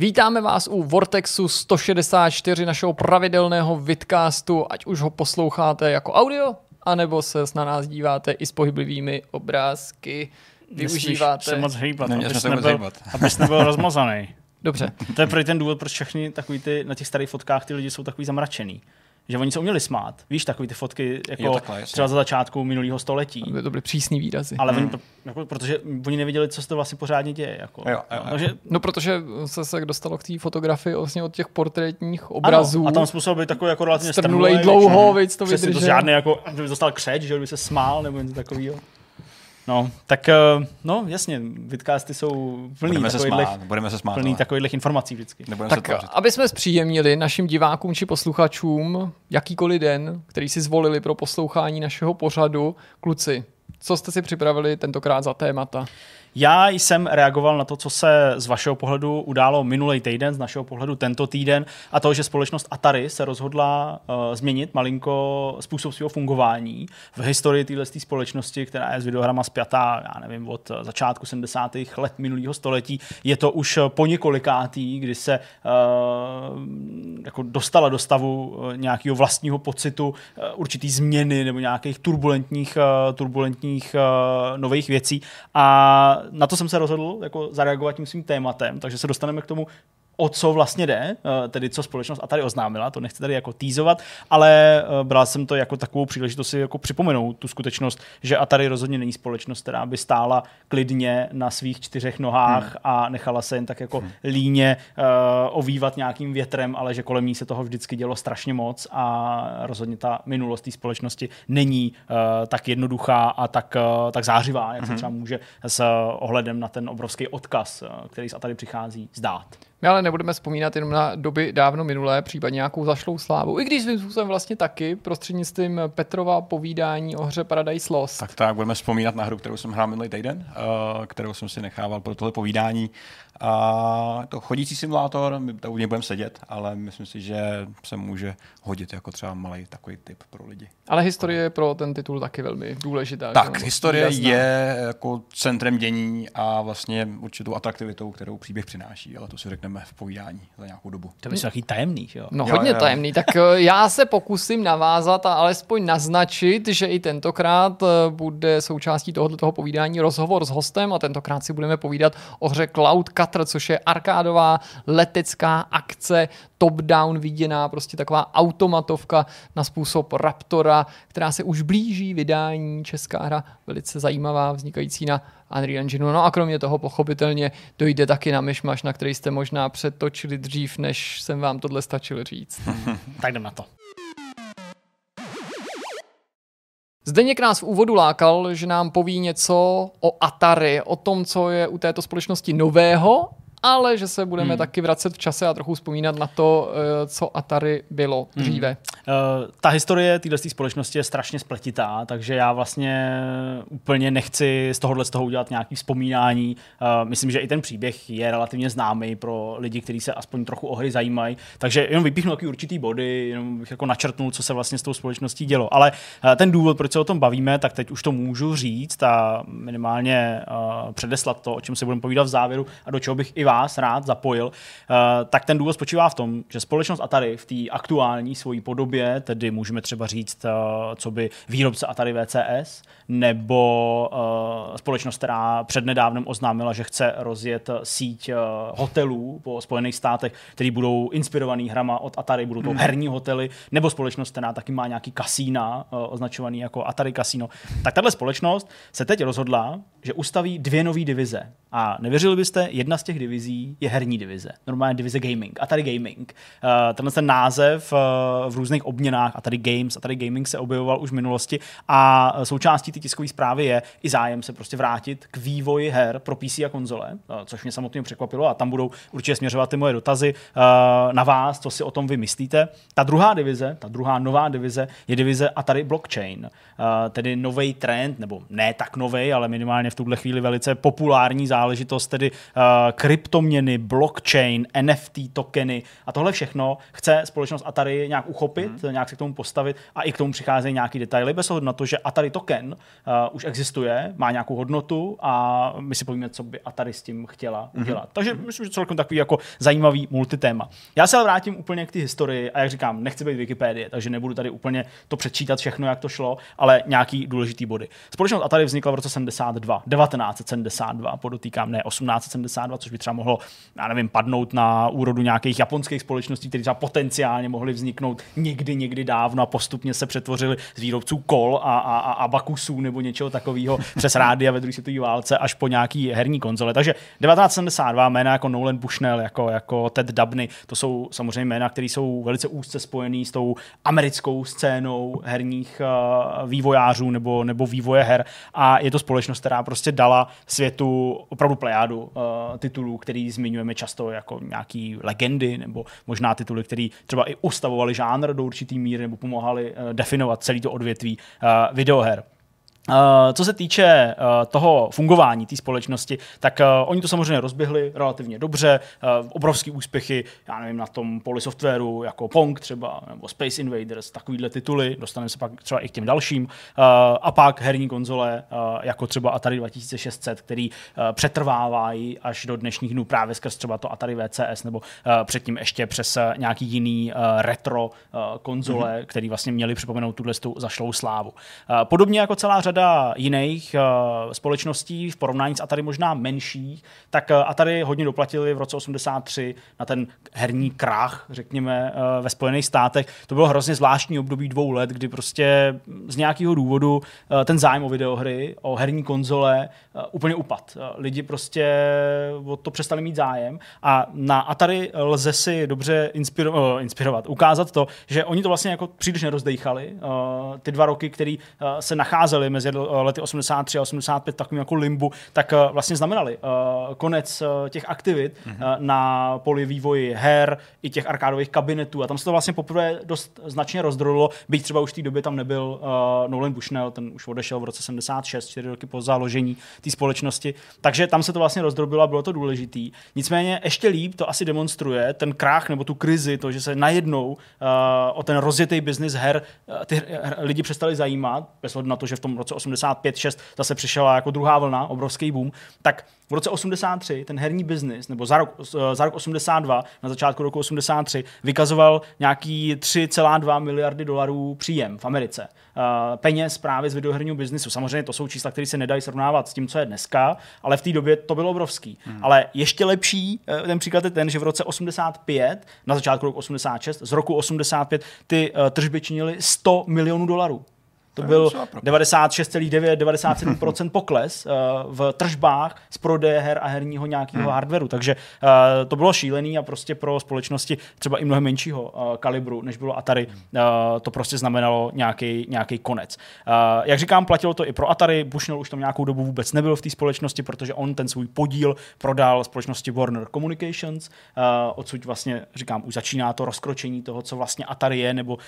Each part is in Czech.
Vítáme vás u Vortexu 164 našeho pravidelného vidcastu, ať už ho posloucháte jako audio, anebo se na nás díváte i s pohyblivými obrázky. Využíváte... se moc hýbat, Neměl abys jsem se moc nebyl, hýbat. abys nebyl rozmazaný. Dobře, To je pro ten důvod, proč všechny takový ty, na těch starých fotkách ty lidi jsou takový zamračený. Že oni se uměli smát. Víš, takový ty fotky jako Jo, takhle, jasně. třeba za začátku minulého století. by to byly přísný výrazy. Ale oni, jako, protože oni nevěděli, co se to vlastně pořádně děje. Jako. Jo, jo, jo. Takže, No protože se se dostalo k té fotografii vlastně od těch portrétních obrazů. ano, a tam způsobil takový jako relativně strnulej strnulej, dlouho, většinou. víc to Přesně, vydržel. to žádný jako, že by dostal křeč, že by se smál, nebo něco takového. No, tak, eh, no jasně, vidcasty jsou plný Budeme se smát, budeme se smát. plný ale takovýchhle informací vždycky. Nebudeme se Tak tvářit. aby jsme zpříjemnili našim divákům či posluchačům jakýkoliv den, který si zvolili pro poslouchání našeho pořadu, kluci, co jste si připravili tentokrát za témata? Já jsem reagoval na to, co se z vašeho pohledu událo minulý týden, z našeho pohledu tento týden, a to, že společnost Atari se rozhodla uh, změnit malinko způsob svého fungování v historii téhle společnosti, která je s videohrama spjatá, já nevím, od eh, začátku 70. let minulého století. Je to už eh, po několikátý, kdy se uh, jako dostala do stavu nějakého vlastního pocitu uh, určitý změny nebo nějakých turbulentních, uh, turbulentních uh, nových věcí. A na to jsem se rozhodl jako zareagovat tím svým tématem, takže se dostaneme k tomu, o co vlastně jde, eh, tedy co společnost Atari oznámila, to nechci tady jako týzovat, ale eh, bral jsem to jako takovou příležitost si jako připomenout tu skutečnost, že Atari rozhodně není společnost, která by stála klidně na svých čtyřech nohách hmm. a nechala se jen tak jako hmm. líně uh, ovývat nějakým větrem, ale že kolem ní se toho vždycky dělo strašně moc a rozhodně ta minulost té společnosti není uh, tak jednoduchá a tak, uh, tak zářivá, jak hmm. se třeba může s ohledem na ten obrovský odkaz, který z Atari přichází, zdát. My ale nebudeme vzpomínat jenom na doby dávno minulé, případně nějakou zašlou slávu. I když svým způsobem vlastně taky prostřednictvím Petrova povídání o hře Paradise Lost. Tak tak, budeme vzpomínat na hru, kterou jsem hrál minulý týden, uh, kterou jsem si nechával pro tohle povídání. A to chodící simulátor, my to u něj budeme sedět, ale myslím si, že se může hodit jako třeba malý takový tip pro lidi. Ale historie je pro ten titul taky velmi důležitá. Tak, že? historie Výrazná. je jako centrem dění a vlastně určitou atraktivitou, kterou příběh přináší, ale to si řekneme v povídání za nějakou dobu. To by se takový tajemný, že jo? No Jo, hodně jo. tajemný, tak eh, já se pokusím navázat a alespoň naznačit, že i tentokrát eh, bude součástí tohoto toho povídání rozhovor s hostem a tentokrát si budeme povídat o hře Cloud Cutter, což je arkádová letecká akce, top-down viděná, prostě taková automatovka na způsob Raptora, která se už blíží vydání, česká hra, velice zajímavá, vznikající na Unreal Engineu. No a kromě toho pochopitelně dojde taky na myšmaš, na který jste možná přetočili dřív, než jsem vám tohle stačil říct. Tak jdem na to. Zdeněk nás v úvodu lákal, že nám poví něco o Atari, o tom, co je u této společnosti nového, ale že se budeme hmm. taky vracet v čase a trochu vzpomínat na to, eh, co Atari bylo dříve. Uh, ta historie téhle společnosti je strašně spletitá, takže já vlastně úplně nechci z tohohle z toho udělat nějaký vzpomínání. Uh, myslím, že i ten příběh je relativně známý pro lidi, kteří se aspoň trochu o hry zajímají. Takže jenom vypíchnu takový určitý body, jenom bych jako načrtnul, co se vlastně s tou společností dělo. Ale uh, ten důvod, proč se o tom bavíme, tak teď už to můžu říct a minimálně uh, předeslat to, o čem se budeme povídat v závěru a do čeho bych i vás rád zapojil, uh, tak ten důvod spočívá v tom, že společnost Atari v té aktuální svojí podobě, tedy můžeme třeba říct, uh, co by výrobce Atari VCS, nebo uh, společnost, která přednedávnem oznámila, že chce rozjet síť hotelů po Spojených státech, které budou inspirovaný hrama od Atari, budou to herní hotely, nebo společnost, která taky má nějaký kasína, označovaný jako Atari Casino. Tak tahle společnost se teď rozhodla, že ustaví dvě nové divize. A nevěřili byste, jedna z těch divizí je herní divize. Normálně divize gaming, Atari Gaming. Uh, tenhle ten název uh, v různých obměnách Atari Games, Atari Gaming se objevoval už v minulosti a uh, součástí té tiskové zprávy je i zájem se prostě vrátit k vývoji her pro PC a konzole, což mě samotně překvapilo a tam budou určitě směřovat ty moje dotazy na vás, co si o tom vy myslíte. Ta druhá divize, ta druhá nová divize je divize Atari Blockchain, uh, tedy nový trend, nebo ne tak nový, ale minimálně v tuhle chvíli velice populární záležitost, tedy uh, kryptoměny, blockchain, NFT tokeny a tohle všechno chce společnost Atari nějak uchopit, mm. nějak se k tomu postavit a i k tomu přicházejí nějaký detaily, bez ohledu na to, že Atari token uh, už existuje, má nějakou hodnotu a my si povíme, co by Atari s tím chtěla mm. udělat. Takže myslím, že celkem takový jako zajímavý multitéma. Já se ale vrátím úplně k té historii a jak říkám, nechci být Wikipedie, takže nebudu tady úplně to přečítat všechno, jak to šlo, ale nějaký důležitý body. Společnost Atari vznikla v roce 72, 1972, podotýkám, ne 1872, což by třeba mohlo, já nevím, padnout na úrodu nějakých japonských společností, které třeba potenciálně mohly vzniknout někdy, někdy dávno a postupně se přetvořily z výrobců kol a, a, a abakusů nebo něčeho takového přes rádia ve druhé světové válce až po nějaký herní konzole. Takže 1972 jména jako Nolan Bushnell, jako, jako Ted Dubny, to jsou samozřejmě jména, které jsou velice úzce spojený s tou americkou scénou herních uh, vývojářů nebo, nebo vývoje her a je to společnost, která prostě dala světu opravdu plejádu uh, titulů, který zmiňujeme často jako nějaký legendy nebo možná tituly, které třeba i ustavovali žánr do určitý míry nebo pomáhali uh, definovat celý to odvětví uh, videoher. Uh, co se týče uh, toho fungování té společnosti, tak uh, oni to samozřejmě rozběhli relativně dobře, obrovský úspěchy, já nevím, na tom poli softwaru, jako Pong třeba, nebo Space Invaders, takovýhle tituly, dostaneme se pak třeba i k těm dalším, a pak herní konzole, jako třeba Atari 2600, který přetrvávají až do dnešních dnů právě skrz třeba to Atari VCS, nebo předtím ještě přes nějaký jiný retro konzole, mm-hmm. který vlastně měli připomenout tuhle zašlou slávu. Podobně jako celá řada řada jiných uh, společností v porovnání s Atari možná menších, tak uh, Atari hodně doplatili v roce 83 na ten herní krach, řekněme, uh, ve Spojených státech. To bylo hrozně zvláštní období dvou let, kdy prostě z nějakého důvodu ten zájem o videohry, o herní konzole úplně upad. Lidi prostě o to přestali mít zájem a na Atari lze si dobře inspiro- inspirovat, ukázat to, že oni to vlastně jako příliš nerozdejchali. Ty dva roky, které uh, se nacházely mezi Eh, lety 83 a 85 takovým jako limbu, tak eh, vlastně znamenali uh, konec těch aktivit mm-hmm. na poli vývoji her i těch arkádových kabinetů a tam se to vlastně poprvé dost značně rozdrolilo, byť třeba už v té době tam nebyl uh, Nolan Bushnell, ten už odešel v roce 76, čtyři roky po založení té společnosti, takže tam se to vlastně rozdrobilo a bylo to důležitý. Nicméně ještě líp to asi demonstruje ten krach nebo tu krizi, to, že se najednou uh, o ten rozjetý biznis her uh, ty lidi přestali zajímat, bez na to, že v tom roce 85-6 zase přišla jako druhá vlna, obrovský boom, tak v roce 83 ten herní biznis, nebo za rok, za rok 82, na začátku roku 83, vykazoval nějaký 3,2 miliardy dolarů příjem v Americe. Uh, peněz právě z videoherního biznisu. Samozřejmě to jsou čísla, které se nedají srovnávat s tím, co je dneska, ale v té době to bylo obrovský. Hmm. Ale ještě lepší uh, ten příklad je ten, že v roce 85, na začátku roku 86, z roku 85 ty uh, tržby činily 100 milionů dolarů. To byl 96,9, 97% pokles uh, v tržbách z prodeje her a herního nějakého hmm. hardwareu. Takže uh, to bylo šílený a prostě pro společnosti třeba i mnohem menšího uh, kalibru, než bylo Atari, to prostě znamenalo nějaký konec. Uh, jak říkám, platilo to i pro Atari. Bushnell už tam nějakou dobu vůbec nebyl v té společnosti, protože on ten svůj podíl prodal společnosti Warner Communications, odsud vlastně, říkám, už začíná to rozkročení toho, co vlastně Atari je nebo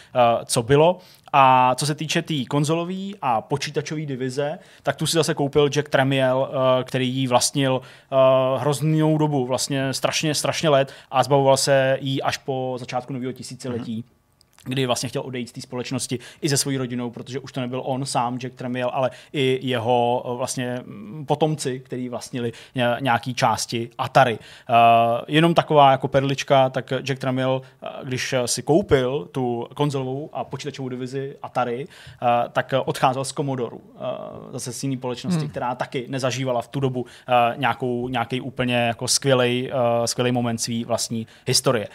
co bylo. A co se týče té tý konzolový a počítačový divize, tak tu si zase koupil Jack Tramiel, eh, který jí vlastnil eh, hroznou dobu, vlastně strašně, strašně let a zbavoval se jí až po začátku nového tisíciletí. Mm-hmm kdy vlastně chtěl odejít z té společnosti i se svojí rodinou, protože už to nebyl on sám, Jack Tramiel, ale i jeho eh, vlastně mm, potomci, který vlastnili nějaký části Atari. Uh, jenom taková jako perlička, tak Jack Tramiel, uh, když si koupil tu konzolovou a počítačovou divizi Atari, uh, tak odcházel z Commodoru, uh, zase z jiné společnosti, hmm. která taky nezažívala v tu dobu nějakou, nějaký úplně jako skvělý, skvělý moment své vlastní historie.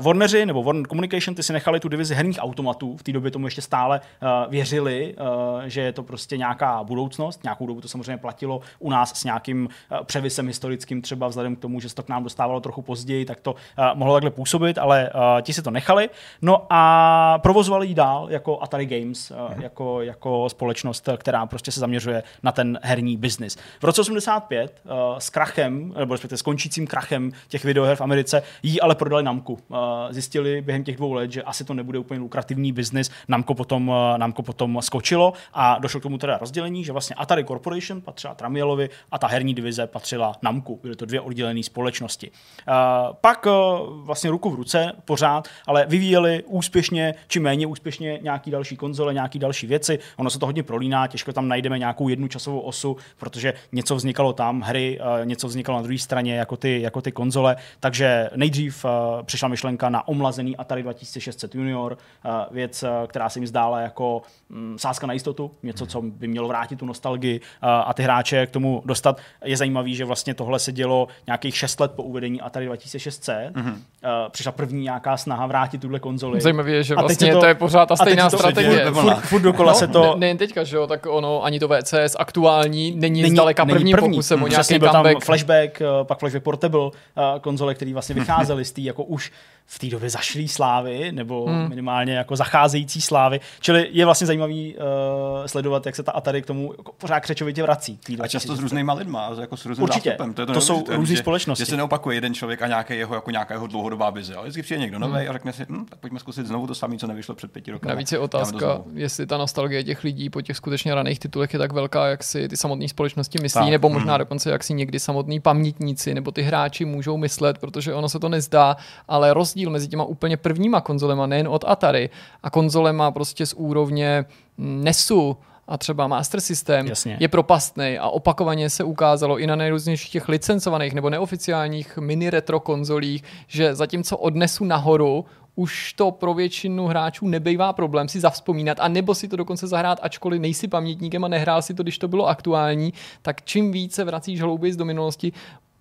Warneri nebo Warner Communication, ty si nechali tu divizi z herních automatů. V té době tomu ještě stále uh, věřili, uh, že je to prostě nějaká budoucnost. Nějakou dobu to samozřejmě platilo u nás s nějakým uh, převisem historickým, třeba vzhledem k tomu, že se to k nám dostávalo trochu později, tak to uh, mohlo takhle působit, ale uh, ti si to nechali. No a provozovali ji dál jako Atari Games, uh, mm-hmm. jako, jako společnost, která prostě se zaměřuje na ten herní biznis. V roce 85 uh, s krachem, nebo respektive s končícím krachem těch videoher v Americe, jí ale prodali Namku. Uh, zjistili během těch dvou let, že asi to nebude nebyl úplně lukrativní biznis, Namco potom, Namco potom skočilo a došlo k tomu teda rozdělení, že vlastně Atari Corporation patřila Tramielovi a ta herní divize patřila Namku. Byly to dvě oddělené společnosti. Pak vlastně ruku v ruce pořád, ale vyvíjeli úspěšně či méně úspěšně nějaký další konzole, nějaký další věci. Ono se to hodně prolíná, těžko tam najdeme nějakou jednu časovou osu, protože něco vznikalo tam, hry, něco vznikalo na druhé straně jako ty, jako ty konzole. Takže nejdřív přišla myšlenka na omlazený Atari 2600 Junior, věc, která se jim zdála jako mm, sázka na jistotu, něco, co by mělo vrátit tu nostalgii a ty hráče k tomu dostat. Je zajímavý, že vlastně tohle se dělo nějakých 6 let po uvedení Atari 2600. Mm-hmm. Přišla první nějaká snaha vrátit tuhle konzoli. Zajímavé je, že vlastně to, to je pořád ta stejná strategie. Furt, furt dokola no, se to... Ne, nejen teďka, že jo, tak ono ani to VCS aktuální není, není zdaleka není prvním první. pokusem mm, o nějaký comeback. tam Flashback, pak Flashback Portable, konzole, které vlastně vycházely z té jako už v té době zašlý slávy, nebo hmm. minimálně jako zacházející slávy. Čili je vlastně zajímavý uh, sledovat, jak se ta Atari k tomu jako pořád křečovitě vrací. A často s různýma lidma, jako s různým Určitě, zástupem. To, je to, to jsou různé společnosti. Že se neopakuje jeden člověk a nějaký jeho, jako nějaká jeho dlouhodobá vize. Ale vždycky přijde někdo nový hmm. a řekne si, hm, tak pojďme zkusit znovu to samé, co nevyšlo před pěti roky. Navíc je otázka, jestli ta nostalgie těch lidí po těch skutečně raných titulech je tak velká, jak si ty samotné společnosti myslí, tak. nebo možná hmm. dokonce jak si někdy samotní pamětníci nebo ty hráči můžou myslet, protože ono se to nezdá, ale rozdíl mezi těma úplně prvníma konzolema, nejen od Atari, a konzolema prostě z úrovně NESu, a třeba Master System Jasně. je propastný a opakovaně se ukázalo i na nejrůznějších těch licencovaných nebo neoficiálních mini retro konzolích, že zatímco odnesu nahoru už to pro většinu hráčů nebejvá problém si zavzpomínat, a nebo si to dokonce zahrát, ačkoliv nejsi pamětníkem a nehrál si to, když to bylo aktuální, tak čím více vracíš hlouběji do minulosti,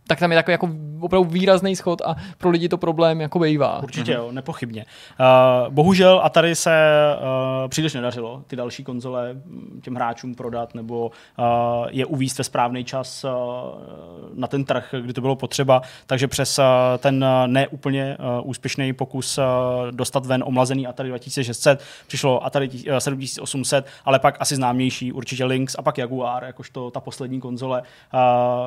tak tam je takový jako opravdu výrazný schod a pro lidi to problém jako bývá. Určitě jo, nepochybně. Uh, bohužel Atari se uh, příliš nedařilo ty další konzole těm hráčům prodat nebo uh, je uvízt ve správný čas uh, na ten trh, kdy to bylo potřeba, takže přes uh, ten neúplně uh, úspěšný pokus uh, dostat ven omlazený Atari 2600 přišlo Atari 7800, ale pak asi známější určitě Lynx a pak Jaguar, jakožto ta poslední konzole, uh,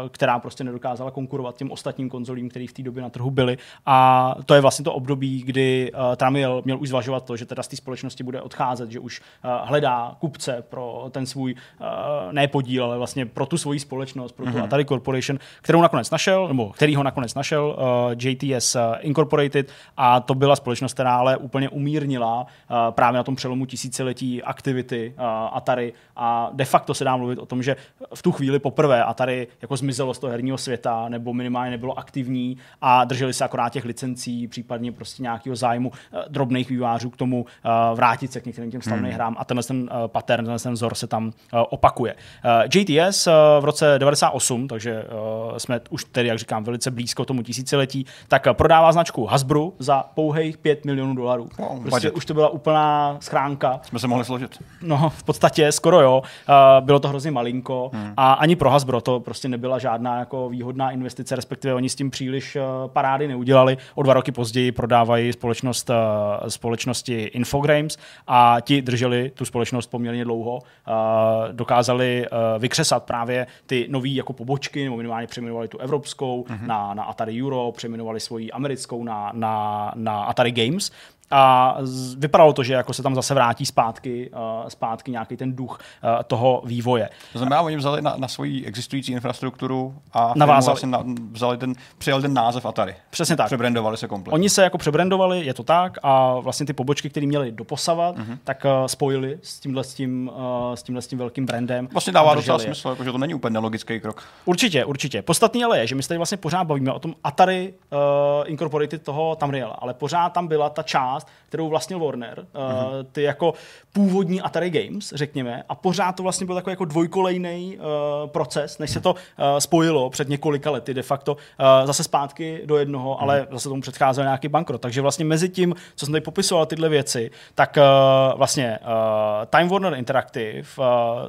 která prostě nedokázala konkurovat konkurovat těm ostatním konzolím, které v té době na trhu byly. A to je vlastně to období, kdy uh, Tramiel měl už zvažovat to, že teda z té společnosti bude odcházet, že už uh, hledá kupce pro ten svůj uh, ne podíl, ale vlastně pro tu svoji společnost, pro tu mm-hmm. Atari Corporation, kterou nakonec našel, nebo který ho nakonec našel, uh, JTS Incorporated, a to byla společnost, která ale úplně umírnila uh, právě na tom přelomu tisíciletí aktivity uh, Atari a de facto se dá mluvit o tom, že v tu chvíli poprvé Atari jako zmizelo z toho herního světa, nebo minimálně nebylo aktivní a drželi se akorát těch licencí, případně prostě nějakého zájmu uh, drobných vývářů k tomu uh, vrátit se k některým těm slavným hmm. hrám a tenhle ten uh, pattern, tenhle ten vzor se tam opakuje. JTS v roce 98, takže jsme už tedy, jak říkám, velice blízko tomu tisíciletí, tak prodává značku Hasbro za pouhých 5 milionů dolarů. No, prostě už to byla úplná schránka. Jsme se mohli složit. No, v podstatě skoro jo. Bylo to hrozně malinko hmm. a ani pro Hasbro to prostě nebyla žádná jako výhodná investice investice, respektive oni s tím příliš eh, parády neudělali. O dva roky později prodávají společnost, eh, společnosti Infogrames a ti drželi tu společnost poměrně dlouho. Eh, dokázali vykřesat právě ty nové jako pobočky, nebo minimálně přejmenovali tu evropskou mm-hmm. na, na Atari Euro, přejmenovali svoji americkou na, na, na Atari Games a vypadalo to, že jako se tam zase vrátí zpátky, uh, zpátky nějaký ten duch uh, toho vývoje. To znamená, oni vzali na, na svoji existující infrastrukturu a navázali. Vlastně na, vzali ten, přijali ten název Atari. Přesně tak. Přebrandovali se kompletně. Oni se jako přebrandovali, je to tak, a vlastně ty pobočky, které měli doposavat, uh-huh. tak uh, spojili s tímhle s tím, uh, s tímhle s tím velkým brandem. Vlastně dává docela smysl, jako, že to není úplně nelogický krok. Určitě, určitě. Podstatný ale je, že my se tady vlastně pořád bavíme o tom Atari uh, Incorporated toho Tamriela, ale pořád tam byla ta část, kterou vlastnil Warner, uh, ty jako původní Atari Games, řekněme, a pořád to vlastně byl takový jako dvojkolejný uh, proces, než se to uh, spojilo před několika lety de facto uh, zase zpátky do jednoho, uh-huh. ale zase tomu předcházel nějaký bankrot. Takže vlastně mezi tím, co jsem tady popisoval tyhle věci, tak uh, vlastně uh, Time Warner Interactive uh,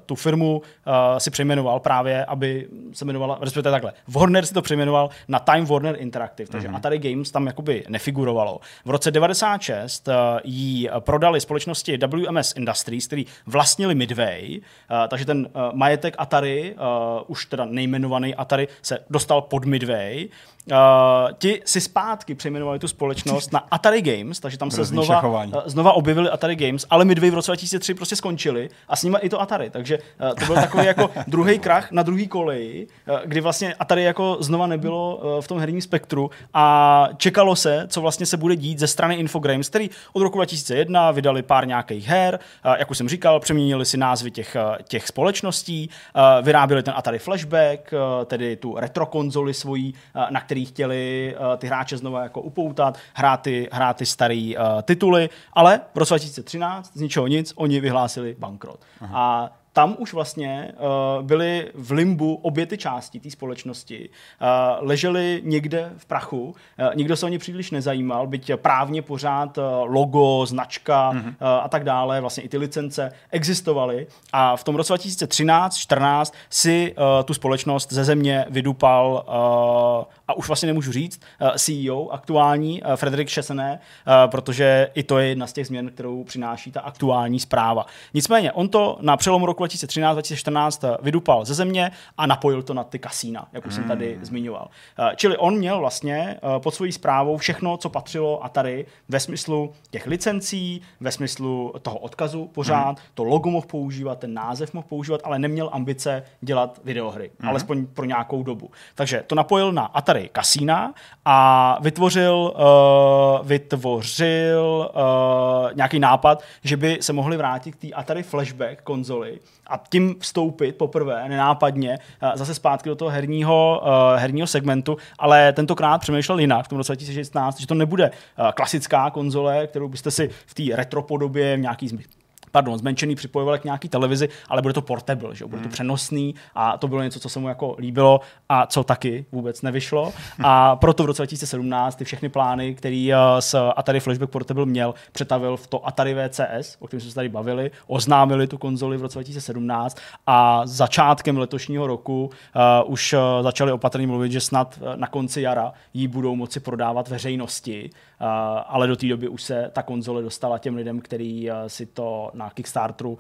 tu firmu uh, si přejmenoval právě, aby se jmenovala, respektive takhle, Warner si to přejmenoval na Time Warner Interactive, takže uh-huh. Atari Games tam jakoby nefigurovalo. V roce 96 2006 uh, ji prodali společnosti WMS Industries, který vlastnili Midway, uh, takže ten uh, majetek Atari, uh, už teda nejmenovaný Atari, se dostal pod Midway. Uh, ti si zpátky přejmenovali tu společnost na Atari Games, takže tam se znova, uh, znova objevili Atari Games, ale Midway v roce 2003 prostě skončili a s nimi i to Atari, takže uh, to byl takový jako druhý krach na druhý koleji, uh, kdy vlastně Atari jako znova nebylo uh, v tom herním spektru a čekalo se, co vlastně se bude dít ze strany Infogrames, který od roku 2001 vydali pár nějakých her, uh, jak už jsem říkal, přeměnili si názvy těch, uh, těch společností, uh, vyráběli ten Atari Flashback, uh, tedy tu retro konzoli svojí, uh, na který chtěli uh, ty hráče znova jako upoutat, hrát ty, hrát ty staré uh, tituly, ale v roce 2013 z ničeho nic, oni vyhlásili bankrot. Aha. A tam už vlastně uh, byly v limbu obě ty části té společnosti. Uh, ležely někde v prachu, uh, nikdo se o ně příliš nezajímal, byť právně pořád uh, logo, značka mm-hmm. uh, a tak dále, vlastně i ty licence existovaly. A v tom roce 2013-14 si uh, tu společnost ze země vydupal, uh, a už vlastně nemůžu říct, uh, CEO aktuální, uh, Frederik Šesené, uh, protože i to je jedna z těch změn, kterou přináší ta aktuální zpráva. Nicméně, on to na přelomu roku 2013-2014 vydupal ze země a napojil to na ty kasína, jak už hmm. jsem tady hmm. zmiňoval. Eh, čili on měl vlastně eh, pod svojí zprávou všechno, co patřilo Atari ve smyslu těch licencí, ve smyslu toho odkazu pořád, hmm. to logo mohl používat, ten název mohl používat, ale neměl ambice dělat videohry, hmm. alespoň pro nějakou dobu. Takže to napojil na Atari kasína a vytvořil, uh, vytvořil uh, nějaký nápad, že by se mohli vrátit k té Atari Flashback konzoli a tím vstoupit poprvé nenápadně eh, zase zpátky do toho herního, uh, herního segmentu, ale tentokrát přemýšlel jinak v tom roce 2016, že to nebude uh, klasická konzole, kterou byste si v té retro podobě v nějaký pardon, zmenšený připojoval k nějaký televizi, ale bude to portable, že? bude to hmm. přenosný a to bylo něco, co se mu jako líbilo a co taky vůbec nevyšlo. A proto v roce 2017 ty všechny plány, který s eh, Atari Flashback Portable měl, přetavil v to Atari VCS, o kterém jsme se tady bavili, oznámili tu konzoli v roce 2017 a začátkem letošního roku uh, už uh, začali opatrně mluvit, že snad na konci jara ji budou moci prodávat veřejnosti, ale do té doby už se ta konzole dostala těm lidem, kteří uh, si to na Kickstarteru uh,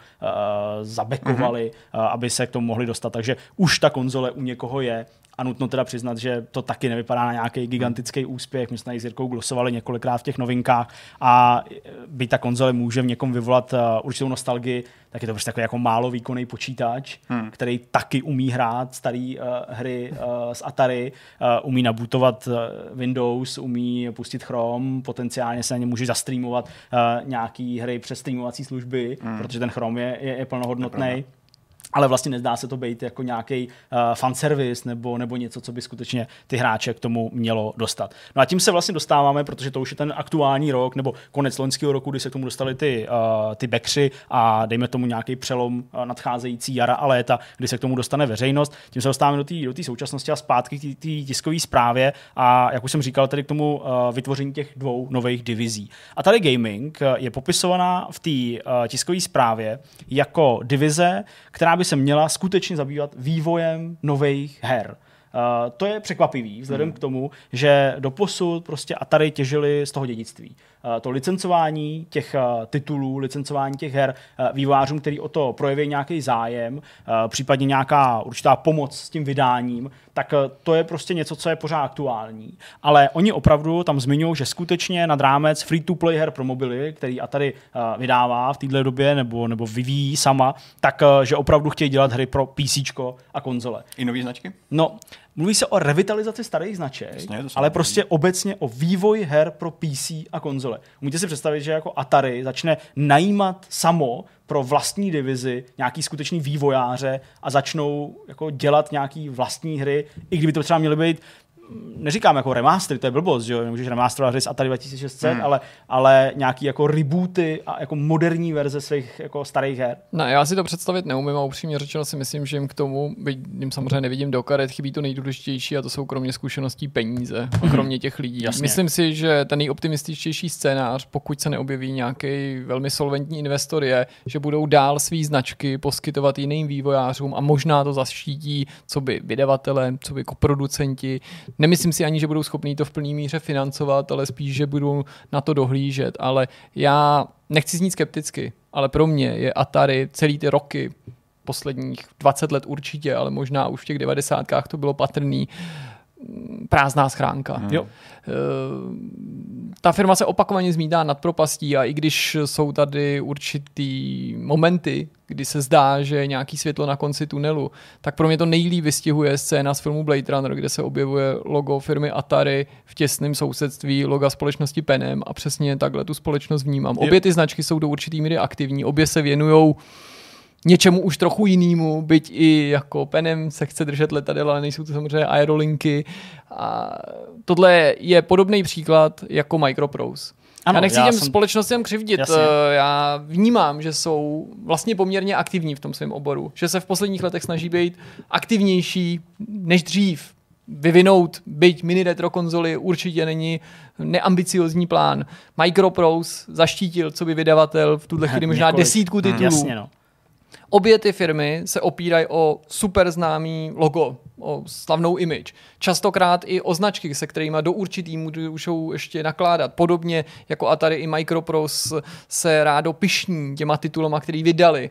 zabekovali, mm-hmm. aby se k tomu mohli dostat. Takže už ta konzole u někoho je a nutno teda přiznat, že to taky nevypadá na nějaký gigantický úspěch. My jsme s Jirkou glosovali několikrát v těch novinkách a by ta konzole může v někom vyvolat uh, určitou nostalgii, tak je to prostě takový jako málo výkonný počítač, hmm. který taky umí hrát staré uh, hry uh, z Atari, uh, umí nabutovat uh, Windows, umí pustit Chrome, potenciálně se na ně může zastreamovat uh, nějaký hry přes streamovací služby, hmm. protože ten Chrome je, je, je plnohodnotný ale vlastně nezdá se to být jako nějaký uh, fanservice nebo, nebo něco, co by skutečně ty hráče k tomu mělo dostat. No a tím se vlastně dostáváme, protože to už je ten aktuální rok nebo konec loňského roku, kdy se k tomu dostali ty, uh, ty bekři a dejme tomu nějaký přelom uh, nadcházející jara a léta, kdy se k tomu dostane veřejnost. Tím se dostáváme do té do současnosti a zpátky k té tiskové zprávě a jak už jsem říkal, tedy k tomu uh, vytvoření těch dvou nových divizí. A tady gaming je popisovaná v té uh, tiskové zprávě jako divize, která by se měla skutečně zabývat vývojem nových her. Uh, to je překvapivý, vzhledem hmm. k tomu, že doposud prostě Atari těžili z toho dědictví. Uh, to licencování těch uh, titulů, licencování těch her uh, vývojářům, který o to projeví nějaký zájem, případně nějaká určitá pomoc s tím vydáním, tak to je prostě něco, co je pořád aktuální. Ale oni opravdu tam zmiňují, že skutečně nad rámec free-to-play her pro mobily, který Atari uh, vydává v této době nebo, nebo vyvíjí sama, tak že opravdu chtějí dělat hry pro PC a konzole. I nové značky? No, Mluví se o revitalizaci starých značek, Jasně, ale prostě obecně o vývoj her pro PC a konzole. Můžete si představit, že jako Atari začne najímat samo pro vlastní divizi nějaký skutečný vývojáře a začnou jako dělat nějaký vlastní hry, i kdyby to třeba měly být neříkám jako remastery, to je blbost, že jo, nemůžeš remasterovat hry z Atari 2600, hmm. ale, ale nějaký jako rebooty a jako moderní verze svých jako starých her. No, já si to představit neumím a upřímně řečeno si myslím, že jim k tomu, byť jim samozřejmě nevidím do karet, chybí to nejdůležitější a to jsou kromě zkušeností peníze, hmm. kromě těch lidí. Jasně. Myslím si, že ten nejoptimističtější scénář, pokud se neobjeví nějaký velmi solventní investor, je, že budou dál svý značky poskytovat jiným vývojářům a možná to zaštítí, co by vydavatele, co by producenti, Nemyslím si ani, že budou schopní to v plný míře financovat, ale spíš, že budou na to dohlížet. Ale já nechci znít skepticky, ale pro mě je Atari celý ty roky, posledních 20 let určitě, ale možná už v těch 90. to bylo patrný, prázdná schránka. Hmm. Jo. Ta firma se opakovaně zmítá nad propastí a i když jsou tady určitý momenty, kdy se zdá, že je nějaký světlo na konci tunelu, tak pro mě to nejlíp vystihuje scéna z filmu Blade Runner, kde se objevuje logo firmy Atari v těsném sousedství loga společnosti Penem a přesně takhle tu společnost vnímám. Obě ty značky jsou do určitý míry aktivní, obě se věnují něčemu už trochu jinému, byť i jako penem se chce držet letadel, ale nejsou to samozřejmě aerolinky. A tohle je podobný příklad jako Microprose. Ano, já nechci já těm jsem... společnostem křivdit. Jasně. Eh, já vnímám, že jsou vlastně poměrně aktivní v tom svém oboru. Že se v posledních letech snaží být aktivnější než dřív. Vyvinout byť mini retro konzoly určitě není neambiciozní plán. Microprose zaštítil, co by vydavatel v tuhle chvíli možná desítku titulů. Hmm, jasně, no. Obě ty firmy se opírají o super známý logo, o slavnou image. Častokrát i o značky, se kterými do určitý můžou ještě nakládat. Podobně jako Atari i Microprose se rádo pišní těma titulama, který vydali.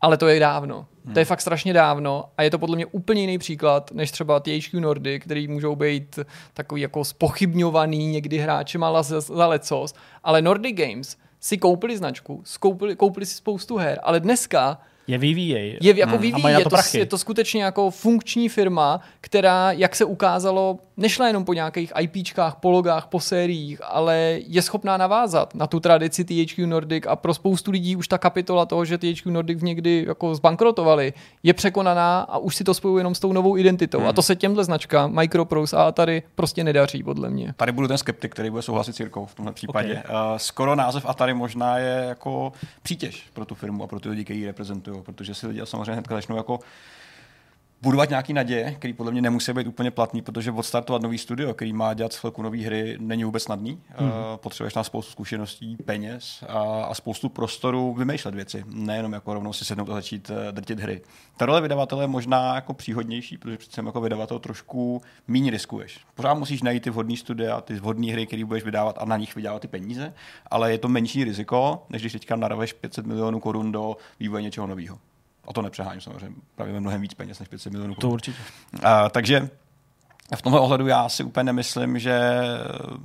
Ale to je dávno. Hmm. To je fakt strašně dávno a je to podle mě úplně jiný příklad, než třeba THQ Nordy, který můžou být takový jako spochybňovaný někdy hráčema za lecos, ale Nordic Games si koupili značku, skoupili, koupili si spoustu her, ale dneska je vyvíjej. Je jako hmm. vyvíjí. Je to, je to skutečně jako funkční firma, která, jak se ukázalo, nešla jenom po nějakých IPčkách, po logách, po sériích, ale je schopná navázat na tu tradici THQ Nordic a pro spoustu lidí už ta kapitola toho, že THQ Nordic někdy jako zbankrotovali, je překonaná a už si to spojují jenom s tou novou identitou. Hmm. A to se těmhle značka Microprose a tady prostě nedaří, podle mě. Tady budu ten skeptik, který bude souhlasit s Jirkou v tomhle případě. Okay. Uh, skoro název Atari možná je jako přítěž pro tu firmu a pro ty lidi, kteří ji reprezentují, protože si lidi samozřejmě hned začnou jako budovat nějaký naděje, který podle mě nemusí být úplně platný, protože odstartovat nový studio, který má dělat chvilku nové hry, není vůbec snadný. Mm. Uh, potřebuješ tam spoustu zkušeností, peněz a, a spoustu prostoru vymýšlet věci, nejenom jako rovnou si sednout a začít uh, drtit hry. Ta role vydavatele je možná jako příhodnější, protože přece jako vydavatel trošku méně riskuješ. Pořád musíš najít ty vhodné studia, ty vhodné hry, které budeš vydávat a na nich vydávat ty peníze, ale je to menší riziko, než když teďka naraveš 500 milionů korun do vývoje něčeho nového. A to nepřeháním samozřejmě, právě mnohem víc peněz než 500 milionů. To určitě. A, takže v tomhle ohledu já si úplně nemyslím, že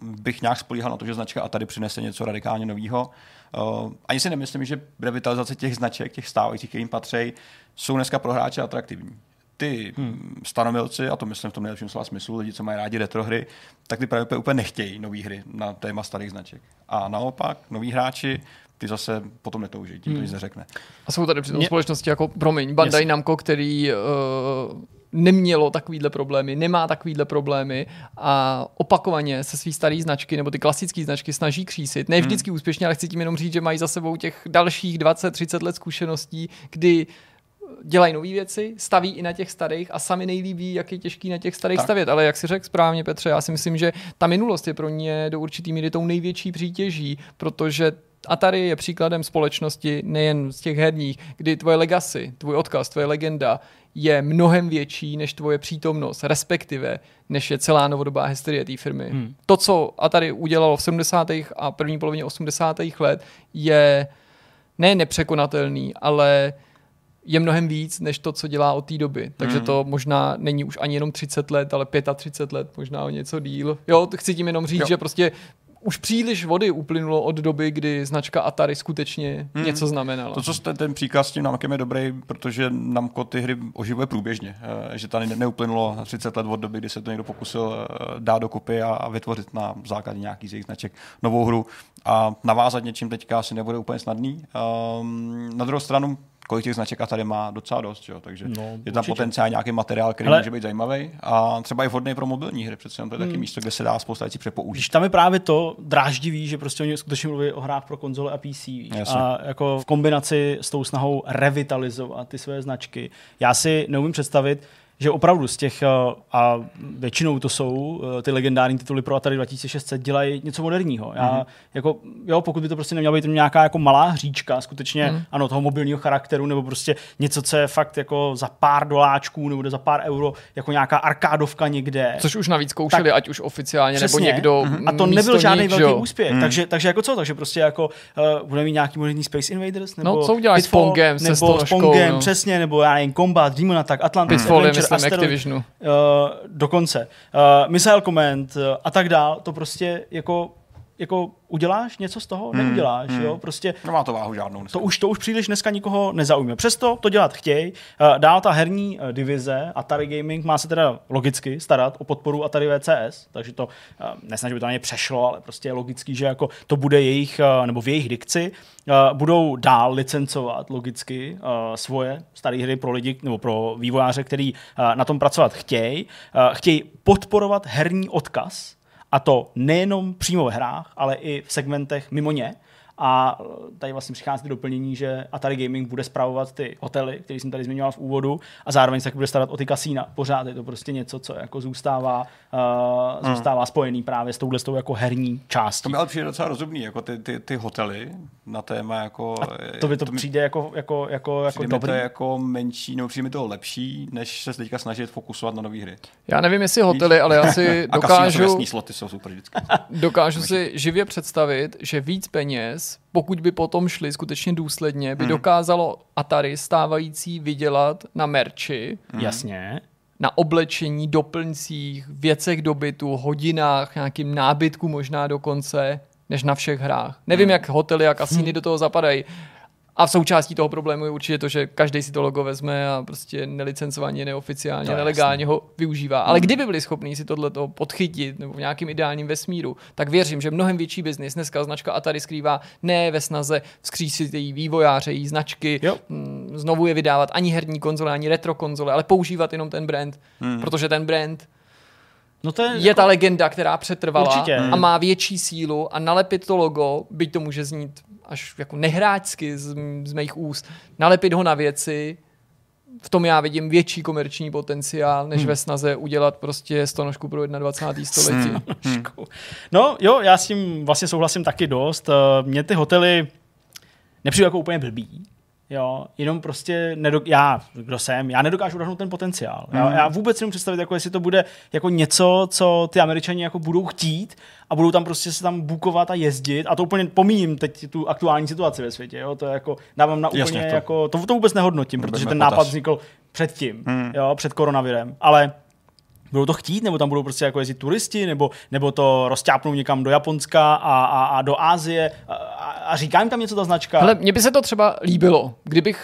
bych nějak spolíhal na to, že značka a tady přinese něco radikálně nového. Uh, ani si nemyslím, že revitalizace těch značek, těch stávajících, kterým patří, jsou dneska pro hráče atraktivní. Ty hmm. stanomilci, a to myslím v tom nejlepším slova smyslu, lidi, co mají rádi retro hry, tak ty právě úplně nechtějí nové hry na téma starých značek. A naopak, noví hráči ty zase potom netouží, tím to hmm. neřekne. A jsou tady přitom Mě... společnosti jako, promiň, Bandai yes. Namco, který uh, nemělo takovýhle problémy, nemá takovýhle problémy a opakovaně se svý starý značky nebo ty klasické značky snaží křísit. Ne vždycky hmm. úspěšně, ale chci tím jenom říct, že mají za sebou těch dalších 20-30 let zkušeností, kdy dělají nové věci, staví i na těch starých a sami nejlíbí, jak je těžký na těch starých tak. stavět. Ale jak si řekl správně, Petře, já si myslím, že ta minulost je pro ně do určitý míry tou největší přítěží, protože Atari je příkladem společnosti nejen z těch herních, kdy tvoje legacy, tvůj odkaz, tvoje legenda je mnohem větší než tvoje přítomnost, respektive než je celá novodobá historie té firmy. Hmm. To, co Atari udělalo v 70. a první polovině 80. let, je ne nepřekonatelný, ale je mnohem víc, než to, co dělá od té doby. Takže hmm. to možná není už ani jenom 30 let, ale 35 let, možná o něco díl. Jo, chci tím jenom říct, jo. že prostě už příliš vody uplynulo od doby, kdy značka Atari skutečně hmm. něco znamenala. To, co jste, ten příklad s tím Namkem je dobrý, protože Namco ty hry oživuje průběžně. Eh, že tady neuplynulo 30 let od doby, kdy se to někdo pokusil eh, dát dokupy a, a vytvořit na základě nějakých z jejich značek novou hru. A navázat něčím teďka asi nebude úplně snadný. Um, na druhou stranu kolik těch značek a tady má docela dost, jo? takže no, je tam potenciál nějaký materiál, který Ale... může být zajímavý a třeba i vhodný pro mobilní hry, přece to je hmm. taky místo, kde se dá spousta věcí přepoužít. Když tam je právě to dráždivý, že prostě oni skutečně mluví o hrách pro konzole a PC Jasně. a jako v kombinaci s tou snahou revitalizovat ty své značky. Já si neumím představit, že opravdu z těch, uh, a většinou to jsou uh, ty legendární tituly pro Atari 2600, dělají něco moderního. Já, mm-hmm. jako, jo, pokud by to prostě neměla být nějaká jako malá hříčka, skutečně, mm. ano, toho mobilního charakteru, nebo prostě něco, co je fakt jako za pár doláčků, nebo za pár euro, jako nějaká arkádovka někde. Což už navíc zkoušeli, tak, ať už oficiálně, přesně. nebo někdo mm-hmm. A to nebyl žádný velký úspěch. Mm. Takže, takže jako co? Takže prostě jako uh, budeme mít nějaký moderní Space Invaders, nebo no, co uděláš s Pongem, nebo s Pongem, no. přesně, nebo já nevím, Combat, Demon Attack, Atlantis, Adventure, myslím, Asteroid, Activisionu. Uh, dokonce. Uh, Missile Command uh, a tak dál, to prostě jako jako uděláš něco z toho? Hmm, Neuděláš, hmm. jo? Prostě Nemá to váhu žádnou dneska. To už, to už příliš dneska nikoho nezaujme. Přesto to dělat chtějí. Uh, dál ta herní uh, divize Atari Gaming má se teda logicky starat o podporu Atari VCS, takže to, uh, nesnaží by to na ně přešlo, ale prostě je logický, že jako to bude jejich, nebo v jejich dikci, budou dál licencovat logicky svoje staré hry pro lidi, nebo pro vývojáře, který na tom pracovat chtějí. Chtějí podporovat herní odkaz, a to nejenom přímo ve hrách, ale i v segmentech mimo ně. A tady vlastně přichází doplnění, že Atari Gaming bude zpravovat ty hotely, které jsem tady zmiňoval v úvodu, a zároveň se bude starat o ty kasína. Pořád je to prostě něco, co jako zůstává, uh, hmm. zůstává spojený právě s touhle s tou jako herní částí. To mi ale přijde docela rozumný, jako ty, ty, ty hotely na téma jako... A to by to, to přijde jako, jako, jako, jako dobrý. to jako menší, nebo přijde mi to lepší, než se teďka snažit fokusovat na nové hry. Já nevím, jestli hotely, ale já si dokážu... A sloty jsou super vždycky. dokážu si živě představit, že víc peněz pokud by potom šli skutečně důsledně, by hmm. dokázalo Atari stávající vydělat na merči. Hmm. Jasně. Na oblečení, doplňcích, věcech dobytu, hodinách, nějakým nábytku možná dokonce, než na všech hrách. Nevím, hmm. jak hotely a kasíny hmm. do toho zapadají. A v součástí toho problému je určitě to, že každý si to logo vezme a prostě nelicencovaně, neoficiálně, no, nelegálně jasný. ho využívá. Ale hmm. kdyby byli schopni si tohle podchytit nebo v nějakým ideálním vesmíru, tak věřím, že mnohem větší biznis dneska značka Atari skrývá ne ve snaze vzkřísit její vývojáře, její značky, jo. Mm, znovu je vydávat ani herní konzole, ani retro konzole, ale používat jenom ten brand, hmm. protože ten brand No to je, je jako... ta legenda, která přetrvala Určitě. a má větší sílu a nalepit to logo, byť to může znít až jako nehráčsky z, z mých úst, nalepit ho na věci, v tom já vidím větší komerční potenciál, než hmm. ve snaze udělat prostě stonožku pro 21. století. Hmm. No jo, já s tím vlastně souhlasím taky dost. Mě ty hotely nepřijde jako úplně blbý. Jo, jenom prostě nedok- já, kdo jsem, já nedokážu odhadnout ten potenciál. Mm. Já, já vůbec nemůžu představit, jako jestli to bude jako něco, co ty američani jako budou chtít a budou tam prostě se tam bukovat a jezdit a to úplně pomíním teď tu aktuální situaci ve světě, jo, to je jako, dávám na úplně Jasně, to. jako, to, to vůbec nehodnotím, protože ten nápad vznikl předtím, mm. jo, před koronavirem, ale budou to chtít, nebo tam budou prostě jako jezdit turisti, nebo, nebo to rozťápnou někam do Japonska a, a, a do Ázie a, a říká jim tam něco ta značka. Ale mně by se to třeba líbilo, kdybych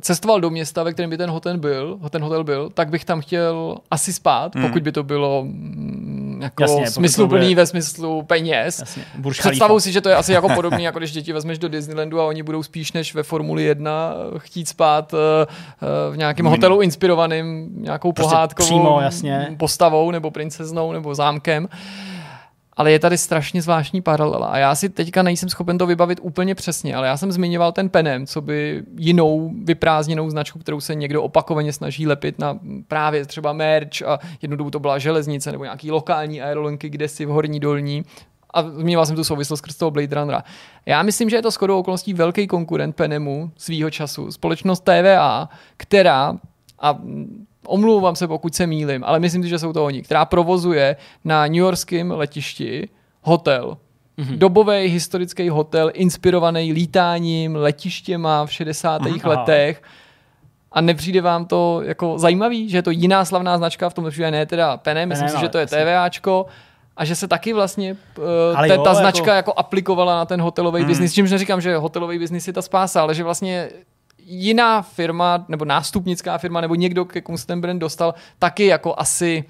cestoval do města, ve kterém by ten hotel byl, ten hotel byl, tak bych tam chtěl asi spát, hmm. pokud by to bylo mm, jako Jasně, smysluplný bude... ve smyslu peněz. Jasně, Představuji si, že to je asi jako podobný, jako když děti vezmeš do Disneylandu a oni budou spíš než ve Formuli 1 chtít spát uh, v nějakém hotelu inspirovaným nějakou prostě pohádkovou přímo, jasně postavou nebo princeznou nebo zámkem. Ale je tady strašně zvláštní paralela. A já si teďka nejsem schopen to vybavit úplně přesně, ale já jsem zmiňoval ten Penem, co by jinou vyprázdněnou značku, kterou se někdo opakovaně snaží lepit na právě třeba merch a jednu dobu to byla železnice nebo nějaký lokální aerolinky, kde si v horní dolní a zmiňoval jsem tu souvislost skrz toho Blade Runnera. Já myslím, že je to shodou okolností velký konkurent Penemu svýho času. Společnost TVA, která a omlouvám se, pokud se mýlim, ale myslím si, že jsou to oni, která provozuje na New Yorkském letišti hotel. Mm-hmm. Dobový historický hotel, inspirovaný lítáním, letištěma v 60. Mm-hmm. letech. A nepřijde vám to jako zajímavý, že je to jiná slavná značka, v tom případě ne teda Pene, myslím ne, si, no, že to je TVAčko, a že se taky vlastně uh, te, jo, ta značka jako... jako aplikovala na ten hotelový mm. biznis. Čímž neříkám, že hotelový biznis je ta spása, ale že vlastně jiná firma, nebo nástupnická firma, nebo někdo, ke komu se ten brand dostal, taky jako asi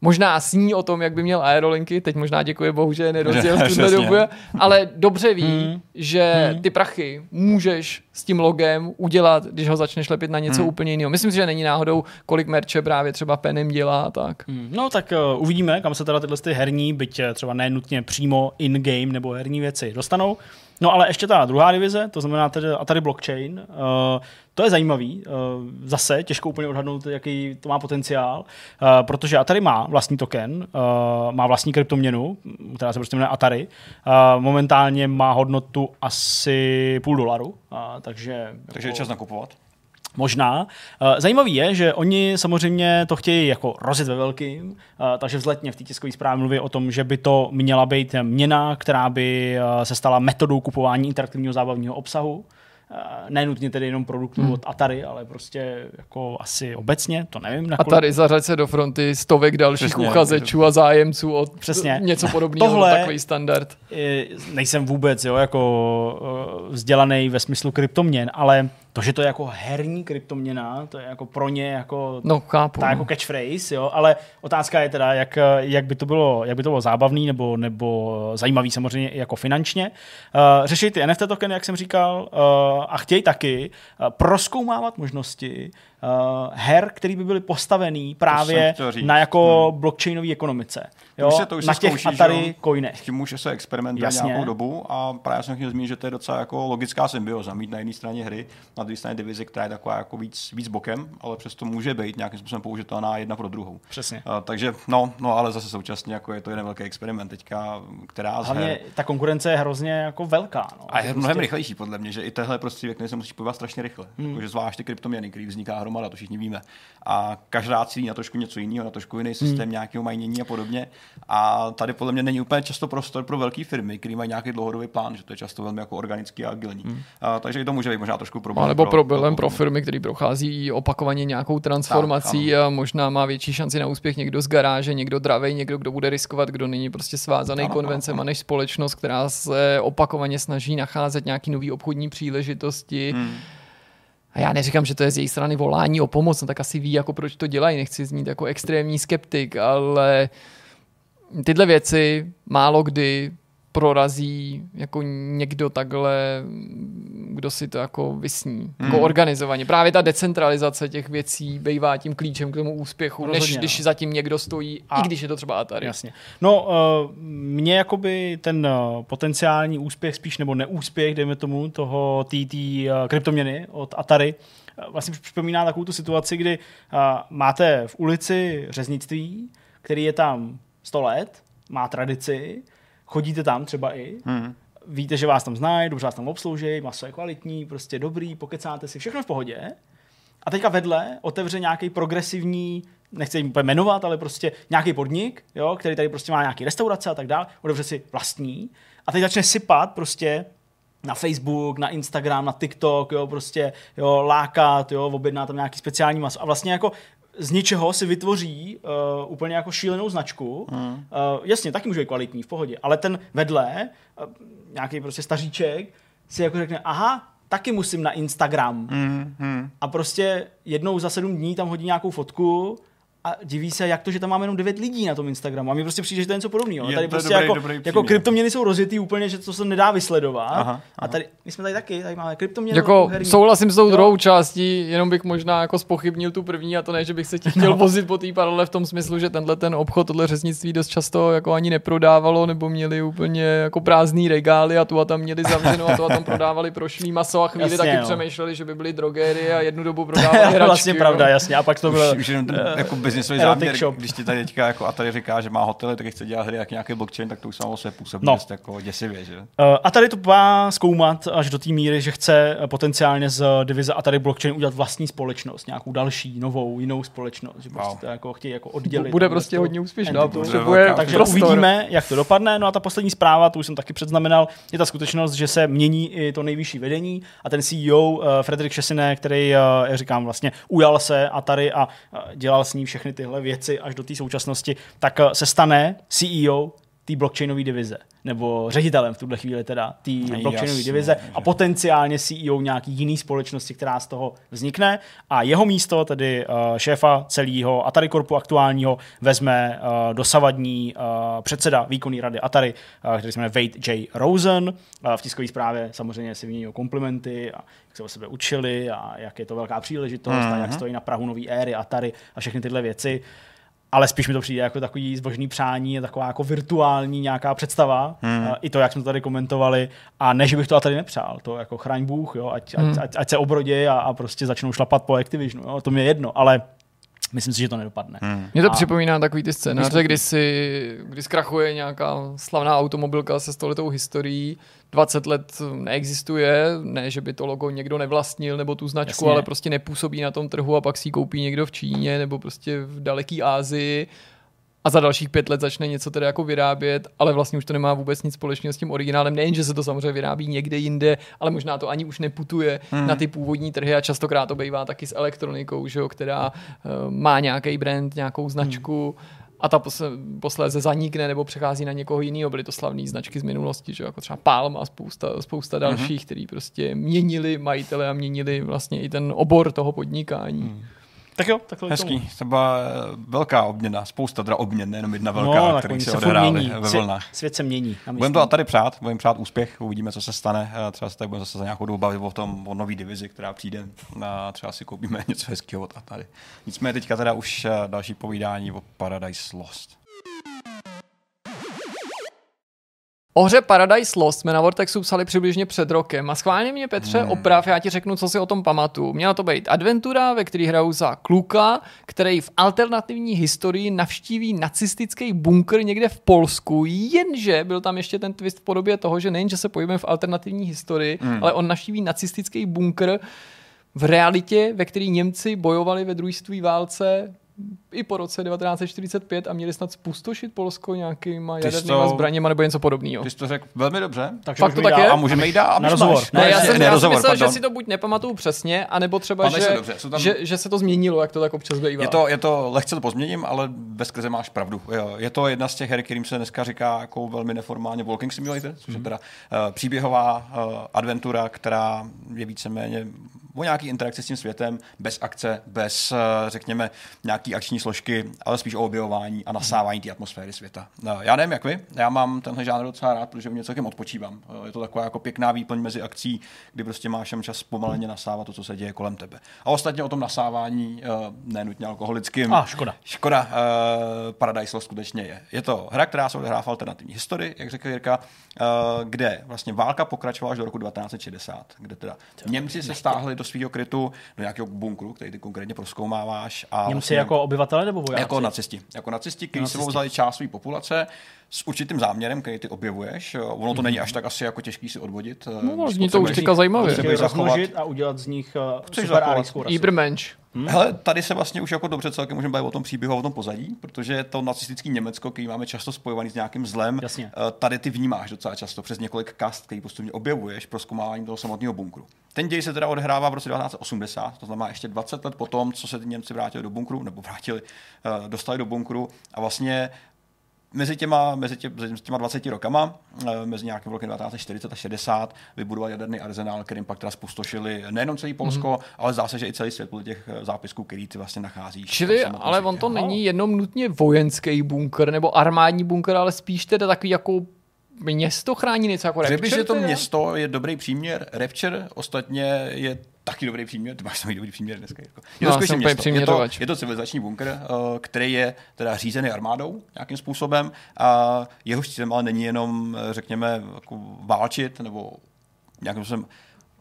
možná sní o tom, jak by měl aerolinky, teď možná děkuje bohu, že je nerozděl v tuhle dobu, ale dobře ví, hmm. že hmm. ty prachy můžeš s tím logem udělat, když ho začneš lepit na něco Hmm. úplně jiného. Myslím si, že není náhodou, kolik merče právě třeba Penem dělá a tak. Hmm, No tak uh, uvidíme, kam se teda tyhle ty herní, byť eh, třeba nenutně přímo in-game nebo herní věci dostanou. No ale ještě ta druhá divize, to znamená tedy Atari Blockchain, uh, to je zajímavý, uh, zase těžko úplně odhadnout, jaký to má potenciál, uh, protože Atari má vlastní token, uh, má vlastní kryptoměnu, která se prostě jmenuje Atari, uh, momentálně má hodnotu asi půl dolaru, uh, takže... Takže je jako- čas nakupovat. Možná. Eh, Zajímavý je, že oni samozřejmě to chtějí jako rozjet ve velkým, eh, takže vzletně v té tiskové zprávě mluví o tom, že by to měla být měna, která by eh, se stala metodou kupování interaktivního zábavního obsahu. Eh, Nenutně tedy jenom produktů hmm. od Atari, ale prostě jako asi obecně, to nevím. A nakolik- tady zařaď se do fronty stovek dalších Přesně. uchazečů a zájemců o Přesně. něco podobného, Tohle- Tohle... takový standard. Nejsem vůbec jo, jako vzdělaný ve smyslu kryptoměn, ale to, že to je jako herní kryptoměna, to je jako pro ně jako No, chápu. ta no. jako catchphrase, jo, ale otázka je teda, jak, jak, by to bylo, jak by to bylo zábavný nebo, nebo zajímavý samozřejmě i jako finančně. Uh, řešit ty NFT tokeny, jak jsem říkal, uh, a chtějí taky uh, proskoumávat možnosti uh, her, které by byly postavený právě na jako hmm. blockchainové ekonomice. Jo, už se to už na se těch zkouší, že Atari coinech. S tím může se experimentovat Jasně. nějakou dobu a právě jsem chtěl zmínit, že to je docela jako logická symbioza. Mít na jedné straně hry, na druhé straně divizi, která je taková jako víc, víc bokem, ale přesto může být nějakým způsobem použitelná jedna pro druhou. Přesně. Uh, takže no, no, ale zase současně jako je to jeden velký experiment teďka, která z Hlavně her, ta konkurence je hrozně jako velká. No. a je Že mnohem prostě- rychlejší podle mě, že i tehle prostě který se musí pohybovat strašně rychle. Hmm. Jakože zvlášť ty kryptoměny, který vzniká hromada, to všichni víme. A každá cílí na trošku něco jiného, na trošku jiný systém hmm. nějakého majnění a podobně. A tady podle mě není úplně často prostor pro velké firmy, které mají nějaký dlouhodobý plán, že to je často velmi jako organický a agilní. Hmm. A, takže i to může být možná trošku problém. A nebo pro, problém pro firmy, který prochází opakovaně nějakou transformací Tak, a možná má větší šanci na úspěch někdo z garáže, někdo dravej, někdo, kdo bude riskovat, kdo není prostě svázaný Ano, konvencema než společnost, která se opakovaně snaží nacházet nějaký nový obchodní příležitosti. Hmm. A já neříkám, že to je z její strany volání o pomoc, no tak asi ví, jako proč to dělají. Nechci znít jako extrémní skeptik, ale tyhle věci málo kdy prorazí jako někdo takhle, kdo si to jako vysní, hmm. jako organizovaně. Právě ta decentralizace těch věcí bývá tím klíčem k tomu úspěchu, Rozhodně, než no. když zatím někdo stojí, A- i když je to třeba Atari. Jasně. No, uh, mě jakoby ten uh, potenciální úspěch, spíš nebo neúspěch, dejme tomu, toho TT uh, kryptoměny od Atari, vlastně připomíná takovou tu situaci, kdy uh, máte v ulici řeznictví, který je tam 100 let, má tradici, chodíte tam třeba i, Hmm. víte, že vás tam znají, dobře vás tam obslouží, maso je kvalitní, prostě dobrý, pokecáte si, všechno v pohodě. A teďka vedle otevře nějaký progresivní, nechci jim úplně jmenovat, ale prostě nějaký podnik, jo, který tady prostě má nějaký restaurace a tak dále, otevře si vlastní a teď začne sypat prostě na Facebook, na Instagram, na TikTok, jo, prostě, jo, lákat, jo, objedná tam nějaký speciální maso. A vlastně jako z ničeho si vytvoří uh, úplně jako šílenou značku. Hmm. Uh, jasně, taky může být kvalitní, v pohodě, ale ten vedle, uh, nějaký prostě staříček, si jako řekne, aha, taky musím na Instagram. Hmm. Hmm. A prostě jednou za sedm dní tam hodí nějakou fotku a diví se, jak to, že tam máme jenom 9 lidí na tom Instagramu. A mi prostě přijde, že to je něco podobného. Je Tady to prostě dobrý- jako, dobrý jako kryptoměny jsou rozjetý úplně, že to se nedá vysledovat. Aha, A aha. tady, my jsme tady taky, tady máme kryptoměny. Jako herní. souhlasím s tou Jo. druhou částí, jenom bych možná jako spochybnil tu první a to ne, že bych se ti chtěl No. vozit po té paralele v tom smyslu, že tenhle ten obchod, tohle řeznictví dost často jako ani neprodávalo, nebo měli úplně jako prázdný regály a tu a tam měli zavřeno a tu a tam prodávali prošlý maso a chvíli Jasně, taky no. přemýšleli, že by byly drogéry a jednu dobu To prodávali je hračky. vlastně jo. pravda, jasně. A pak to bylo... Už, už jenom ten eh, jako biznisový erotic záměr, shop. když ti tady teďka jako Atari říká, že má hotely, tak chce dělat hry jak nějaký blockchain, tak to už samo se působí No. dost jako děsivě, že? Uh, a tady to má zkoumat až do té míry, že chce eh, potenciálně z divize a tady blockchain udělat vlastní společnost, nějakou další, novou, jinou společnost, že prostě Wow. to jako chtějí jako oddělit. Bude prostě tu hodně úspěšná, potřebuje Takže prostor. uvidíme, jak to dopadne. No a ta poslední zpráva, tu už jsem taky předznamenal, je ta skutečnost, že se mění i to nejvyšší vedení a ten CEO uh, Frederik Šesine, který, uh, jak říkám, vlastně ujal se Atari a uh, dělal s ní všechny tyhle věci až do té současnosti, tak uh, se stane CEO té blockchainové divize, nebo ředitelem v tuhle chvíli teda té blockchainové divize a že- potenciálně CEO nějaký jiný společnosti, která z toho vznikne a jeho místo, tedy uh, šéfa celého Atari Corpu aktuálního, vezme uh, dosavadní uh, předseda výkonné rady Atari, uh, který se jmenuje Wade J. Rosen. Uh, v tiskové zprávě samozřejmě si vymění komplimenty a jak se o sebe učili a jak je to velká příležitost mm-hmm. a jak stojí na Prahu nové éry Atari a všechny tyhle věci ale spíš mi to přijde jako takový zbožný přání, taková jako virtuální nějaká představa, hmm. i to, jak jsme to tady komentovali, a ne, že bych to tady nepřál, to jako chraň Bůh, jo, ať, hmm. ať, ať, ať se obrodí a, a prostě začnou šlapat po Activisionu, jo, to mě je jedno, ale myslím si, že to nedopadne. Hmm. Mě to A- připomíná takový ty scénáře, kdy, si, kdy zkrachuje nějaká slavná automobilka se stoletou historií, 20 let neexistuje, ne, že by to logo někdo nevlastnil nebo tu značku, Jasně. ale prostě nepůsobí na tom trhu a pak si ji koupí někdo v Číně nebo prostě v daleký Ázii a za dalších pět let začne něco tedy jako vyrábět, ale vlastně už to nemá vůbec nic společného s tím originálem. Nejen, že se to samozřejmě vyrábí někde jinde, ale možná to ani už neputuje hmm. na ty původní trhy a častokrát to bývá taky s elektronikou, že jo, která uh, má nějaký brand, nějakou značku. Hmm a ta posléze zanikne nebo přechází na někoho jiného. Byly to slavné značky z minulosti, že jako třeba Palm a spousta, spousta dalších, mm-hmm. který prostě měnili majitele a měnili vlastně i ten obor toho podnikání. Mm. Tak jo, takhle Hezký, to byla eh, velká obměna, spousta teda obměn, nejenom jedna No, velká, tak který se se odehrály ve Svět, vlnách. svět se mění. Budeme to tady přát, budeme přát úspěch, uvidíme, co se stane. Eh, Třeba se tady budeme zase za nějakou dobu bavit o tom, o nový divizi, která přijde a třeba si koupíme něco hezkého od Atari. Nicméně teďka teda už eh, další povídání o Paradise Lost. O hře Paradise Lost jsme na Vortexu psali přibližně před rokem a schválně mě Petře hmm. oprav, já ti řeknu, co si o tom pamatuju. Měla to být adventura, ve které hraju za kluka, který v alternativní historii navštíví nacistický bunkr někde v Polsku, jenže byl tam ještě ten twist v podobě toho, že nejen, že se pojíme v alternativní historii, hmm. ale on navštíví nacistický bunkr v realitě, ve který Němci bojovali ve druhé světové válce i po roce 1945 a měli snad spustošit Polsko nějakýma jadernýma to- zbraněma nebo něco podobného. Ty jsi to řekl velmi dobře. Takže Fakt to tak dál. je? A můžeme jít dál. Na rozhovor. Ne, já jsem, ne, já rozhovor, myslel, že pardon. si to buď nepamatuju přesně, anebo třeba, že, si dobře, jsou tam- že, že, se to změnilo, jak to tak občas bývá. Je to, je to, lehce to pozměním, ale bez krize máš pravdu. Jo, Je to jedna z těch her, kterým se dneska říká jako velmi neformálně Walking Simulator, což je teda uh, příběhová uh, adventura, která je víceméně o nějaký interakci s tím světem, bez akce, bez, uh, řekněme, nějaký akční složky, ale spíš o objevování a nasávání té atmosféry světa. No, já nevím, jak vy, já mám tenhle žánr docela rád, protože mě celkem odpočívám. Uh, Je to taková jako pěkná výplň mezi akcí, kdy prostě máš čas pomaleně nasávat to, co se děje kolem tebe. A ostatně o tom nasávání, uh, nenutně alkoholickým, A, škoda. Škoda, uh, Paradise Lost skutečně je. Je to hra, která se odehrává v alternativní historii, jak řekl Jirka, kde vlastně válka pokračovala až do roku 1960, kde teda Němci se stáhli do svého krytu, do nějakého bunkru, který ty konkrétně proskoumáváš. A Němci vlastně, jako obyvatele nebo vojáci? jako nacisti. Jako nacisti, kteří sebou vzali část své populace s určitým záměrem, který ty objevuješ. Ono to není až tak asi jako těžký si odvodit. No, Když zní to už teďka zajímavě. rozmnožit a udělat z nich uh, Chceš super arijskou rasu. Ibermensch. Hmm? Hele, tady se vlastně už jako dobře celkem můžeme bavit o tom příběhu a o tom pozadí, protože to nacistický Německo, který máme často spojovaný s nějakým zlem. Jasně. Eh, Tady ty vnímáš docela často přes několik kast, který postupně objevuješ pro zkoumávání toho samotného bunkru. Ten děj se teda odehrává v roce 1980, to znamená ještě 20 let potom, co se ty Němci vrátili do bunkru, nebo vrátili, eh, dostali do bunkru a vlastně mezi těma, mezi, tě, mezi těma 20 rokama, eh, mezi nějakým rokem 1940 a 60, vybudoval jaderný arzenál, kterým pak teda spustošili nejenom celý Polsko, mm-hmm. ale zdá se, že i celý svět podle těch eh, zápisků, který ty vlastně nacházíš. v Čili, ale světě. on to není jenom nutně vojenský bunkr nebo armádní bunkr, ale spíš teda takový jako město chrání něco jako Řekl bych, že to město je dobrý příměr. Rapture ostatně je taky dobrý příměr. Ty máš samý dobrý příměr dneska. Jirko. Je No, to já skutečně město. Je to, je to civilizační bunkr, eh, který je teda řízený armádou nějakým způsobem. A jeho cílem ale není jenom, eh, řekněme, jako válčit nebo nějakým způsobem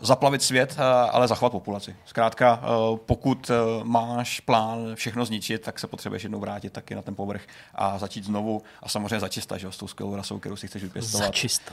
zaplavit svět, eh, ale zachovat populaci. Zkrátka, eh, pokud eh, máš plán všechno zničit, tak se potřebuješ jednou vrátit taky na ten povrch a začít znovu a samozřejmě začista, že s tou skvělou rasou, kterou si chceš vypěstovat. Začista.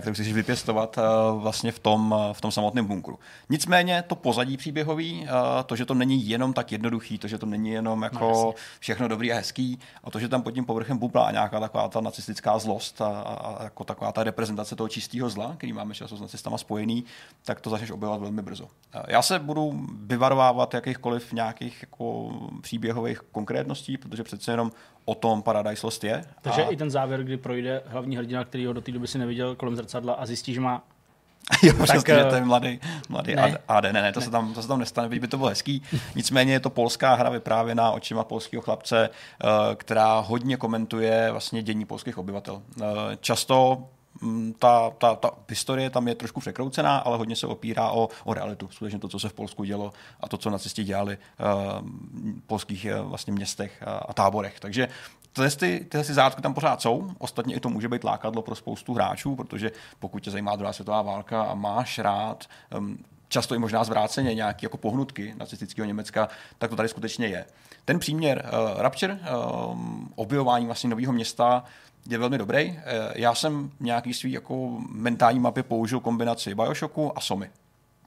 Kterou chceš vypěstovat vlastně v tom, v tom samotném bunkru. Nicméně to pozadí příběhový, to, že to není jenom tak jednoduchý, to, že to není jenom jako všechno dobrý a hezký, a to, že tam pod tím povrchem bublá nějaká taková ta nacistická zlost a, a, a jako taková ta reprezentace toho čistého zla, který máme často s nacistama spojený, tak tak to začneš objevovat velmi brzo. Já se budu vyvarovávat jakýchkoliv nějakých jako příběhových konkrétností, protože přece jenom o tom Paradise Lost je. Takže a... i ten závěr, kdy projde hlavní hrdina, který ho do té doby si neviděl kolem zrcadla a zjistí, že má jo, tak, přesně, že to je mladý, mladý ne. AD. Ne, ne, to, ne. Se tam, to se tam nestane, byť by to bylo hezký. Nicméně je to polská hra vyprávěná očima polského chlapce, eh, která hodně komentuje vlastně dění polských obyvatel. Eh, často ta, ta, ta historie tam je trošku překroucená, ale hodně se opírá o, o realitu. Skutečně to, co se v Polsku dělo a to, co nacisti dělali uh, v polských uh, vlastně městech a, táborech. Takže Tyhle, ty, tyhle ty zárodky tam pořád jsou, ostatně i to může být lákadlo pro spoustu hráčů, protože pokud tě zajímá druhá světová válka a máš rád um, často i možná zvráceně nějaké jako pohnutky nacistického Německa, tak to tady skutečně je. Ten příměr uh, Rapture, um, objevování vlastně nového města, je velmi dobrý. Uh, já jsem nějaký svý jako mentální mapě použil kombinaci Bioshocku a Somy.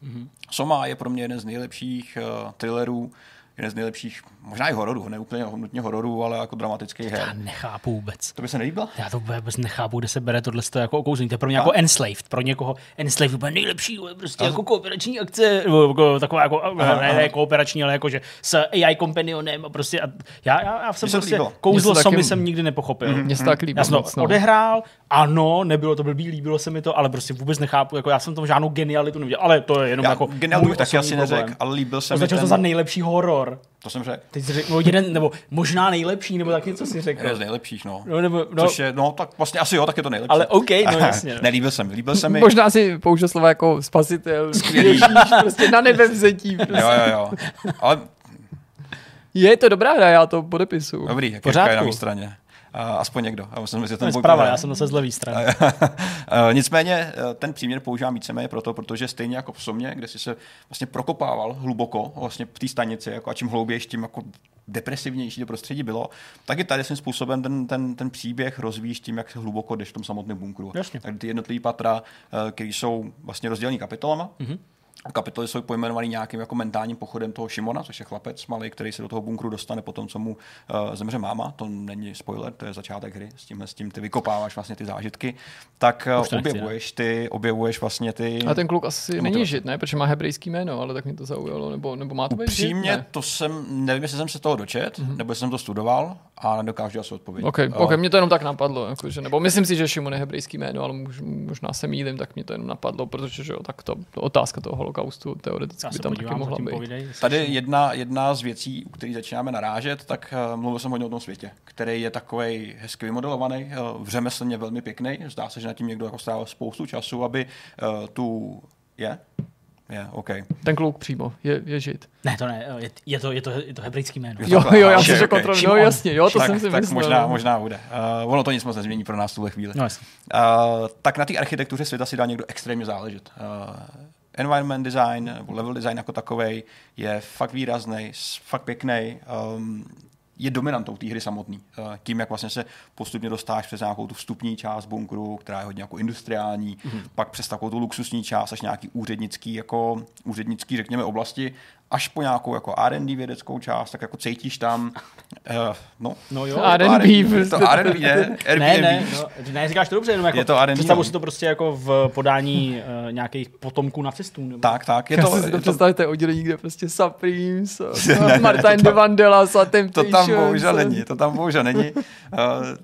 Mm-hmm. Soma je pro mě jeden z nejlepších uh, thrillerů, jeden z nejlepších, možná i hororů, ne úplně nutně hororů, ale jako dramatický her. Já nechápu vůbec. To by se nelíbilo? Já to vůbec nechápu, kde se bere tohle jako okouzení. To je pro mě a? jako Enslaved. Pro někoho Enslaved úplně nejlepší, prostě a? jako kooperační akce, jako, taková jako, aha, ne, ne, kooperační, ale jako, že s AI kompanionem a prostě a já, já, já jsem prostě kouzlo somy taky... jsem nikdy nepochopil. Mm, Mně se tak líbilo. Já jsem to no. odehrál, ano, nebylo to blbý, líbilo se mi to, ale prostě vůbec nechápu, jako já jsem tam žádnou genialitu neviděl, ale to je jenom já jako genialitu bych taky asi neřekl, ale líbil se mi ten... to za nejlepší horor. To jsem řekl. Teď jsi řekl, no, jeden, nebo možná nejlepší, nebo tak něco si řekl. Je z nejlepších, no. no, nebo, no. Což je, no, tak vlastně asi jo, tak je to nejlepší. Ale OK, no jasně. Nelíbil jsem, líbil se mi. Možná si použil slova jako spasitel, skvělý, prostě na nebe vzetí. Prostě. Jo, jo, jo. Ale je to dobrá hra, já to podepisu. Dobrý, jak je na mé straně aspoň někdo. Já musím že ten zprava, já jsem zase z levý strany. Nicméně eh, ten příměr používám víceméně proto, protože stejně jako v Somě, kde si se vlastně prokopával hluboko vlastně v té stanici, jako a čím hloubější, tím jako depresivnější to prostředí bylo, tak i tady svým způsobem ten, ten, ten příběh rozvíjíš tím, jak hluboko jdeš v tom samotném bunkru. Jasně. Tak ty jednotlivé patra, eh, které jsou vlastně rozdělené kapitolama, mm-hmm kapitoly jsou pojmenovaný nějakým jako mentálním pochodem toho Šimona, což je chlapec malý, který se do toho bunkru dostane po tom, co mu uh, zemře máma. To není spoiler, to je začátek hry. S tímhle s tím ty vykopáváš vlastně ty zážitky. Tak uh, objevuješ ty, objevuješ vlastně ty. A ten kluk asi není žid, ne? Protože má hebrejský jméno, ale tak mi to zaujalo. Nebo, nebo má to být Upřímně, žid? to jsem, nevím, jestli jsem se toho dočet, mm-hmm. nebo jsem to studoval a nedokážu asi odpovědět. Okay, uh, okay, mě to jenom tak napadlo. Jakože, nebo myslím si, že Šimon je hebrejský jméno, ale možná se mýlím, tak mě to jenom napadlo, protože že jo, tak to, to otázka toho holokaustu teoreticky by tam taky mohla být. Povídej, Tady jedna, jedna z věcí, u které začínáme narážet, tak uh, mluvil jsem hodně o tom světě, který je takový hezky vymodelovaný, uh, v řemeslně velmi pěkný. Zdá se, že na tím někdo jako strávil spoustu času, aby uh, tu je. Je, okay. Ten kluk přímo, je, je žid. Ne, to ne, je, je, to, je, to, je to hebrejský jméno. Jo, jo, já si řekl okay. no jasně, jo, to tak, jsem si tak myslel. možná, možná bude. Uh, ono to nic moc nezmění pro nás v tuhle chvíli. No, uh, tak na té architektuře světa si dá někdo extrémně záležet. Uh, environment design nebo level design jako takový je fakt výrazný, fakt pěkný. Um, je dominantou té hry samotný. Uh, tím, jak vlastně se postupně dostáš přes nějakou tu vstupní část bunkru, která je hodně jako industriální, mm-hmm. pak přes takovou tu luxusní část až nějaký úřednický, jako úřednický, řekněme, oblasti až po nějakou jako R&D vědeckou část, tak jako cítíš tam, uh, no, no jo, R&D, prostě. to R&D, ne, ne, ne, no, ne, říkáš to dobře, jenom jako je to R&D, představu no. si to prostě jako v podání uh, nějakých potomků nacistů. Nebo? Tak, tak, je to, Já si to představit, oddělení, kde prostě Supremes, Martin de Vandelas a ten To tam bohužel není, to tam bohužel není. Uh,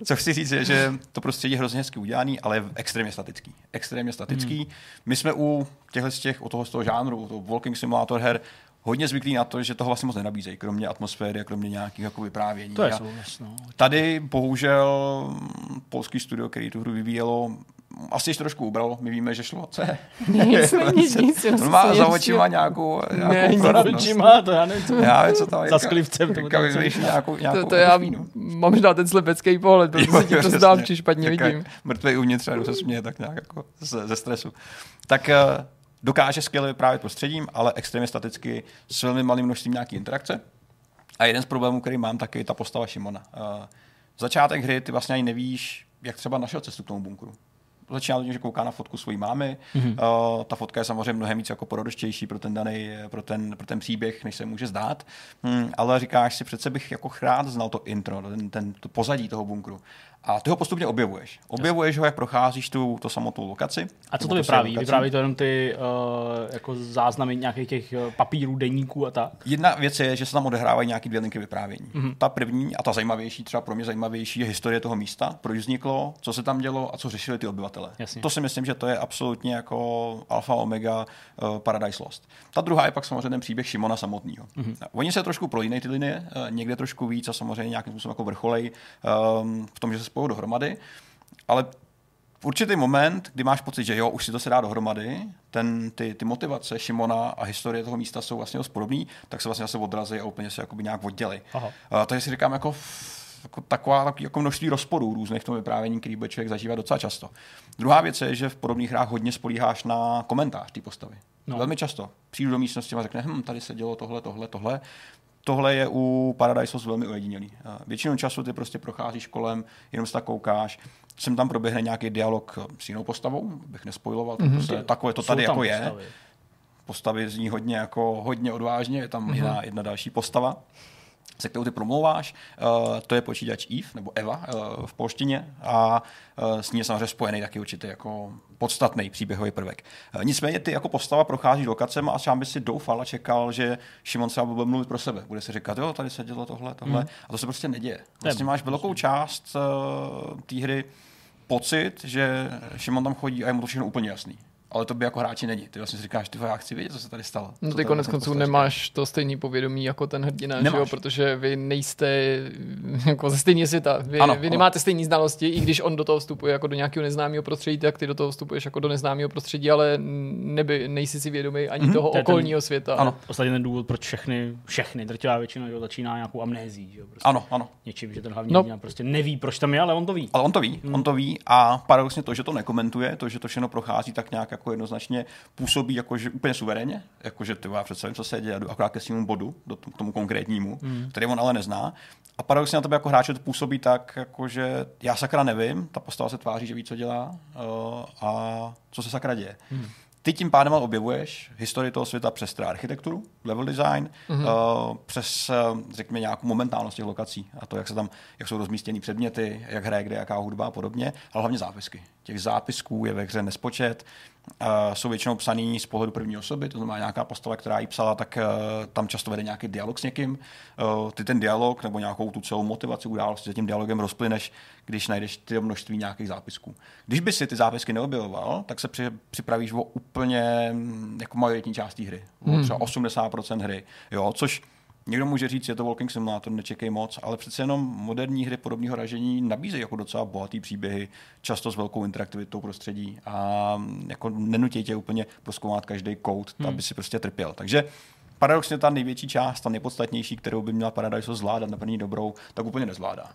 co chci říct je, že to prostředí je hrozně hezky udělané, ale je extrémně statický. Extrémně statický. Hmm. My jsme u těchto z těch, u toho z toho žánru, toho Walking Simulator her, hodně zvyklí na to, že toho vlastně moc nenabízejí, kromě atmosféry a kromě nějakých jako vyprávění. To je souhlas, no. Tady bohužel polský studio, který tu hru vyvíjelo, asi ještě trošku ubral. My víme, že šlo co Nic, nic, nic. On má za očima nějakou, nějakou ne, za očima, to já nevím, co, já nevím, co tam je. Za sklivcem. To, nějakou, nějakou to, to já mám možná ten slepecký pohled, protože se ti to zdám, či špatně vidím. Mrtvý uvnitř, a se směje tak nějak jako ze, ze stresu. Tak uh, dokáže skvěle vyprávět prostředím, ale extrémně staticky s velmi malým množstvím nějaký interakce. A jeden z problémů, který mám, taky je ta postava Šimona. Uh, začátek hry ty vlastně ani nevíš, jak třeba našel cestu k tomu bunkru. Začíná tím, že kouká na fotku svojí mámy. Mm-hmm. Uh, ta fotka je samozřejmě mnohem víc jako porodičtější pro ten daný, pro ten, pro ten příběh, než se může zdát. Hmm, ale říkáš si, přece bych jako rád znal to intro, ten, ten, to pozadí toho bunkru. A ty ho postupně objevuješ. Objevuješ ho, jak procházíš tu to samotnou lokaci. A co to vypráví? lokaci. Vypráví to jenom ty uh, jako záznamy nějakých těch eh, papírů, deníků a tak? Jedna věc je, že se tam odehrávají nějaké dvě linky vyprávění. Mhm. Mm-hmm. Ta první a ta zajímavější, třeba pro mě zajímavější, je historie toho místa, proč vzniklo, co se tam dělo a co řešili ty obyvatele. Jasně. To si myslím, že to je absolutně jako alfa omega uh, Paradise Lost. Ta druhá je pak samozřejmě ten příběh Šimona samotného. Mhm. Mm-hmm. Oni se trošku prolínají ty linie, uh, někde trošku víc a samozřejmě nějakým způsobem jako vrcholej um, v tom, že se spojují dohromady, ale v určitý moment, kdy máš pocit, že jo, už si to se dá dohromady, ten, ty, ty motivace Šimona a historie toho místa jsou vlastně dost podobný, tak se vlastně zase odrazí a úplně se jakoby nějak oddělí. Uh, takže si říkám, jako, jako taková takový, jako množství rozporů různých v tom vyprávění, který bude člověk zažívat docela často. Druhá věc je, že v podobných hrách hodně spolíháš na komentář té postavy. No. Velmi často. Přijdu do místnosti a řekne, hm, tady se dělo tohle, tohle, tohle. Tohle je u Paradise Lost velmi ojedinělý. Většinou času ty prostě procházíš kolem, jenom se tak koukáš, sem tam proběhne nějaký dialog s jinou postavou, bych nespojiloval, mm-hmm. to prostě, takové to tady tam jako je. postavy. Postavy zní hodně, jako, hodně odvážně, je tam Mhm. mm-hmm. jedna, jedna další postava se kterou ty promlouváš, uh, to je počítač Eve, nebo Eva uh, v polštině a uh, s ní je samozřejmě spojený taky určitě jako podstatný příběhový prvek. Nicméně ty jako postava procházíš lokacem a sám by si doufal a čekal, že Šimon se bude mluvit pro sebe. Bude si říkat, jo, tady se dělo tohle, tohle. Mm. A to se prostě neděje. Vlastně máš velkou část té hry pocit, že Šimon tam chodí a je mu to všechno úplně jasný. Ale to by jako hráči není. Ty vlastně si říkáš, ty já chci vědět, co se tady stalo. No ty konec ten konců říká. nemáš to stejný povědomí jako ten hrdina, že jo? Protože vy nejste jako ze stejného světa. Vy, Ano, vy ano. nemáte stejné znalosti, i když on do toho vstupuje jako do nějakého neznámého prostředí, tak ty do toho vstupuješ jako do neznámého prostředí, ale neby, nejsi si vědomý ani Mhm, toho to je ten- okolního světa. Ano. Ostatně ten důvod, proč všechny, všechny, drtivá většina jo, začíná nějakou amnézí. Že jo, prostě Ano, ano. Něčím, že ten hlavní No. hrdina prostě neví, proč tam je, ale on to ví. Ale on to ví, hmm. on to ví a paradoxně to, že to nekomentuje, to, že to všechno prochází tak nějak jako jednoznačně působí jako, že úplně suverénně, jako že ty já přece vím, co se děje, jdu akorát ke svému bodu, do k tomu konkrétnímu, hmm. který on ale nezná. A paradoxně na tebe jako hráče to působí tak, jako že já sakra nevím, ta postava se tváří, že ví, co dělá uh, a co se sakra děje. Hmm. Ty tím pádem objevuješ historii toho světa přes teda architekturu, level design, mm-hmm. uh, přes, uh, řekněme, nějakou momentálnost těch lokací a to, jak, se tam, jak jsou rozmístěny předměty, jak hraje kde, jaká hudba a podobně, ale hlavně zápisky. Těch zápisků je ve hře nespočet, uh, jsou většinou psaný z pohledu první osoby, to znamená nějaká postava, která ji psala, tak uh, tam často vede nějaký dialog s někým. Uh, ty ten dialog nebo nějakou tu celou motivaci události za tím dialogem rozplyneš, když najdeš ty množství nějakých zápisků. Když by si ty zápisky neobjevoval, tak se při, připravíš o úplně mm, jako majoritní část té hry. O třeba 80% hry. Jo, což Někdo může říct, je to Walking Simulator, nečekej moc, ale přece jenom moderní hry podobného ražení nabízejí jako docela bohatý příběhy, často s velkou interaktivitou prostředí a mm, jako nenutí tě úplně proskoumat každý kout, hmm. aby si prostě trpěl. Takže paradoxně ta největší část, ta nejpodstatnější, kterou by měla Paradise zvládat na první dobrou, tak úplně nezvládá.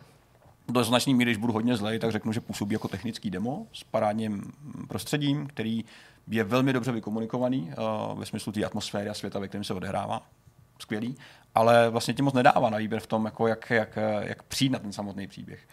Do značné míry, když budu hodně zlej, tak řeknu, že působí jako technický demo s parádním prostředím, který je velmi dobře vykomunikovaný uh, ve smyslu té atmosféry a světa, ve kterém se odehrává. Skvělý. Ale vlastně ti moc nedává na výběr v tom, jako jak, jak, jak přijít na ten samotný příběh.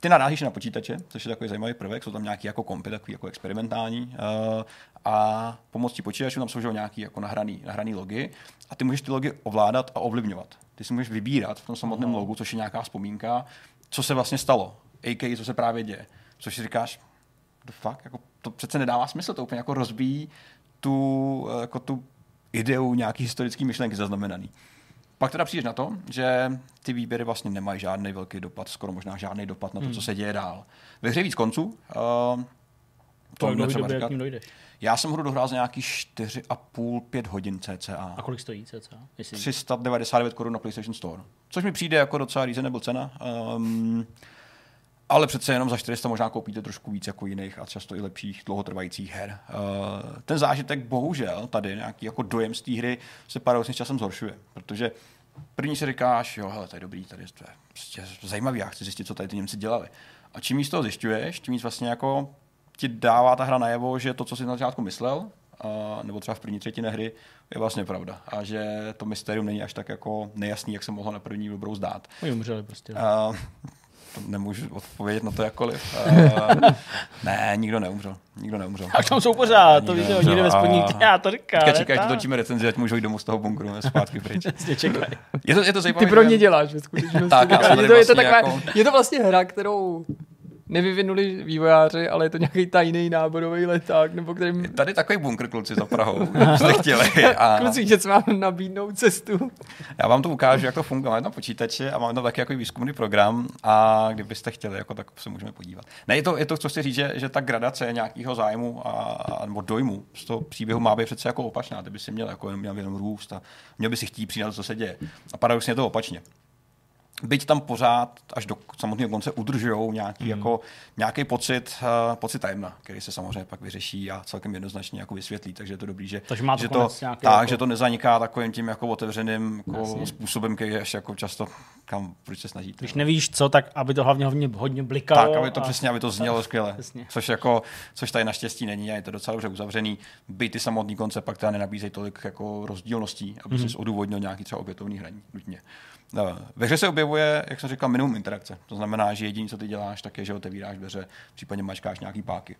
Ty narážíš na počítače, což je takový zajímavý prvek, jsou tam nějaký jako kompy, takový jako experimentální uh, a pomocí počítačů tam jsou že nějaký jako nahraný, nahraný logy a ty můžeš ty logy ovládat a ovlivňovat. Ty si můžeš vybírat v tom samotném logu, což je nějaká vzpomínka, co se vlastně stalo, a.k.a. co se právě děje. Což si říkáš, the fuck, jako, to přece nedává smysl, to úplně jako rozbíjí tu, eh, jako tu ideu nějaký historický myšlenky zaznamenaný. Pak teda přijdeš na to, že ty výběry vlastně nemají žádný velký dopad, skoro možná žádný dopad na to, Hmm. co se děje dál. Ve hře je víc konců, uh, To to jak dlouhý netřeba době, jak říkat. k ním dojdeš. Já jsem hru dohrál za nějaký 4,5-5 hodin cca. A kolik stojí cca? Jestli... 399 korun na PlayStation Store. Což mi přijde jako docela reasonable cena. Um, ale přece jenom za 400 možná koupíte trošku víc jako jiných a často i lepších dlouhotrvajících her. Uh, ten zážitek bohužel tady, nějaký jako dojem z té hry se paradoxně s časem zhoršuje, protože první si říkáš, jo, hele, to je dobrý, tady to je prostě zajímavý, já chci zjistit, co tady ty Němci dělali. A čím víc toho zjišťuješ, tím víc vlastně jako ti dává ta hra najevo, že to, co jsi na začátku myslel, a, nebo třeba v první třetině hry, je vlastně pravda. A že to mystérium není až tak jako nejasný, jak se mohlo na první dobrou zdát. Oni umřeli prostě. A, to nemůžu odpovědět na to jakkoliv. A, ne, nikdo neumřel. Nikdo neumřel. A tam jsou pořád, to Nikdo víš, že oni spodní, A- já to říkám. Teďka čekají, že točíme recenzi, ať můžou jít domů z toho bunkru, ne, zpátky pryč. Je to, je to zajímavé. Ty pro ně děláš ve skutečnosti. Tak, já jsem je, to, je, to vlastně taková, jako- je to vlastně hra, kterou nevyvinuli vývojáři, ale je to nějaký tajný náborový leták, nebo kterým... Je tady takový bunkr, kluci, za Prahou, jste chtěli. A... Kluci, že vám nabídnout cestu. Já vám to ukážu, jak to funguje. Máme tam počítače a máme tam taky jako výzkumný program a kdybyste chtěli, jako, tak se můžeme podívat. Ne, je to, je to co chci říct, že, že ta gradace nějakého zájmu a, nebo dojmu z toho příběhu má být přece jako opačná. Ty by si měl jako jenom, jenom růst a měl by si chtít přijít na to, co se děje. A paradoxně je to opačně byť tam pořád až do samotného konce udržují nějaký, mm. jako, nějaký pocit, uh, pocit tajemna, který se samozřejmě pak vyřeší a celkem jednoznačně jako vysvětlí, takže je to dobrý, že, takže má to, že, to, tak, jako... že to nezaniká takovým tím jako otevřeným jako způsobem, který je jako často kam, proč se snažíte. Když nevíš co, tak aby to hlavně hodně, hodně blikalo. Tak, aby to a... přesně, aby to znělo skvěle. Což, jako, což tady naštěstí není a je to docela dobře uzavřený. By ty samotný konce pak teda nenabízejí tolik jako rozdílností, aby mm-hmm. si odůvodnil nějaký třeba opětovný hraní nutně. No, ve hře se objevuje, jak jsem říkal, minimum interakce. To znamená, že jediné, co ty děláš, tak je, že otevíráš dveře, případně mačkáš nějaký páky.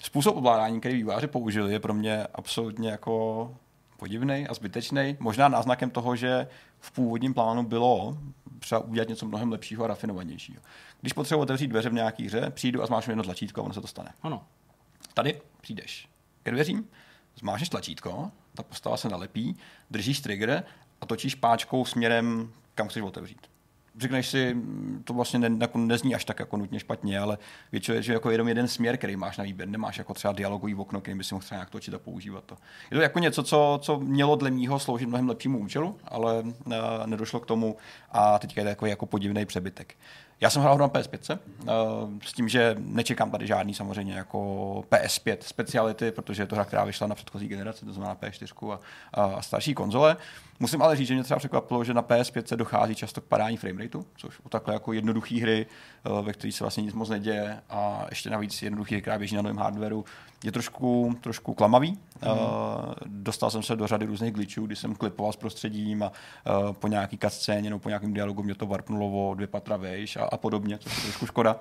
Způsob ovládání, který výváři použili, je pro mě absolutně jako podivný a zbytečný. Možná náznakem toho, že v původním plánu bylo třeba udělat něco mnohem lepšího a rafinovanějšího. Když potřebuji otevřít dveře v nějaký hře, přijdu a zmášnu jedno tlačítko a ono se to stane. Ano. Tady přijdeš ke dveřím, zmášneš tlačítko, ta postava se nalepí, držíš trigger a točíš páčkou směrem kam chceš otevřít. Řekneš si, to vlastně ne, jako nezní až tak jako nutně špatně, ale většinou že jako jenom jeden směr, který máš na výběr, nemáš jako třeba dialogový okno, který by si mohl třeba nějak točit a používat to. Je to jako něco, co, co mělo dle mýho sloužit mnohem lepšímu účelu, ale uh, nedošlo k tomu a teďka je to jako, jako podivný přebytek. Já jsem hrál na PS5, uh, s tím, že nečekám tady žádný samozřejmě jako PS5 speciality, protože je to hra, která vyšla na předchozí generaci, to znamená P4 a, a starší konzole. Musím ale říct, že mě třeba překvapilo, že na PS5 se dochází často k padání framerateu, což u takhle jako jednoduché hry, uh, ve kterých se vlastně nic moc neděje a ještě navíc jednoduché hry, která běží na novém hardwareu, je trošku, trošku klamavý. Mm. Uh, dostal jsem se do řady různých glitchů, kdy jsem klipoval s prostředím a uh, po nějaký cutscéně nebo po nějakém dialogu mě to varpnulo o dvě patra vejš a, a podobně, což je trošku škoda.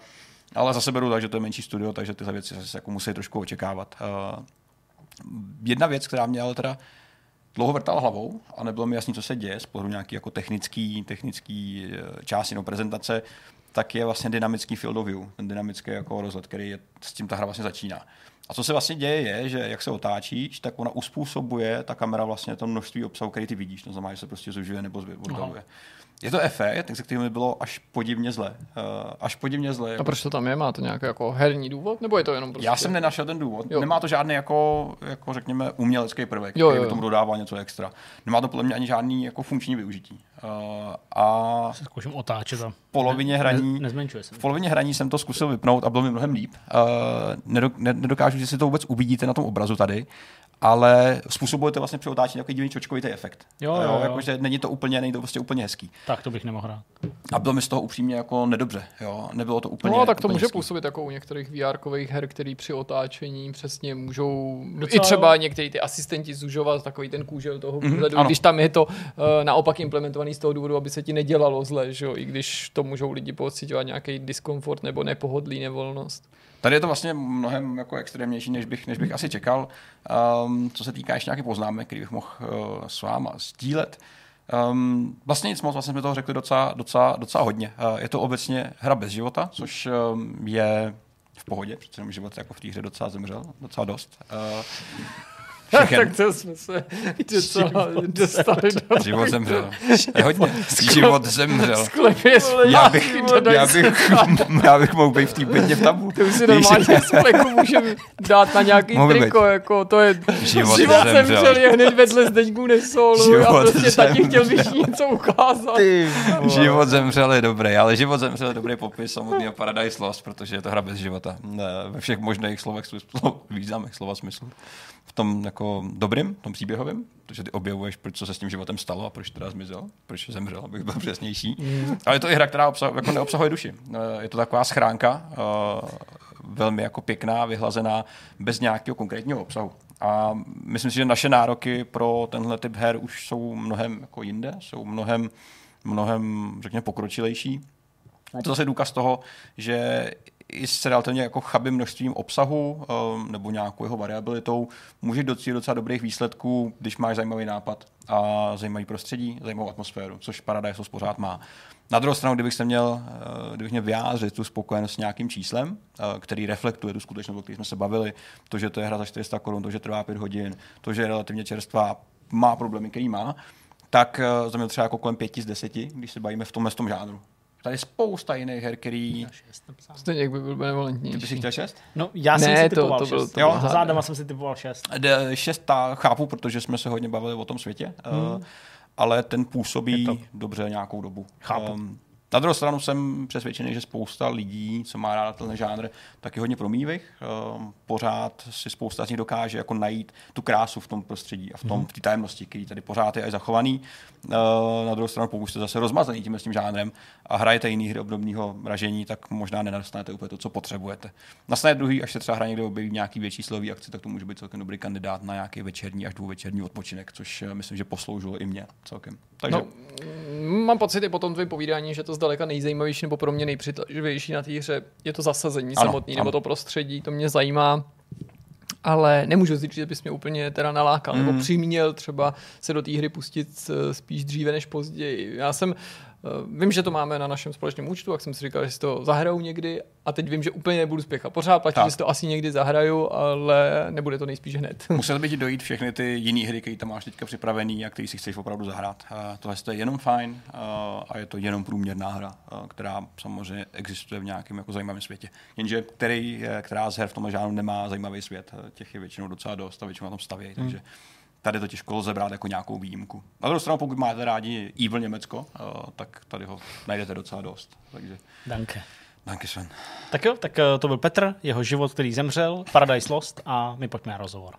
Ale zase beru tak, že to je menší studio, takže tyhle věci se jako musí trošku očekávat. Uh, jedna věc, která mě ale teda dlouho vrtala hlavou a nebylo mi jasný, co se děje z pohledu nějaký jako technický, technický části nebo prezentace, tak je vlastně dynamický field of view, ten dynamický jako rozhled, který je, s tím ta hra vlastně začíná. A co se vlastně děje, je, že jak se otáčíš, tak ona uspůsobuje ta kamera vlastně to množství obsahu, který ty vidíš. To znamená, že se prostě zužuje nebo oddaluje. Je to efekt, se kterým bylo až podivně zle. Uh, až podivně zle. A proč to tam je? Má to nějaký jako herní důvod? Nebo je to jenom prostě... Já jsem nenašel ten důvod. Jo. Nemá to žádný jako, jako řekněme, umělecký prvek, jo, který by tomu dodával něco extra. Nemá to podle mě ani žádný jako funkční využití. Uh, a se zkouším otáčet a v polovině hraní, ne, se. V polovině hraní jsem to zkusil vypnout a bylo mi mnohem líp. Uh, nedokážu, že si to vůbec uvidíte na tom obrazu tady, ale způsobuje to vlastně při otáčení takový divný čočkovitý efekt. Jo, jo, jo. Jakože není to úplně, není to prostě úplně hezký. Tak to bych nemohl hrát. A bylo mi z toho upřímně jako nedobře, jo. Nebylo to úplně No, tak to může hezký. působit jako u některých vr her, který při otáčení přesně můžou Docela i třeba jo. některý ty asistenti zužovat takový ten kůžel toho mhm, výhledu, mm-hmm, když tam je to uh, naopak implementovaný z toho důvodu, aby se ti nedělalo zle, že jo, i když to můžou lidi pocitovat nějaký diskomfort nebo nepohodlí, nevolnost. Tady je to vlastně mnohem jako extrémnější, než bych, než bych asi čekal. Um, co se týká ještě nějakých poznámek, který bych mohl uh, s váma sdílet. Um, vlastně nic moc, vlastně jsme toho řekli docela, docela, docela hodně. Uh, je to obecně hra bez života, což um, je v pohodě, protože život jako v té hře docela zemřel, docela dost. Uh, tak to jsme se docela dostali do... Život zemřel. Je hodně. Život zemřel. Sklepě já bych, já bych, já bych mohl být v té bedně v tabu. To už si normálně spleku můžeme dát na nějaký Mohl triko, být. jako to je... Život, život zemřel. zemřel. je hned vedle Zdeňku Nesolu a prostě zemřel. taky chtěl bych něco ukázat. Ty, život zemřel je dobrý, ale život zemřel je dobrý popis samotného Paradise Lost, protože je to hra bez života. Ve všech možných slovech, významech slova smyslu. Tom jako dobrým, tom příběhovým, protože ty objevuješ, proč co se s tím životem stalo a proč teda zmizel, proč zemřel, abych byl přesnější. Mm. Ale je to i hra, která obsah, jako neobsahuje duši. Eh, je to taková schránka, uh, velmi jako pěkná, vyhlazená, bez nějakého konkrétního obsahu. A myslím si, že naše nároky pro tenhle typ her už jsou mnohem jako jinde, jsou mnohem, mnohem řekněme, pokročilejší. To zase důkaz toho, že i s relativně jako chabým množstvím obsahu um, nebo nějakou jeho variabilitou můžeš docílit docela dobrých výsledků, když máš zajímavý nápad a zajímavý prostředí, zajímavou atmosféru, což Paradise pořád má. Na druhou stranu, kdybych se měl, eh, kdybych měl vyjádřit tu spokojenost s nějakým číslem, eh, který reflektuje tu skutečnost, o které jsme se bavili, to, že to je hra za 400 korun, to, že trvá 5 hodin, to, že je relativně čerstvá, má problémy, který má, tak jsem měl třeba jako kolem 5 z 10, když se bavíme v tomhle tom žánru. Tady je spousta jiných her, který... Stejně jak by byl benevolentní. Ty bys si chtěl šest? No, já jsem Ne, si to- typoval to byl- šest. to jo, zádama jsem si typoval šest. D- Šesta chápu, protože jsme se hodně bavili o tom světě, hmm. ale ten působí to- dobře nějakou dobu. Chápu. Um, na druhou stranu jsem přesvědčený, že spousta lidí, co má rád tenhle žánr, tak je hodně promývých. Um, pořád si spousta z nich dokáže jako najít tu krásu v tom prostředí a v tom, v té tajemnosti, který tady pořád je až zachovaný. Uh, na druhou stranu, pokud jste zase rozmazaný tím s tím žánrem a hrajete jiný hry obdobného ražení, tak možná nedostanete úplně to, co potřebujete. Na straně druhý, až se třeba hra někde objeví nějaký větší slový akci, tak to může být celkem dobrý kandidát na nějaký večerní až dvouvečerní odpočinek, což eh, myslím, že posloužilo i mě celkem. Takže No, mám pocit i po tom tvém povídání, že to zdaleka nejzajímavější nebo pro mě nejpřitažlivější na té hře je to zasazení Ano, samotný ano. nebo to prostředí, to mě zajímá. Ale nemůžu říct, že bys mě úplně teda nalákal, mm. nebo Mm. přiměl třeba se do té hry pustit eh, spíš dříve než později. Já jsem, vím, že to máme na našem společném účtu, jak jsem si říkal, že si to zahraju někdy a teď vím, že úplně nebudu spěchat. Pořád platí, Tak. že si to asi někdy zahraju, ale nebude to nejspíš hned. musel by ti dojít všechny ty jiné hry, které tam máš teďka připravený a který si chceš opravdu zahrát. Uh, tohle je jenom fajn uh, a je to jenom průměrná hra, která samozřejmě existuje v nějakém jako zajímavém světě. Jenže který, eh, která z her v tomhle žánru nemá zajímavý svět, eh, těch je většinou docela dost a většinou na tom stavějí, Hmm. Tady to těžko lze brát jako nějakou výjimku. Na druhou stranu, pokud máte rádi Evil Německo, uh, tak tady ho najdete docela dost. Takže Danke. danke Sven. Tak jo, tak eh, to byl Petr, jeho život, který zemřel, Paradise Lost a my pojďme na rozhovor.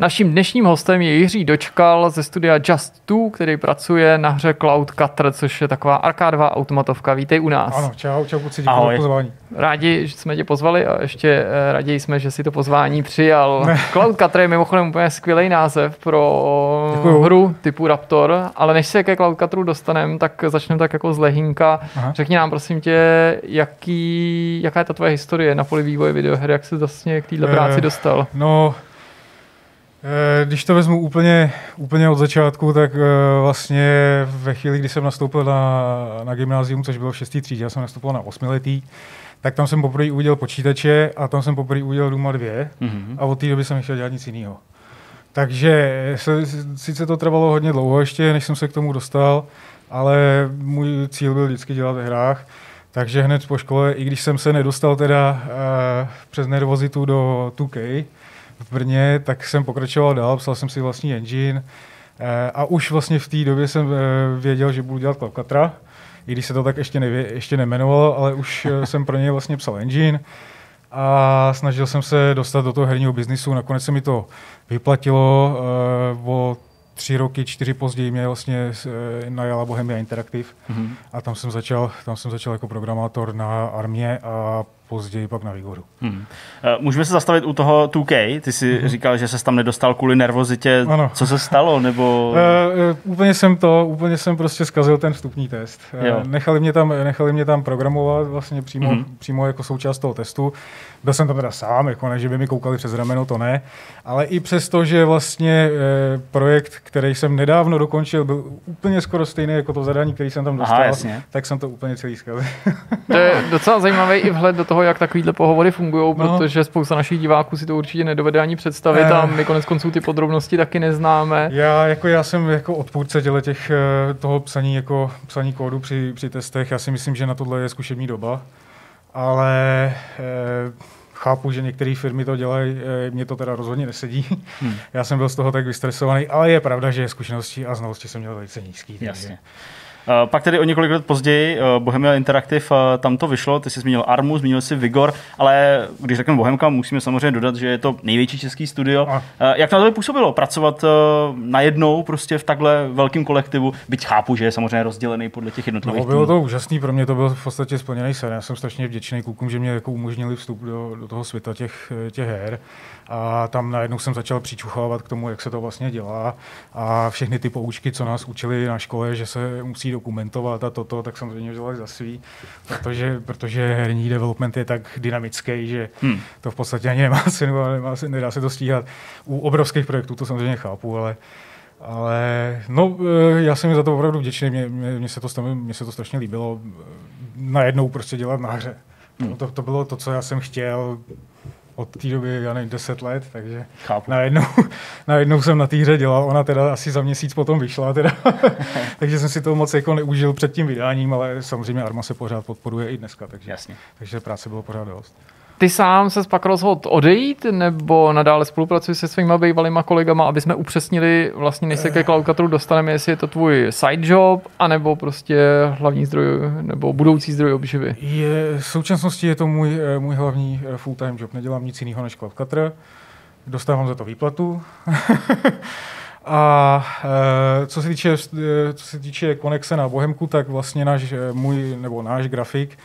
Naším dnešním hostem je Jiří Dočkal ze studia Just Two, který pracuje na hře Cloud Cutter, což je taková arkádová automatovka. Vítej u nás. Ano, čau, čau, kluci, děkuji za pozvání. Rádi, že jsme tě pozvali a ještě eh, raději jsme, že si to pozvání přijal. Cloud Cutter je mimochodem úplně skvělý název pro Děkuju. hru typu Raptor, ale než se ke Cloud Cutteru dostaneme, tak začneme tak jako z lehínka. Aha. Řekni nám prosím tě, jaký, jaká je ta tvoje historie na poli vývoje videoher, jak jsi vlastně k téhle Eh, práci dostal? No, eh, když to vezmu úplně, úplně od začátku, tak eh, vlastně ve chvíli, kdy jsem nastoupil na, na gymnázium, což bylo v 6. třídě, já jsem nastoupil na 8 letý, tak tam jsem poprvé uviděl počítače a tam jsem poprvé uviděl Duma 2 Mhm. a od té doby jsem nechtěl dělat nic jiného. Takže se, sice to trvalo hodně dlouho ještě, než jsem se k tomu dostal, ale můj cíl byl vždycky dělat ve hrách. Takže hned po škole, i když jsem se nedostal teda uh, přes nervozitu do 2K v Brně, tak jsem pokračoval dál, psal jsem si vlastní engine uh, a už vlastně v té době jsem uh, věděl, že budu dělat Cloudcatra, i když se to tak ještě, nevě, ještě nemenovalo, ale už uh, jsem pro něj vlastně psal engine a snažil jsem se dostat do toho herního biznisu. Nakonec se mi to vyplatilo. O tři roky, čtyři později mě vlastně najala Bohemia Interactive Mhm. a tam jsem začal, tam jsem začal jako programátor na armě a později pak na Vigoru. Hmm. Eh, Můžeme se zastavit u toho 2K. Ty jsi říkal, že se tam nedostal kvůli nervozitě. Ano. Co se stalo? Nebo... Uh, úplně jsem to, úplně jsem prostě zkazil ten vstupní test. Jo. nechali, mě tam, nechali mě tam programovat vlastně přímo, mm-hmm. přímo jako součást toho testu. Byl jsem tam teda sám, jako ne, že by mi koukali přes rameno, to ne. Ale i přesto, že vlastně uh, projekt, který jsem nedávno dokončil, byl úplně skoro stejný jako to zadání, který jsem tam Aha, dostal, jasně. tak jsem to úplně celý zkazil. To je docela zajímavý i vhled do toho, jak takovýhle pohovory fungují, No. protože spousta našich diváků si to určitě nedovede ani představit Eh. a my konec konců ty podrobnosti taky neznáme. Já, jako, já jsem jako odpůrce těle těch, eh, toho psaní, jako, psaní kódu při, při testech. Já si myslím, že na tohle je zkušební doba, ale eh, chápu, že některé firmy to dělají, eh, mně to teda rozhodně nesedí. Hmm. Já jsem byl z toho tak vystresovaný, ale je pravda, že zkušenosti a znalosti jsem měl velice nízký. takže- Jasně. Pak tedy o několik let později uh, Bohemia Interactive, uh, tam to vyšlo, ty jsi zmínil Armu, zmínil jsi Vigor, ale když řekneme Bohemka, musíme samozřejmě dodat, že je to největší český studio. A. jak na to působilo pracovat najednou prostě v takhle velkém kolektivu, byť chápu, že je samozřejmě rozdělený podle těch jednotlivých No, bylo to úžasný, pro mě to byl v podstatě splněný sen. Já jsem strašně vděčný klukům, že mě jako umožnili vstup do, do toho světa těch, těch her. A tam najednou jsem začal přičuchávat k tomu, jak se to vlastně dělá. A všechny ty poučky, co nás učili na škole, že se musí dokumentovat a toto, tak samozřejmě vzali za svý. Protože, protože herní development je tak dynamický, že Hmm. to v podstatě ani nemá cenu a nemá, se- nedá se to stíhat. U obrovských projektů to samozřejmě chápu, ale Ale no, eh, já jsem za to opravdu vděčný, mně, mně, mně, se to, mně se to strašně líbilo eh, najednou prostě dělat na hře. Hmm. To, to bylo to, co já jsem chtěl od té doby, já nevím, 10 let, takže Chápu. najednou, najednou jsem na té hře dělal, ona teda asi za měsíc potom vyšla, teda. takže jsem si to moc jako neužil před tím vydáním, ale samozřejmě Arma se pořád podporuje i dneska, takže, Jasně. takže práce bylo pořád dost. Ty sám se pak rozhodl odejít, nebo nadále spolupracuješ se svýma bývalýma kolegama, aby jsme upřesnili, vlastně než se ke Cloudcutteru dostaneme, jestli je to tvůj side job, anebo prostě hlavní zdroj, nebo budoucí zdroj obživy. Je, v současnosti je to můj, eh, můj hlavní eh, full-time job. Nedělám nic jiného než Cloud Cutter. Dostávám za to výplatu. A eh, co se týče, co se týče konexe na Bohemku, tak vlastně náš, můj, nebo náš grafik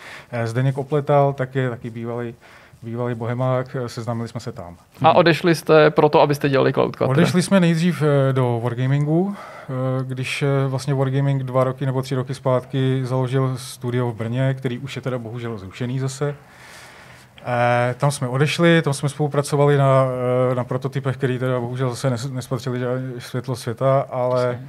Zdeněk Opletal, tak je taky bývalý, bývalý Bohemák, eh, seznámili jsme se tam. A odešli jste proto, abyste dělali Cloudcutter. Odešli jsme nejdřív eh, do Wargamingu, eh, když vlastně Wargaming dva roky nebo tři roky zpátky založil studio v Brně, který už je teda bohužel zrušený zase. Tam jsme odešli, tam jsme spolupracovali na, na prototypech, který teda bohužel zase nes- nespatřili světlo světa, ale,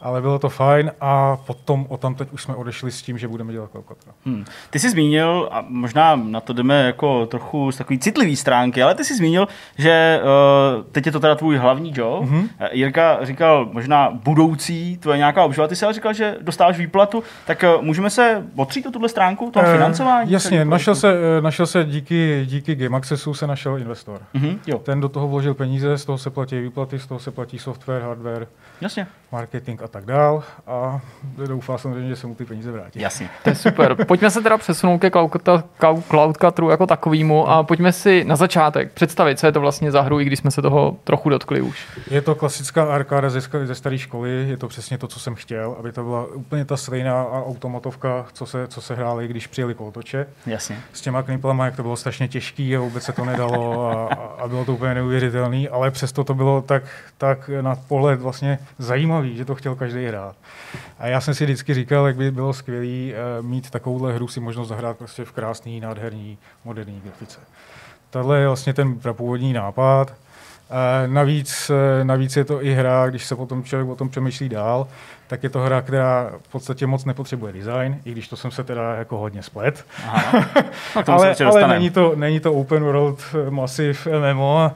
ale bylo to fajn a potom o tam teď už jsme odešli s tím, že budeme dělat Cloudcutter. Hmm. Ty jsi zmínil, a možná na to jdeme jako trochu z takový citlivý stránky, ale ty jsi zmínil, že uh, teď je to teda tvůj hlavní job. Mhm. Mm-hmm. Jirka říkal možná budoucí, tvoje nějaká obživa, ty jsi ale říkal, že dostáváš výplatu, tak uh, můžeme se otřít o tuhle stránku, toho Eh, financování? Jasně, našel se, našel se díky, díky Game Accessu se našel investor. Mhm, jo, Ten do toho vložil peníze, z toho se platí výplaty, z toho se platí software, hardware, jasně, marketing a tak dál. A doufám samozřejmě, že se mu ty peníze vrátí. jasně. To je super. Pojďme se teda přesunout ke Cloud- Cloudcutteru jako takovýmu a pojďme si na začátek představit, co je to vlastně za hru, i když jsme se toho trochu dotkli už. Je to klasická arkáda ze, ze staré školy, je to přesně to, co jsem chtěl, aby to byla úplně ta stejná automatovka, co se, co se hráli, když přijeli kolotoče. Jasně. S těma kniplama, jak to bylo strašně těžký a vůbec se to nedalo a, a- bylo to úplně neuvěřitelný, ale přesto to bylo tak, tak na pohled vlastně zajímavý, že to chtěl každý hrát. A já jsem si vždycky říkal, jak by bylo skvělé mít takovouhle hru si možnost zahrát prostě v krásný, nádherný, moderní grafice. Tohle je vlastně ten prapůvodní nápad. Eh, Navíc, eh, navíc je to i hra, když se potom člověk o tom přemýšlí dál, tak je to hra, která v podstatě moc nepotřebuje design, i když to jsem se teda jako hodně splet. Aha. No, ale ale není, to, není to open world eh, massive MMO,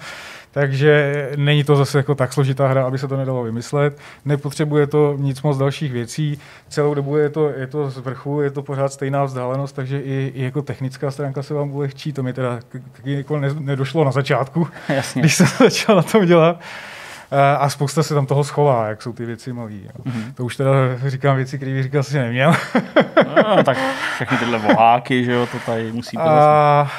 takže není to zase jako tak složitá hra, aby se to nedalo vymyslet. Nepotřebuje to nic moc dalších věcí. Celou dobu je to, je to z vrchu, je to pořád stejná vzdálenost, takže i, i jako technická stránka se vám ulehčí. To mi teda jako ne, nedošlo na začátku, Jasně. když jsem začal na tom dělat. Eh, A spousta se tam toho schová, jak jsou ty věci malý. Jo. Mhm. To už teda říkám věci, které bych říkal si neměl. No, tak všechny tyhle voháky, že jo, to tady musí být. A... A,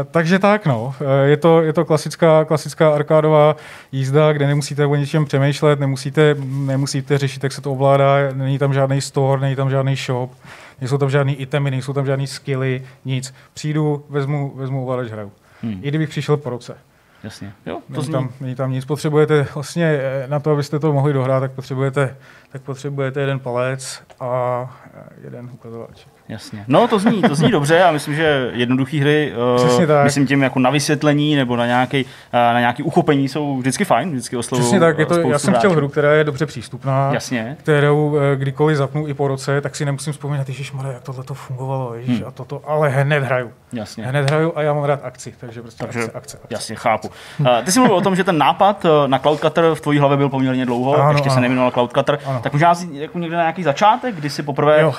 e, takže tak, no. E, Je to, je to klasická, klasická arkádová jízda, kde nemusíte o ničem přemýšlet, nemusíte, nemusíte řešit, jak se to ovládá, není tam žádný store, není tam žádný shop, nejsou tam žádný itemy, nejsou tam žádný skilly, nic. Přijdu, vezmu, vezmu ovladač, hraju. Hmm. I kdybych přišel po roce. Jasně. Jo, to Není zní. tam, není tam nic. Potřebujete vlastně e, na to, abyste to mohli dohrát, tak potřebujete, tak potřebujete jeden palec a e, jeden ukazovač. Jasně. No, to zní, to zní dobře a myslím, že jednoduché hry, Přesně uh, tak. myslím tím jako na vysvětlení nebo na nějaký, uh, na nějaký uchopení jsou vždycky fajn, vždycky oslovují Přesně tak, je to, já jsem chtěl hru, která je dobře přístupná. Jasně. kterou eh, kdykoliv zapnu i po roce, tak si nemusím vzpomínat, Ježíš jak tohle to fungovalo, ježiš, Hmm. a toto, ale hned hraju. Jasně. Hned hraju a já mám rád akci, takže prostě Takže- akce, akce, akce. Jasně, chápu. Uh, ty jsi mluvil o tom, že ten nápad uh, na Cloudcutter v tvojí hlavě byl poměrně dlouho, Ano, ještě se ano. nejmenoval Cloudcutter. Ano. Tak možná jsi jako někde na nějaký začátek, kdy jsi poprvé Jo, uh,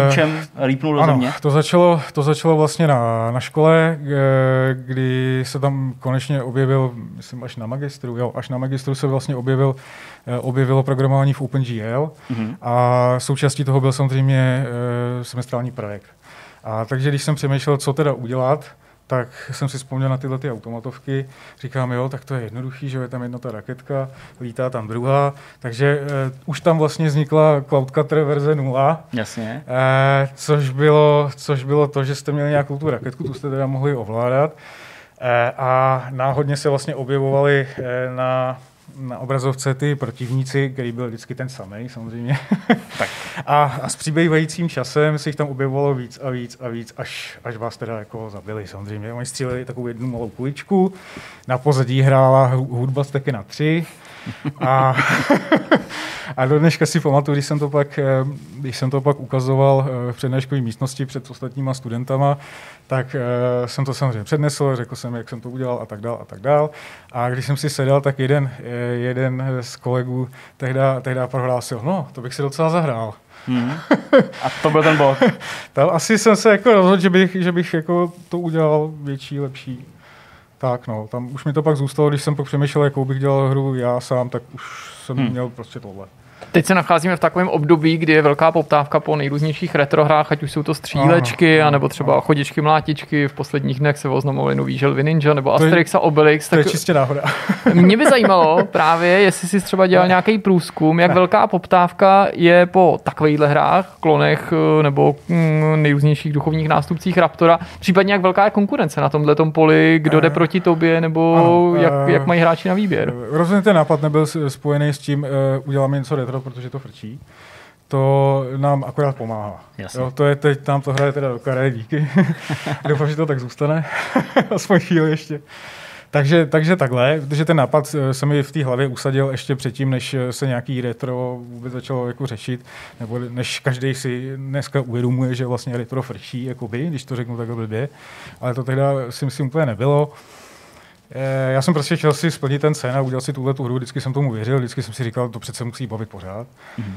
eh, rýčem rýpnul do Ano, země? to začalo, to začalo vlastně na, na škole, eh, kdy se tam konečně objevil, myslím až na magistru, jo, až na magistru se vlastně objevil, eh, objevilo programování v OpenGL Mhm. a součástí toho byl samozřejmě eh, semestrální projekt. A takže když jsem přemýšlel, co teda udělat, tak jsem si vzpomněl na tyhle ty automatovky. Říkám, jo, tak to je jednoduchý, že je tam jedna ta raketka, lítá tam druhá. Takže uh, už tam vlastně vznikla Cloudcutter verze 0, Jasně. Eh, což, bylo, což bylo to, že jste měli nějakou tu raketku, tu jste teda mohli ovládat. Eh, a náhodně se vlastně objevovaly eh, na, na obrazovce ty protivníci, který byl vždycky ten samý samozřejmě. tak. A, a s přibývajícím časem se jich tam objevovalo víc a víc a víc, až, až vás teda jako zabili samozřejmě. Oni stříleli takovou jednu malou kuličku, na pozadí hrála hudba z taky na tři a, a do dneška si pamatuju, když jsem to pak, eh, když jsem to pak ukazoval eh, v přednáškové místnosti před ostatníma studentama, tak uh, jsem to samozřejmě přednesl, řekl jsem, jak jsem to udělal a tak dál a tak dál. A když jsem si sedal, tak jeden, jeden z kolegů tehda, tehda prohlásil, no, to bych si docela zahrál. Hmm. A to byl ten bod. Tam asi jsem se jako rozhodl, že bych, že bych jako to udělal větší, lepší. Tak no, tam už mi to pak zůstalo, když jsem pak přemýšlel, jakou bych dělal hru já sám, tak už jsem hmm. měl prostě tohle. Teď se nacházíme v takovém období, kdy je velká poptávka po nejrůznějších retrohrách, ať už jsou to střílečky, ano, anebo třeba chodičky, mlátičky. V posledních dnech se oznamovali nový želvy Ninja nebo Asterix a Obelix. To tak... je čistě náhoda. Mě by zajímalo právě, jestli jsi třeba dělal nějaký průzkum, jak velká poptávka je po takovýchhle hrách, klonech eh, nebo mm, nejrůznějších duchovních nástupcích Raptora, případně jak velká je konkurence na tomhle poli, kdo jde eh, proti tobě, nebo ano, jak, jak mají hráči na výběr. Rozhodně ten nápad nebyl spojený s tím, uh, uděláme něco retro, protože to frčí, to nám akorát pomáhá. Jo, to je teď, tam to hraje teda do karé, díky. Doufám, že to tak zůstane. Aspoň chvíli ještě. Takže, takže takhle, protože ten nápad eh, se mi v té hlavě usadil ještě předtím, než eh, se nějaký retro vůbec začalo jako řešit, nebo než každý si dneska uvědomuje, že vlastně retro frčí, jakoby, když to řeknu takhle blbě. Ale to teda si myslím úplně nebylo. Já jsem prostě chtěl si splnit ten sen a udělat si tuhle tu hru, vždycky jsem tomu věřil, vždycky jsem si říkal, to přece musí bavit pořád. Mm-hmm.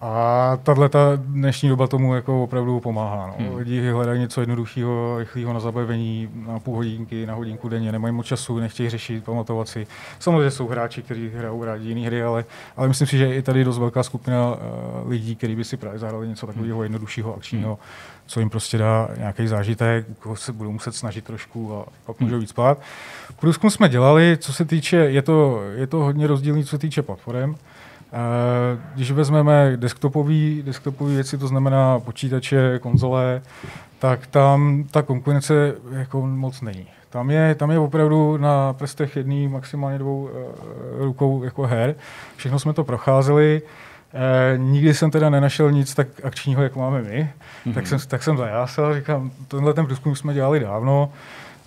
A tahle ta dnešní doba tomu jako opravdu pomáhá. No. Hmm. Lidi hledají něco jednoduchého, rychlého na zabavení, na půl hodinky, na hodinku denně, nemají moc času, nechtějí řešit, pamatovat si. Samozřejmě jsou hráči, kteří hrajou rádi jiné hry, ale, ale myslím si, že je i tady dost velká skupina uh, lidí, kteří by si právě zahrali něco takového hmm. jednoduššího, akčního, hmm. Co jim prostě dá nějaký zážitek, koho se budou muset snažit trošku a pak můžou víc spát. Průzkum jsme dělali, co se týče, je to, je to hodně rozdílný, co se týče platform. Když vezmeme desktopové desktopové věci, to znamená počítače, konzole, tak tam ta konkurence jako moc není. Tam je, tam je opravdu na prstech jedný, maximálně dvou uh, rukou jako her. Všechno jsme to procházeli. Nikdy jsem teda nenašel nic tak akčního, jako máme my. Mm-hmm. Tak, jsem, tak jsem zajásal, říkám, tenhle ten průzkum jsme dělali dávno.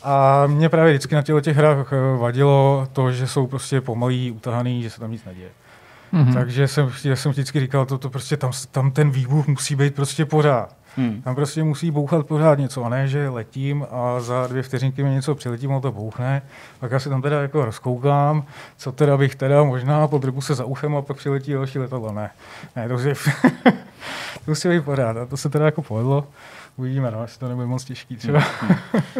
A mě právě vždycky na těchto těch hrách eh, vadilo to, že jsou prostě pomalý, utahaný, že se tam nic neděje. Mm-hmm. Takže jsem, já jsem vždycky říkal, to, to prostě tam, tam ten výbuch musí být prostě pořád. Hmm. Tam prostě musí bouchat pořád něco, a ne, že letím a za dvě vteřinky mi něco přiletí, ono to bouchne, pak já si tam teda jako rozkoukám, co teda bych teda možná podrbu se za uchem a pak přiletí další letadlo. Ne, ne to, musí, to musí být pořád a to se teda jako povedlo. Uvidíme, no, jestli to nebude moc těžký třeba. Hmm.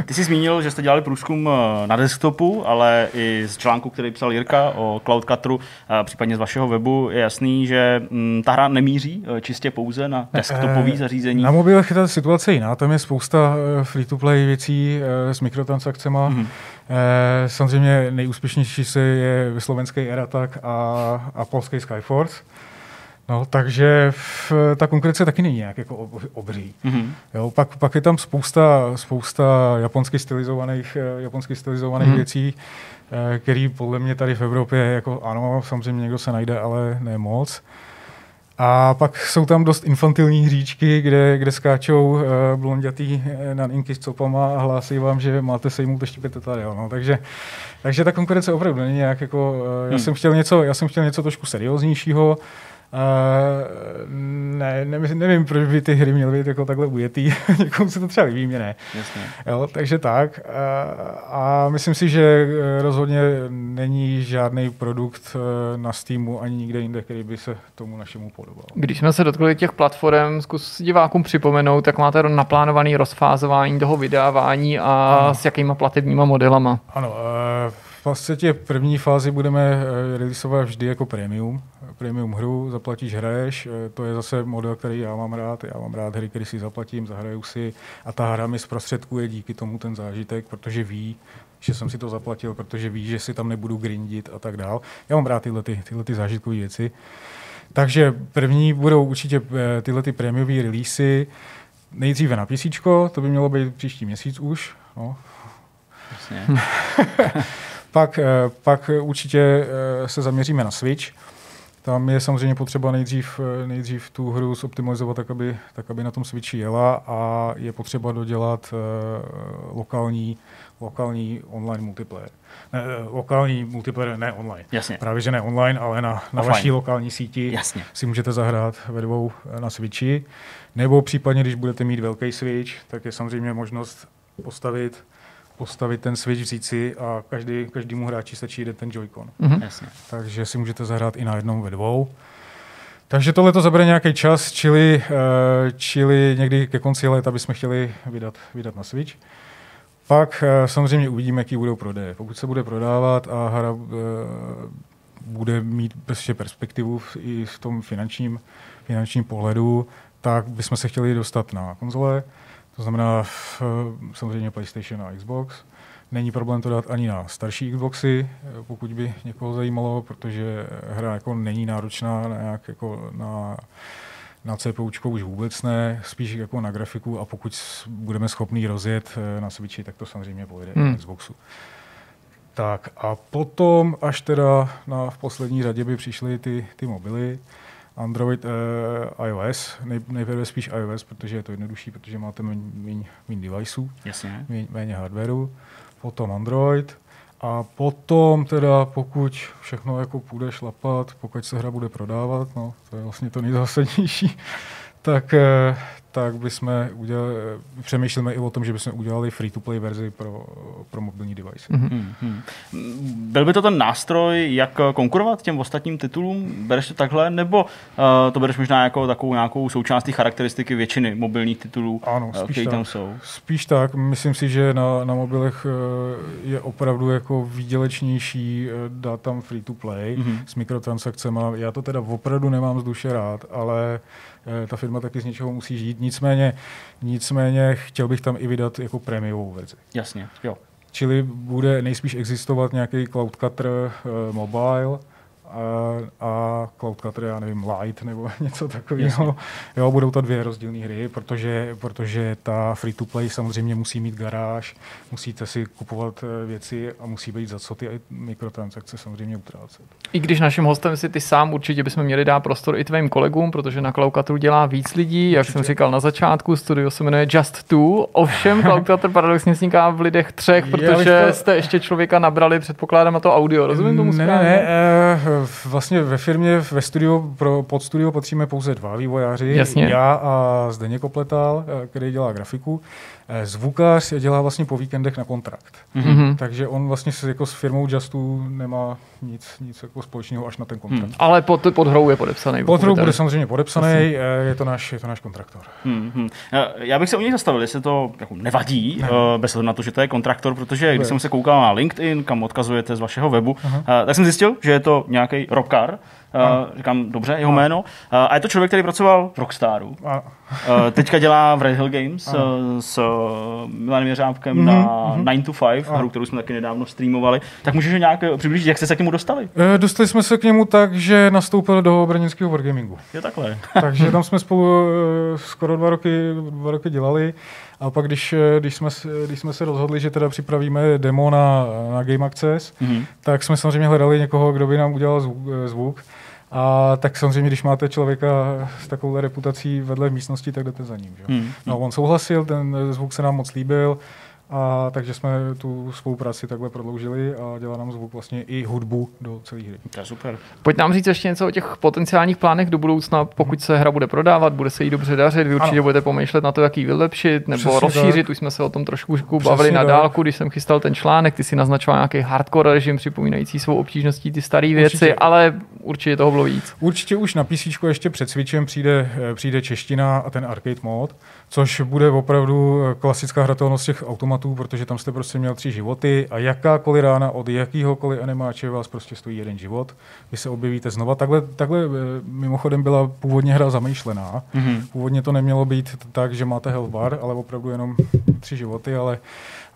Ty jsi zmínil, že jste dělali průzkum eh, na desktopu, ale i z článku, který psal Jirka o Cloud Cutteru, eh, případně z vašeho webu, je jasný, že mm, ta hra nemíří eh, čistě pouze na desktopové zařízení. Na mobilech je ta situace jiná, tam je spousta free-to-play věcí s mikrotransakcemi. Mm-hmm. Samozřejmě nejúspěšnější se je slovenský Eratak a, a polský Skyforce. No, takže v, ta konkurence taky není nějak jako obří. Mm-hmm. Jo, pak, pak je tam spousta, spousta japonsky stylizovaných, eh, japonsky stylizovaných mm-hmm. věcí, eh, který podle mě tady v Evropě, jako ano, samozřejmě někdo se najde, ale ne moc. A pak jsou tam dost infantilní hříčky, kde, kde skáčou uh, blondětý naninky s copama a hlásí vám, že máte sejmout ještě pět tady. No. Takže, takže ta konkurence opravdu není nějak jako... Uh, hmm. já, jsem chtěl něco, já jsem chtěl něco trošku serióznějšího, Uh, ne, nevím, nevím, proč by ty hry měly být jako takhle ujetý. Někomu se to třeba líbí, mě ne. Jasně. Jo, takže tak. Uh, a myslím si, že rozhodně není žádný produkt na Steamu ani nikde jinde, který by se tomu našemu podobal. Když jsme se dotkli těch platform, zkus divákům připomenout, jak máte naplánovaný rozfázování toho vydávání a ano. s jakýma platebníma modelama. Ano, uh, v podstatě první fázi budeme releaseovat vždy jako premium premium hru, zaplatíš, hraješ, eh, to je zase model, který já mám rád, já mám rád hry, které si zaplatím, zahraju si a ta hra mi zprostředkuje díky tomu ten zážitek, protože ví, že jsem si to zaplatil, protože ví, že si tam nebudu grindit a tak dál. Já mám rád tyhle, ty, tyhle ty zážitkové věci. Takže první budou určitě eh, tyhle ty prémiové releasy, nejdříve na PC, to by mělo být příští měsíc už. No. Pak, eh, pak určitě se zaměříme na Switch. Tam je samozřejmě potřeba nejdřív, eh, nejdřív tu hru zoptimalizovat tak aby, tak, aby na tom Switchi jela a je potřeba dodělat uh, lokální, lokální online multiplayer. Ne, lokální multiplayer, ne online. Jasně. Právě, že ne online, ale na, na vaší lokální síti Jasně. si můžete zahrát ve dvou na Switchi. Nebo případně, když budete mít velký Switch, tak je samozřejmě možnost postavit postavit ten switch, vzít si a každý, každému hráči stačí jeden ten Joy-Con. Mm-hmm. Jasně. Takže si můžete zahrát i na jednom ve dvou. Takže tohle to zabere nějaký čas, čili, uh, čili někdy ke konci léta bychom chtěli vydat, vydat na Switch. Pak uh, samozřejmě uvidíme, jaký budou prodeje. Pokud se bude prodávat a hra uh, bude mít prostě perspektivu i v tom finančním, finančním pohledu, tak bychom se chtěli dostat na konzole. To znamená samozřejmě PlayStation a Xbox. Není problém to dát ani na starší Xboxy, pokud by někoho zajímalo, protože hra jako není náročná na, nějak jako na, na CPU už vůbec ne, spíš jako na grafiku a pokud budeme schopni rozjet eh, na Switchi, tak to samozřejmě pojede hmm. na Xboxu. Tak a potom, až teda na, v poslední řadě by přišly ty, ty mobily, Android, uh, iOS, Nej, nejprve spíš iOS, protože je to jednodušší, protože máte méně deviceů, Jasně. Méně, méně hardwareu, potom Android. A potom teda pokud všechno jako půjde šlapat, pokud se hra bude prodávat, no, to je vlastně to nejzásadnější, tak, eh, tak bychom udělali, přemýšlíme i o tom, že bychom udělali free-to-play verzi pro, pro mobilní device. Mm-hmm. Byl by to ten nástroj, jak konkurovat těm ostatním titulům? Bereš to takhle? Nebo uh, to bereš možná jako takovou nějakou součástí charakteristiky většiny mobilních titulů, ano, spíš uh, tak. tam jsou? Spíš tak. Myslím si, že na, na mobilech je opravdu jako výdělečnější dát tam free-to-play mm-hmm. s mikrotransakcemi. Já to teda opravdu nemám z duše rád, ale Eh, ta firma taky z něčeho musí žít. Nicméně, nicméně chtěl bych tam i vydat jako prémiovou verzi. Jasně, jo. Čili bude nejspíš existovat nějaký Cloud Cutter uh, mobile, a, a Cloud Cutter, já nevím, Light nebo něco takového. Jo, budou to dvě rozdílné hry, protože, protože ta free-to-play samozřejmě musí mít garáž, musíte si kupovat eh, věci a musí být za co ty mikrotransakce samozřejmě utrácet. I když naším hostem si ty sám určitě bychom měli dát prostor i tvým kolegům, protože na Cloud Cutteru dělá víc lidí, jak určitě. jsem říkal na začátku, studio se jmenuje Just Two, ovšem Cloud Cutter paradoxně vzniká v lidech třech, protože to... jste ještě člověka nabrali, předpokládám na to audio, rozumím tomu správně? Ne, ne, ne, vlastně ve firmě, ve studiu, pro, pod studio patříme pouze dva vývojáři. Jasně. Já a Zdeněk Kopletal, eh, který dělá grafiku. Eh, zvukař dělá vlastně po víkendech na kontrakt. Mm-hmm. Takže on vlastně s, jako s firmou Justu nemá nic, nic jako společného až na ten kontrakt. Mm. Ale pod, pod hrou je podepsaný. Pod hrou bude samozřejmě podepsaný. Eh, je to náš, je to náš kontraktor. Mm-hmm. Já bych se u něj zastavil, jestli to jako nevadí, ne. bez ohledu na to, že to je kontraktor, protože když jsem se koukal na LinkedIn, kam odkazujete z vašeho webu, uh-huh. tak jsem zjistil, že je to nějaký rockar, Uh, říkám dobře, jeho jméno. Uh, a je to člověk, který pracoval v Rockstaru. Uh, teďka dělá v Red Hill Games uh, s Milanem Jeřábkem mm-hmm. na 9 mhm. to 5, hru, kterou jsme taky nedávno streamovali. Tak můžeš nějak přiblížit, jak jste se k němu dostali? Uh, dostali jsme se k němu tak, že nastoupil do brněnského Wargamingu. Je takhle. Takže tam jsme spolu uh, skoro dva roky, dva roky dělali. A pak, když, když, jsme, když jsme se rozhodli, že teda připravíme demo na, na Game Access, mm-hmm. tak jsme samozřejmě hledali někoho, kdo by nám udělal zvuk. zvuk. A tak samozřejmě, když máte člověka s takovou reputací vedle v místnosti, tak jdete za ním. Že? Hmm. No, on souhlasil, ten zvuk se nám moc líbil, a takže jsme tu spolupráci takhle prodloužili a dělá nám zvuk vlastně i hudbu do celé hry. To je super. Pojď nám říct ještě něco o těch potenciálních plánech do budoucna, pokud se hra bude prodávat, bude se jí dobře dařit, vy určitě ano. budete pomýšlet na to, jak ji vylepšit nebo Přesně rozšířit. Tak. Už jsme se o tom trošku bavili na dálku, když jsem chystal ten článek, ty si naznačoval nějaký hardcore režim připomínající svou obtížností ty staré věci, určitě. ale určitě toho bylo víc. Určitě už na PC ještě před Switchem přijde, přijde čeština a ten arcade mod, což bude opravdu klasická hratelnost těch automatů, protože tam jste prostě měl tři životy a jakákoliv rána od jakýhokoliv animáče vás prostě stojí jeden život. Vy se objevíte znova. Takhle, takhle eh, mimochodem byla původně hra zamýšlená. Mm-hmm. Původně to nemělo být tak, že máte health bar, ale opravdu jenom tři životy, ale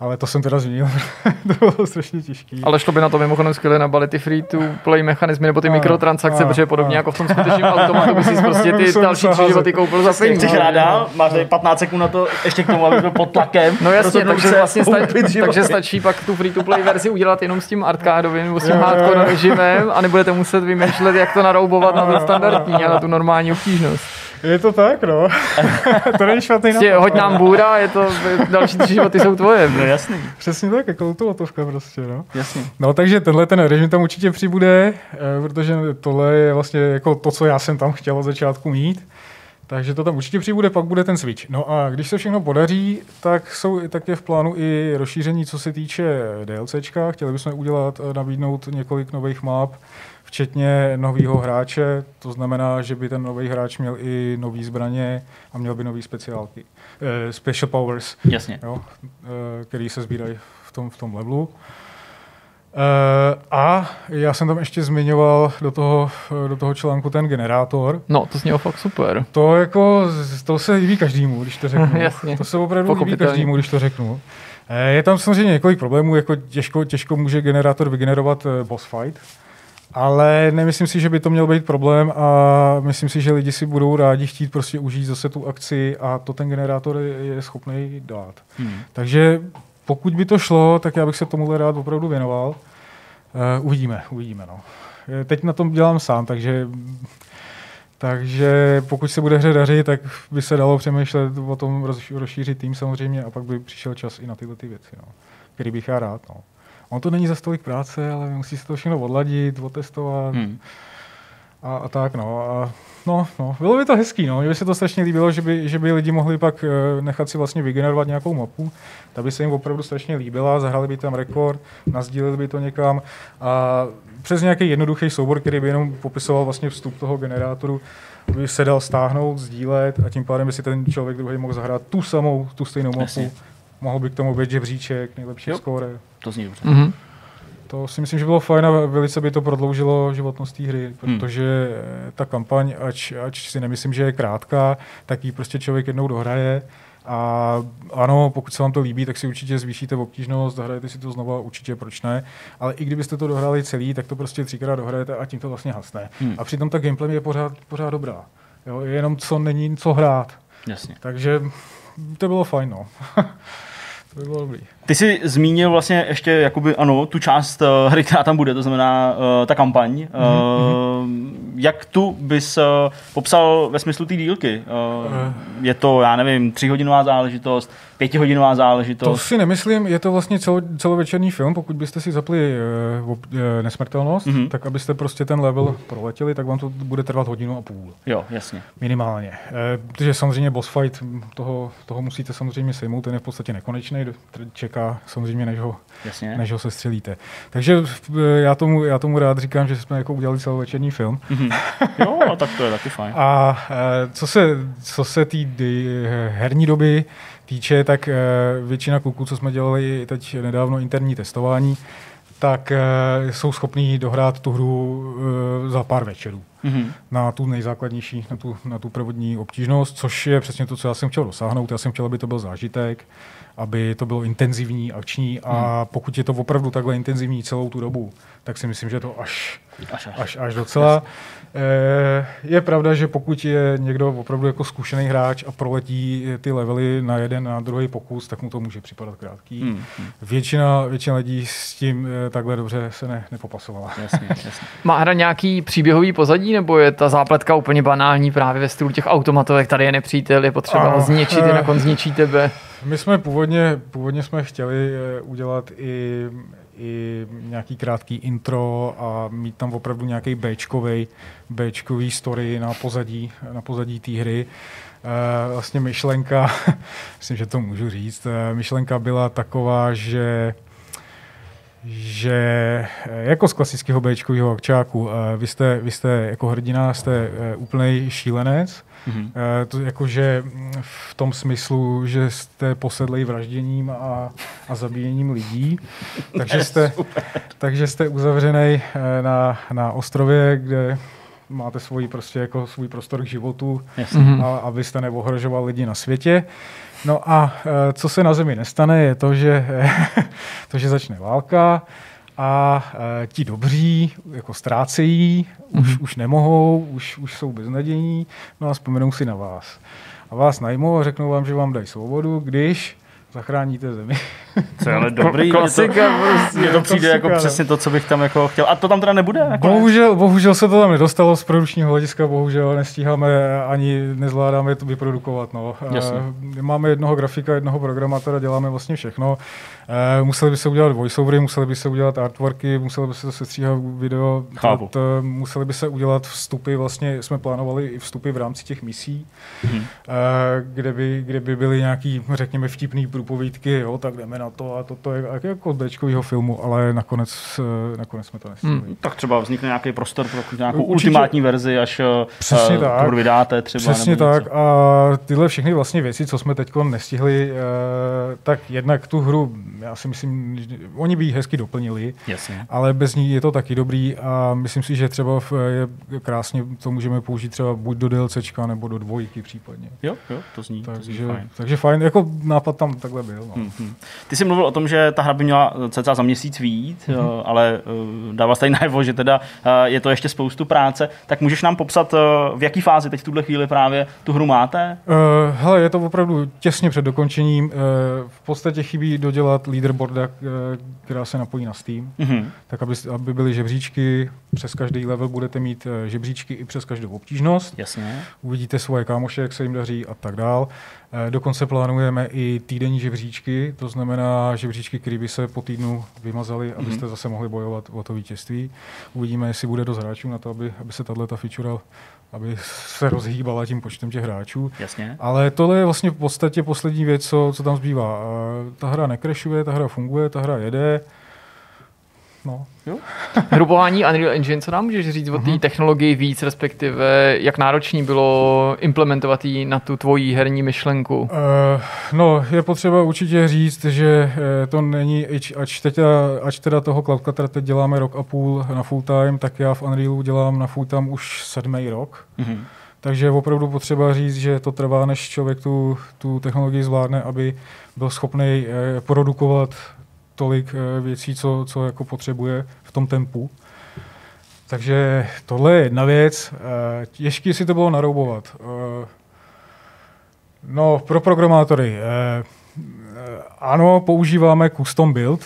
ale to jsem teda zmínil, to bylo strašně těžké. Ale šlo by na to mimochodem skvěle nabalit ty free to play mechanismy nebo ty a, mikrotransakce, a, protože podobně a. jako v tom skutečném automatu by si prostě ty další tři životy koupil za peníze. Chceš ráda, máš tady 15 sekund na to, ještě k tomu, aby byl pod tlakem. No jasně, takže vlastně stačí, takže stačí pak tu free to play verzi udělat jenom s tím arcádovým nebo s tím hardcore režimem a nebudete muset vymýšlet, jak to naroubovat na to standardní a na tu normální obtížnost. Je to tak, no. to není špatný prostě nápad. Hoď nám bůra, je to, další tři životy jsou tvoje. No jasný. Přesně tak, jako to lotovka prostě, no. Jasně. No takže tenhle ten režim tam určitě přibude, eh, protože tohle je vlastně jako to, co já jsem tam chtěl od začátku mít. Takže to tam určitě přibude, pak bude ten switch. No a když se všechno podaří, tak, jsou, tak je v plánu i rozšíření, co se týče DLCčka. Chtěli bychom udělat, eh, nabídnout několik nových map, včetně nového hráče, to znamená, že by ten nový hráč měl i nový zbraně a měl by nový speciálky, uh, special powers, Jasně. Jo, uh, který se sbírají v tom, v tom levelu. Uh, a já jsem tam ještě zmiňoval do toho, do toho článku ten generátor. No, to znělo fakt super. To jako, to se líbí každému, když to řeknu. Jasně. To se opravdu líbí každému, když to řeknu. Je tam samozřejmě několik problémů, jako těžko, těžko může generátor vygenerovat boss fight, ale nemyslím si, že by to měl být problém a myslím si, že lidi si budou rádi chtít prostě užít zase tu akci a to ten generátor je schopný dát. Hmm. Takže pokud by to šlo, tak já bych se tomu rád opravdu věnoval. Uh, uvidíme, uvidíme. No. Teď na tom dělám sám, takže takže pokud se bude hře dařit, tak by se dalo přemýšlet o tom rozšířit tým samozřejmě a pak by přišel čas i na tyhle ty věci, no, který bych já rád. No. On to není za stolik práce, ale musí se to všechno odladit, otestovat hmm. a, a tak. No. A, no, no, bylo by to hezký, no. Mně by se to strašně líbilo, že by, že by lidi mohli pak uh, nechat si vlastně vygenerovat nějakou mapu, ta by se jim opravdu strašně líbila, zahrali by tam rekord, nazdíleli by to někam a přes nějaký jednoduchý soubor, který by jenom popisoval vlastně vstup toho generátoru, by se dal stáhnout, sdílet a tím pádem by si ten člověk druhý mohl zahrát tu samou, tu stejnou mapu. Jasně. Mohl by k tomu být žebříček, nejlepší jo. skóre. To zní dobře. Mm-hmm. To si myslím, že bylo fajn a velice by to prodloužilo životnost té hry, hmm. protože hmm. ta kampaň, ač, ač si nemyslím, že je krátká, tak ji prostě člověk jednou dohraje. A ano, pokud se vám to líbí, tak si určitě zvýšíte obtížnost, zahrajete si to znova, určitě proč ne. Ale i kdybyste to dohráli celý, tak to prostě třikrát dohrajete a tím to vlastně hasne. Hmm. A přitom ta gameplay je pořád, pořád dobrá. Jo, je jenom co není co hrát. Jasně. Takže to bylo fajn. No. to by bylo dobrý. Ty jsi zmínil vlastně ještě jakoby, ano, tu část uh, hry, která tam bude, to znamená uh, ta kampaň. Mm-hmm. Uh, jak tu bys uh, popsal ve smyslu té dílky? Uh, je to, já nevím, tříhodinová záležitost, pětihodinová záležitost? To si nemyslím, je to vlastně celo, celovečerní film, pokud byste si zapli uh, uh, nesmrtelnost, mm-hmm. tak abyste prostě ten level proletěli, tak vám to bude trvat hodinu a půl. Jo, jasně. Minimálně. Uh, protože samozřejmě boss fight, toho, toho musíte samozřejmě sejmout, ten je v podstatě nekonečný, čeká samozřejmě, než ho, Jasně. než ho se střelíte. Takže já tomu, já tomu rád říkám, že jsme jako udělali celovečerní film. Mm-hmm. Jo, a tak to je taky fajn. A co se, co se té herní doby týče, tak většina kluků, co jsme dělali teď nedávno interní testování, tak jsou schopní dohrát tu hru za pár večerů. Mm-hmm. Na tu nejzákladnější, na tu, na tu provodní obtížnost, což je přesně to, co já jsem chtěl dosáhnout. Já jsem chtěl, aby to byl zážitek, aby to bylo intenzivní, akční a hmm. pokud je to opravdu takhle intenzivní celou tu dobu, tak si myslím, že to až, až, až. až, až docela. Eh, je pravda, že pokud je někdo opravdu jako zkušený hráč a proletí ty levely na jeden, na druhý pokus, tak mu to může připadat krátký. Hmm. hmm. Většina, většina lidí s tím eh, takhle dobře se ne, nepopasovala. Jasně, jasně. Má hra nějaký příběhový pozadí, nebo je ta zápletka úplně banální právě ve stylu těch automatovek, tady je nepřítel, je potřeba ho zničit, jinak on zničí tebe? My jsme původně, původně jsme chtěli eh, udělat i, i nějaký krátký intro a mít tam opravdu nějaký Bčkový, Bčkový story na pozadí, na pozadí té hry. Eh, vlastně myšlenka, myslím, že to můžu říct, eh, myšlenka byla taková, že že jako z klasického Bčkového akčáku, vy jste, vy jste jako hrdina, jste úplný šílenec, Mm-hmm. To jakože v tom smyslu, že jste posedlej vražděním a, a zabíjením lidí, takže jste, takže jste uzavřený eh, na, na ostrově, kde máte svůj, prostě jako svůj prostor k životu, mm-hmm. a abyste neohrožoval lidi na světě. No a eh, co se na Zemi nestane, je to, že, to, že začne válka a eh, ti dobří jako ztrácejí, už, mm-hmm. už nemohou, už, už jsou beznadějní, no a vzpomenou si na vás. A vás najmou a řeknou vám, že vám dají svobodu, když zachráníte zemi. Co je ale dobrý. Klasika prostě. Mně to přijde jako Klasika, no. přesně to, co bych tam jako chtěl. A to tam teda nebude? Jako Bohužel, bohužel se to tam nedostalo z produkčního hlediska, bohužel nestíháme ani nezvládáme to vyprodukovat. No. Jasně. Eh, Máme jednoho grafika, jednoho programátora, děláme vlastně všechno. Eh, Museli by se udělat voiceovery, museli by se udělat artworky, museli by se sestříhat video, Chápu. t- museli by se udělat vstupy, vlastně jsme plánovali i vstupy v rámci těch misí, eh, kde, by, kde by byly nějaký, řekněme, vtipný průpovídky, jo, tak jdeme na to a toto je jak- jako z filmu, ale nakonec, eh, nakonec jsme to nestihli. Hmm. Tak třeba vznikne nějaký prostor pro nějakou Určitě. ultimátní verzi, až eh, Přesně eh, tak. vydáte třeba. Přesně nebo tak něco. a tyhle všechny vlastně věci, co jsme teď nestihli, eh, tak jednak tu hru, já si myslím, oni by ji hezky doplnili, Jasně. ale bez ní je to taky dobrý a myslím si, že třeba v, je krásně to můžeme použít třeba buď do DLCčka nebo do dvojky případně. Jo, jo, to zní, to zní Takže, fajn. takže fajn, jako nápad tam takhle byl. No. Hmm, hmm. Ty jsi mluvil o tom, že ta hra by měla cca za měsíc výjít, Mhm. mm-hmm. ale uh, dával jsi tady najevo, že teda je to ještě spoustu práce. Tak můžeš nám popsat, v jaký fázi teď v tuhle chvíli právě tu hru máte? Uh, hele, je to opravdu těsně před dokončením. Uh, v podstatě chybí dodělat leaderboarda, která se napojí na Steam, Mm-hmm. tak aby, aby byly žebříčky. Přes každý level budete mít žebříčky i přes každou obtížnost. Jasně. Uvidíte svoje kámoše, jak se jim daří a tak dál. Uh, dokonce plánujeme i týdenní žebříčky, to znamená žebříčky, které by se po týdnu vymazaly, abyste zase mohli bojovat o to vítězství. Uvidíme, jestli bude dost hráčů na to, aby, aby se tato feature aby se rozhýbala tím počtem těch hráčů. Jasně. Ale tohle je vlastně v podstatě poslední věc, co, co tam zbývá. Eh, Ta hra nekrešuje, ta hra funguje, ta hra jede. No. Hrupování Unreal Engine, co nám můžeš říct o té technologii víc, respektive jak náročný bylo implementovat ji na tu tvoji herní myšlenku? Uh, no, je potřeba určitě říct, že eh, to není, ač, teď, ač teda toho Cloudcuttera teď děláme rok a půl na full time, tak já v Unrealu dělám na full time už sedmý rok. Mm-hmm. Takže je opravdu potřeba říct, že to trvá, než člověk tu, tu technologii zvládne, aby byl schopný eh, produkovat tolik eh, věcí, co, co jako potřebuje v tom tempu. Takže tohle je jedna věc. Eh, Těžký si to bylo naroubovat. Eh, No, pro programátory. Ano, používáme custom build.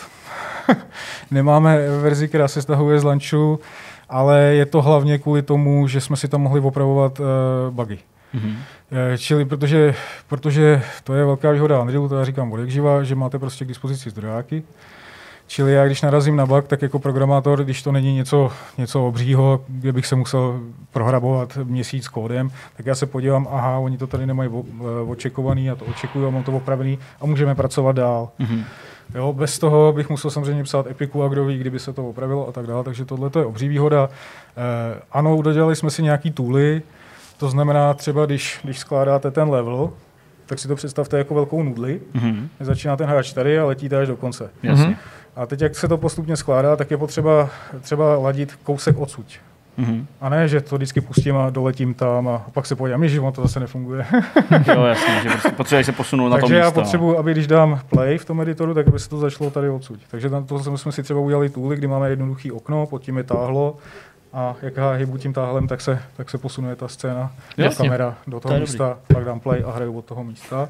Nemáme verzi, která se stahuje z launchu, ale je to hlavně kvůli tomu, že jsme si tam mohli opravovat bugy. Mm-hmm. Eh, Čili protože, protože to je velká výhoda Unrealu, to já říkám od živa, že máte prostě k dispozici zdrojáky. Čili já, když narazím na bug, tak jako programátor, když to není něco, něco obřího, kde bych se musel prohrabovat měsíc kódem, tak já se podívám, aha, oni to tady nemají eh, očekovaný, já to očekuju a mám to opravený a můžeme pracovat dál. Mm-hmm. Jo, bez toho bych musel samozřejmě psát epiku a kdo ví, kdyby se to opravilo a tak dále, takže tohle to je obří výhoda. Eh, ano, dodělali jsme si nějaký tooly, to znamená třeba, když, když skládáte ten level, tak si to představte jako velkou nudli. Mm-hmm. Začíná ten hráč tady a letíte až do konce. Jasně. Mhm. A teď, jak se to postupně skládá, tak je potřeba třeba ladit kousek odsuť. Mm-hmm. A ne, že to vždycky pustím a doletím tam a pak se podívám, že to zase nefunguje. Jo, jasně, že prostě potřebuješ se posunout na to Takže místo. já potřebuji, aby když dám play v tom editoru, tak aby se to začalo tady odsud. Takže tam to jsme si třeba udělali tooly, kdy máme jednoduchý okno, pod tím je táhlo a jak já hybu tím táhlem, tak se, tak se posunuje ta scéna, ta Jasně. kamera do To toho je místa, pak dám play a hraju od toho místa.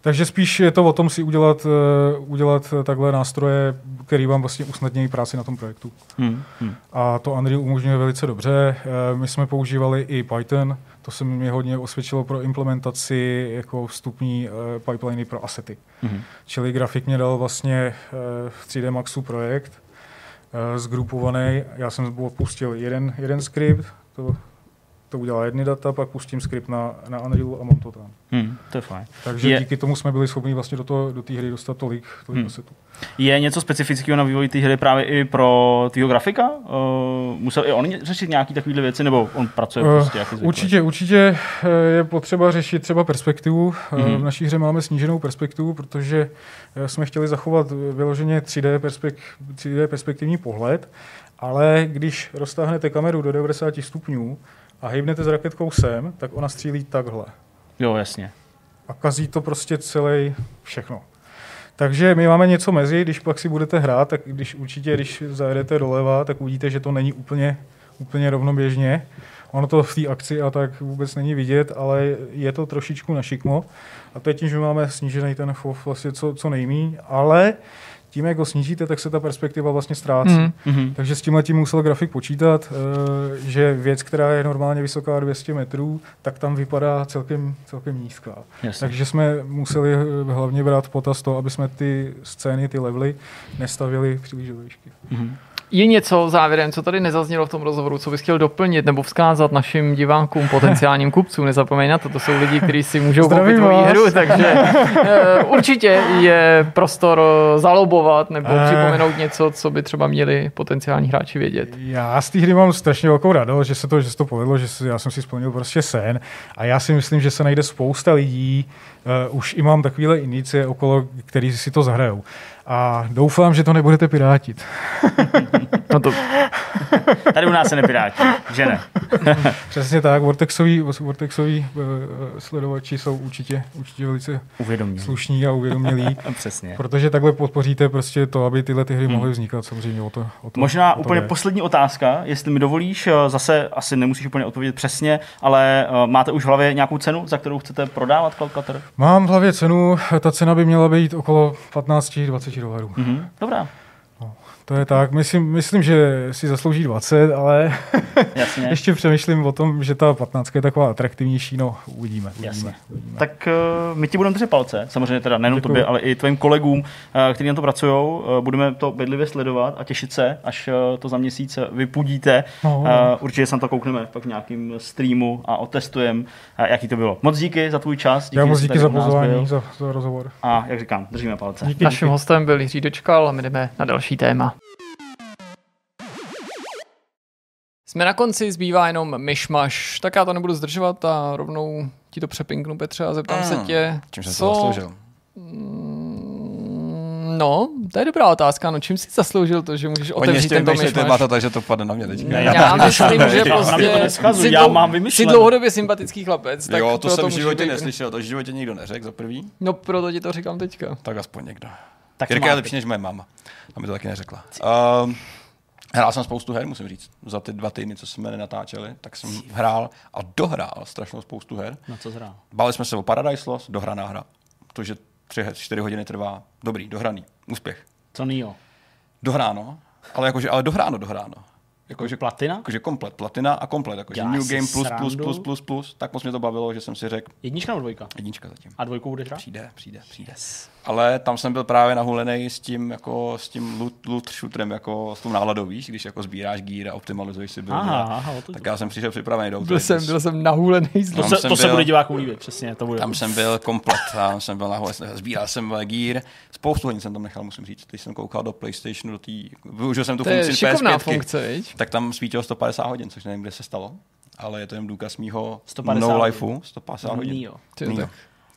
Takže spíš je to o tom si udělat, eh, udělat takhle nástroje, který vám vlastně usnadnějí práci na tom projektu. Mm-hmm. A to Unreal umožňuje velice dobře. Eh, My jsme používali i Python, to se mi hodně osvědčilo pro implementaci jako vstupní eh, pipeliny pro asety. Mm-hmm. Čili grafik mě dal vlastně eh, v 3D Maxu projekt eh, zgrupovaný. Já jsem pustil jeden, jeden skript, to, to udělá jedny data, pak pustím skript na, na Unrealu a mám to tam. Mm, to je fajn. Takže Je- díky tomu jsme byli schopni vlastně do, toho, do té hry dostat tolik, tolik Hmm. hmm. asetů. Je něco specifického na vývoji té hry právě i pro tvýho grafika? Uh, musel i on řešit nějaké takovéhle věci, nebo on pracuje Eh, prostě jak zvykle? Určitě, určitě eh, je potřeba řešit třeba perspektivu. Mm-hmm. V naší hře máme sníženou perspektivu, protože jsme chtěli zachovat vyloženě 3D, perspek- 3D perspektivní pohled, ale když roztáhnete kameru do 90 stupňů a hejbnete s raketkou sem, tak ona střílí takhle. Jo, jasně. a kazí to prostě celý všechno. Takže my máme něco mezi, když pak si budete hrát, tak když určitě, když zajedete doleva, tak uvidíte, že to není úplně, úplně rovnoběžně. Ono to v té akci a tak vůbec není vidět, ale je to trošičku na šikmo. A to je tím, že máme snížený ten FOV vlastně co, co nejmíň, ale tím, jak ho snížíte, tak se ta perspektiva vlastně ztrácí. Mhm. Mhm. Takže s tímhle tím musel grafik počítat, eh, že věc, která je normálně vysoká 200 metrů, tak tam vypadá celkem, celkem nízká. Jasně. Takže jsme museli eh, hlavně brát potaz to, aby jsme ty scény, ty levely nestavili příliš do výšky. Mhm. Je něco závěrem, co tady nezaznělo v tom rozhovoru, co bys chtěl doplnit nebo vzkázat našim divákům, potenciálním kupcům? Nezapomeň na to, to jsou lidi, kteří si můžou Zdravím koupit tvoji hru, takže eh, určitě je prostor eh, zalobovat nebo Eh. připomenout něco, co by třeba měli potenciální hráči vědět. Já z té hry mám strašně velkou radost, že se to, že se to povedlo, že já jsem si splnil prostě sen a já si myslím, že se najde spousta lidí, uh, už i mám takovéhle inicie okolo, který si to zahrajou. A doufám, že to nebudete pirátit. No to, Tady u nás se nepirátí, že ne? Přesně tak, Vortexoví, Vortexoví uh, sledovači jsou určitě, určitě velice Uvědomí. slušní a uvědomělí, Přesně. protože takhle podpoříte prostě to, aby tyhle ty hry mohly vznikat samozřejmě o to. O to Možná o to úplně jde. poslední otázka, jestli mi dovolíš, eh, zase asi nemusíš úplně odpovědět přesně, ale eh, máte už v hlavě nějakou cenu, za kterou chcete prodávat Cloud Cutter? Mám v hlavě cenu, ta cena by měla být okolo 15-20 dolarů. Mhm. Dobrá, To je tak, myslím, myslím, že si zaslouží 20, ale jasně. ještě přemýšlím o tom, že ta 15 je taková atraktivnější, no uvidíme. uvidíme. Jasně. Tak uh, my ti budeme držet palce, samozřejmě teda nejenom Děkuju. tobě, ale i tvým kolegům, uh, kteří na to pracují. Uh, budeme to bedlivě sledovat a těšit se, až uh, to za měsíc vypudíte. No. Uh, určitě se na to koukneme pak v nějakém streamu a otestujeme, uh, jaký to bylo. Moc díky za tvůj čas. Já moc díky za pozvání, za, za rozhovor. A jak říkám, držíme palce. Díky, naším díky. hostem byl Jiří Dočkal a my jdeme na další téma. Jsme na konci, zbývá jenom myšmaš, tak já to nebudu zdržovat a rovnou ti to přepinknu, Petře, a zeptám se Hmm, tě, Čím jsem co... to zasloužil? Mm, No, to je dobrá otázka. No, čím jsi zasloužil to, že můžeš Oni otevřít ještě tento myšmaš? témata, takže to padne na mě teďka. Ne, Já myslím, že Na prostě to jsi já mám Jsi dlouhodobě sympatický chlapec. tak jo, to proto jsem v životě být- neslyšel, to v životě nikdo neřekl za prvý, No, proto ti to říkám teďka. tak aspoň někdo. Tak Jirka je lepší než moje máma. A mi to taky neřekla. Um, hrál jsem spoustu her, musím říct. Za ty dva týdny, co jsme nenatáčeli, tak jsem hrál a dohrál strašnou spoustu her. No co zhrál? Báli jsme se o Paradise Lost, dohraná hra. To, že tři, čtyři hodiny trvá, dobrý, dohraný, úspěch. Co Nio? Dohráno, ale jakože, ale dohráno, dohráno. Jakože, Platina? jakože komplet, platina a komplet, jakože Děláš new game plus, plus, srandu? plus, plus, plus, tak moc mě to bavilo, že jsem si řekl, Jednička nebo dvojka? jednička zatím. A dvojku budeš hrát? Přijde, přijde, přijde. Ale tam jsem byl právě nahulený s tím, jako, s tím loot, loot shooterem, jako s tou náladou, víš, když jako sbíráš gear a optimalizuješ si build. Aha, a- aha, o to tak já jsem přišel připravený do Byl jsem, byl jsem nahůlený z To, se, jsem to se byl- bude divákům líbit, přesně, to bude. Tam jsem byl komplet, tam jsem byl nahoře, sbíral jsem gear, spoustu hodin jsem tam nechal, musím říct. Když jsem koukal do PlayStationu, do tý, využil jsem tu To funkci šikovná PS5, funkce, viď? tak tam svítilo 150 hodin, což nevím, kde se stalo, ale je to jen důkaz mýho 150 no lifeu, 150 hodin. Nio. Nio.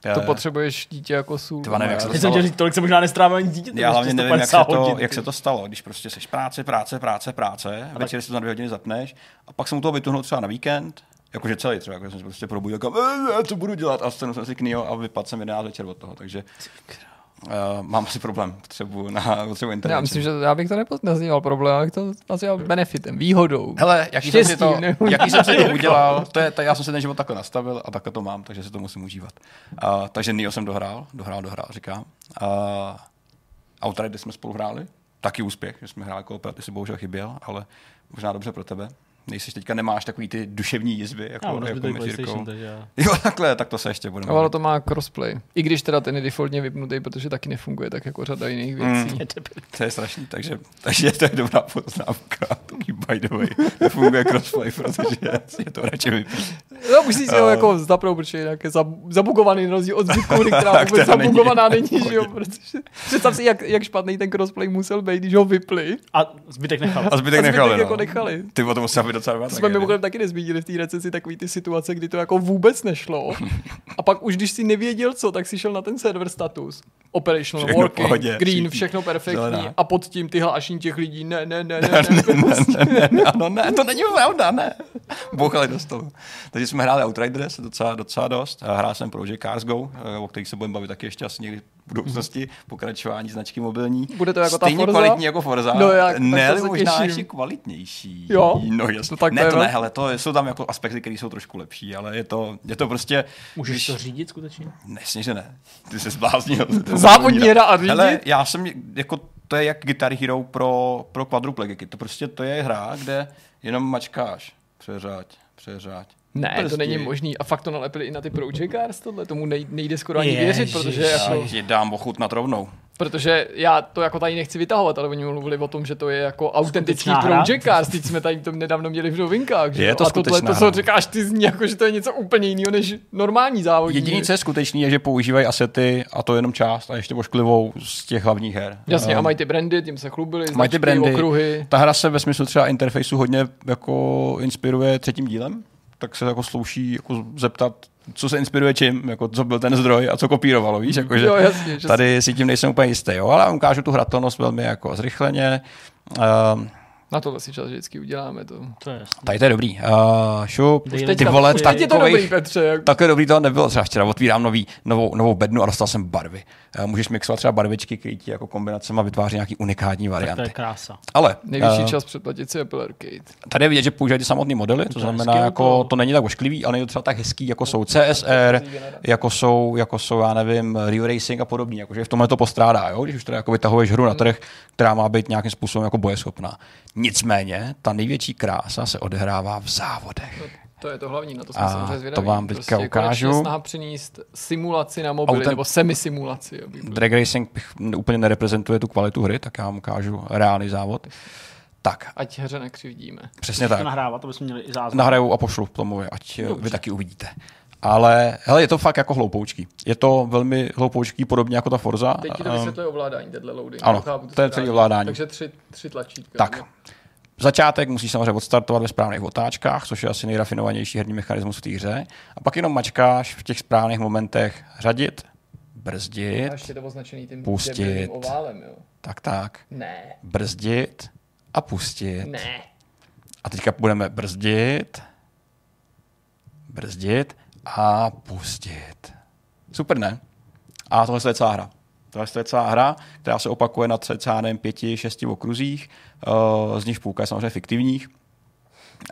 Tak Já- to potřebuješ dítě jako sůl. Tyva, nevím, jak se to chtěl říct, tolik se možná nestrává ani dítě. Já hlavně nevím, jak se, 150 to, hodin, jak se to stalo, když prostě seš práce, práce, práce, práce, a večer si to na dvě hodiny zapneš a pak jsem u toho vytuhnul třeba na víkend, jakože celý třeba, jako jsem se prostě probudil, kam, "Eh, co budu dělat a stanu jsem si k a vypadl jsem 11 večer od toho, takže uh, mám asi problém, potřebuji na potřebuji internet. Já myslím, že já bych to nepo- nazýval problém, bych to nazýval benefitem, výhodou. Hele, jaký jsem si to, Štěstím, jaký jsem si to udělal, to je, to já jsem si ten život takhle nastavil a takhle to mám, takže si to musím užívat. Uh, takže Nio jsem dohrál, dohrál, dohrál, říkám. Uh, Outrider jsme spolu hráli, taky úspěch, že jsme hráli kooperativ, ty si bohužel chyběl, ale možná dobře pro tebe. Nejsi teďka nemáš takový ty duševní jizvy, jako, Já, ono jako zbytek mezi PlayStation, Jirkou. takže... Jo, takhle, tak to se ještě budeme. A ono to má crossplay. I když teda ten je defaultně vypnutý, protože taky nefunguje tak jako řada jiných věcí. Mm. To je strašný, takže, takže to je dobrá poznámka. Taky by the way. Nefunguje crossplay, protože je to radši vypít. No, už si ho Eh. jako zapnou, protože jinak je zab- zabugovaný na rozdíl od zbytku která vůbec není. zabugovaná není, že jo, protože představ si, jak, jak špatný ten crossplay musel být, když ho vypli. A zbytek nechal. A zbytek A nechali, no. jako nechali. Ty o tom musel být docela Jsme mimochodem taky nezmínili v té recenzi takový ty situace, kdy to jako vůbec nešlo. A pak už když si nevěděl co, tak si šel na ten server status. Operational, Všechno working, pohodě, green, všechno perfektní. Zelená. A pod tím ty hlášení těch lidí, ne, ne, ne, ne, ne, ne. ne, ne, ne, ano, ne, to není pravda, ne. bouchali do stolu. Takže jsme hráli Outriders docela, docela dost. Hrál jsem Project Cars Go, eh, o kterých se budeme bavit taky ještě asi někdy budoucnosti, pokračování značky mobilní. Bude to jako ta Stejně Forza? kvalitní jako Forza. No jak, ne, možná těším. ještě kvalitnější. Jo? No jasně. No tak to ne, je to ne, hele, to jsou tam jako aspekty, které jsou trošku lepší, ale je to, je to prostě... Můžeš to řídit skutečně? Nesně, že ne. Ty se zbláznil. Závodní hra a řídit? Hele, já jsem, jako, to je jak Guitar Hero pro, pro quadruplegiky. To prostě, to je hra, kde jenom mačkáš. Přeřáď, přeřáď. Ne, to Brzdi. není možný. A fakt to nalepili i na ty Project Cars tohle. Tomu nej, nejde skoro ani Ježiš. věřit, protože, Já jako, ti dám ochutnat rovnou. protože já to jako tady nechci vytahovat, ale oni mluvili o tom, že to je jako autentický? Project Cars. Teď jsme tady to nedávno měli v novinkách. Že Je to a tohle, to, co říkáš, ty zní jako, že to je něco úplně jiného než normální závodní. Jediný, co je skutečný, je, že používají asety a to jenom část a ještě ošklivou z těch hlavních her. Jasně, a Um, mají ty brandy, tím se chlubili, mají ty brandy. okruhy. Ta hra se ve smyslu třeba interfejsu hodně jako inspiruje třetím dílem, tak se jako slouší jako zeptat, co se inspiruje čím, jako co byl ten zdroj a co kopírovalo, víš, jako, že Jo, jasně, že tady si tím nejsem úplně jistý, jo, ale ukážu tu hratelnost velmi jako zrychleně. Um, Na tohle si čas vždycky uděláme to. To je jasný. tady to je dobrý. Uh, šup, Dej ty teďka vole, Tak je to dobrý, Petře. Jak... Takhle dobrý to nebylo. Třeba včera otvírám nový, novou, novou bednu a dostal jsem barvy. Eh, Můžeš mixovat třeba barvičky, které ti jako kombinacema vytváří nějaký unikátní Tak to je varianty. krása. Ale Nejvyšší eh, čas předplatit si Apple Arcade. tady je vidět, že používají ty samotné modely, to je znamená, hezký jako, to není tak ošklivý, ale není to třeba tak hezký, jako jsou CSR, jako jsou, jako jsou, já nevím, Rio Racing a podobně. Jakože v tomhle to postrádá, jo? když už teda jako vytahuješ hru na trh, která má být nějakým způsobem jako bojeschopná. Nicméně, ta největší krása se odehrává v závodech. To je to hlavní, na to jsme A samozřejmě to zvědaví. vám teďka prostě ukážu. snaha přinést simulaci na mobily, Autem- nebo semi-simulaci. Drag Racing úplně nereprezentuje tu kvalitu hry, tak já vám ukážu reálný závod. Tak, Ať hře nekřivdíme. přesně To tak. nahrávat, to bychom měli i záznam. Nahraju a pošlu tomu, ať Dobře. vy taky uvidíte. Ale hele, je to fakt jako hloupoučký. Je to velmi hloupoučký, podobně jako ta Forza. Teď ti to Ehm, vysvětluje ovládání, deadly loading. ano, Chápu, to je celý ovládání. Takže tři, tři tlačítka. Tak, nebo- začátek musíš samozřejmě odstartovat ve správných otáčkách, což je asi nejrafinovanější herní mechanismus v té hře. A pak jenom mačkáš v těch správných momentech řadit, brzdit, A ještě to označený tím Pustit. oválem, jo. tak tak, Ne, brzdit a pustit. ne. A teďka budeme brzdit, brzdit a pustit. Super, ne? A tohle je celá hra. Tohle je celá hra, která se opakuje na cca nevím, pěti, šesti okruzích, uh, z nich půlka je samozřejmě fiktivních.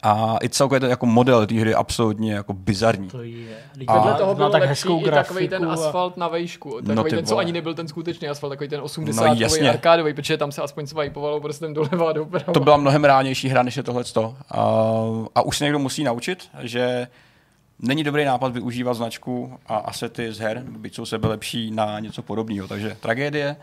A i celkově ten jako model té hry je absolutně jako bizarní. To je. A- Vedle toho má bylo tak lepší hezkou i takový ten grafiku a- asfalt na vejšku. Takový No ten, co ani nebyl ten skutečný asfalt, takový ten 80 No jasně. no, arkádový, protože tam se aspoň swipovalo prstem doleva a doprava. To byla mnohem reálnější hra, než je tohle. A, a už se někdo musí naučit, že není dobrý nápad využívat značku a asety z her, byť jsou sebe lepší na něco podobného. Takže tragédie.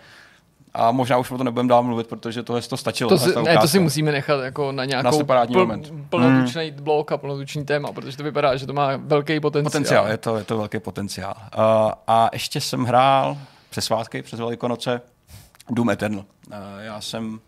A možná už o to nebudeme dál mluvit, protože tohle to stačilo. To si, ne, to si musíme nechat jako na nějakou separátní moment. plnotučný blok a plnotučný téma, protože to vypadá, že to má velký potenciál. Potenciál, je to, je to velký potenciál. Uh, a ještě jsem hrál přes svátky, přes Velikonoce, Doom Eternal. Uh, já jsem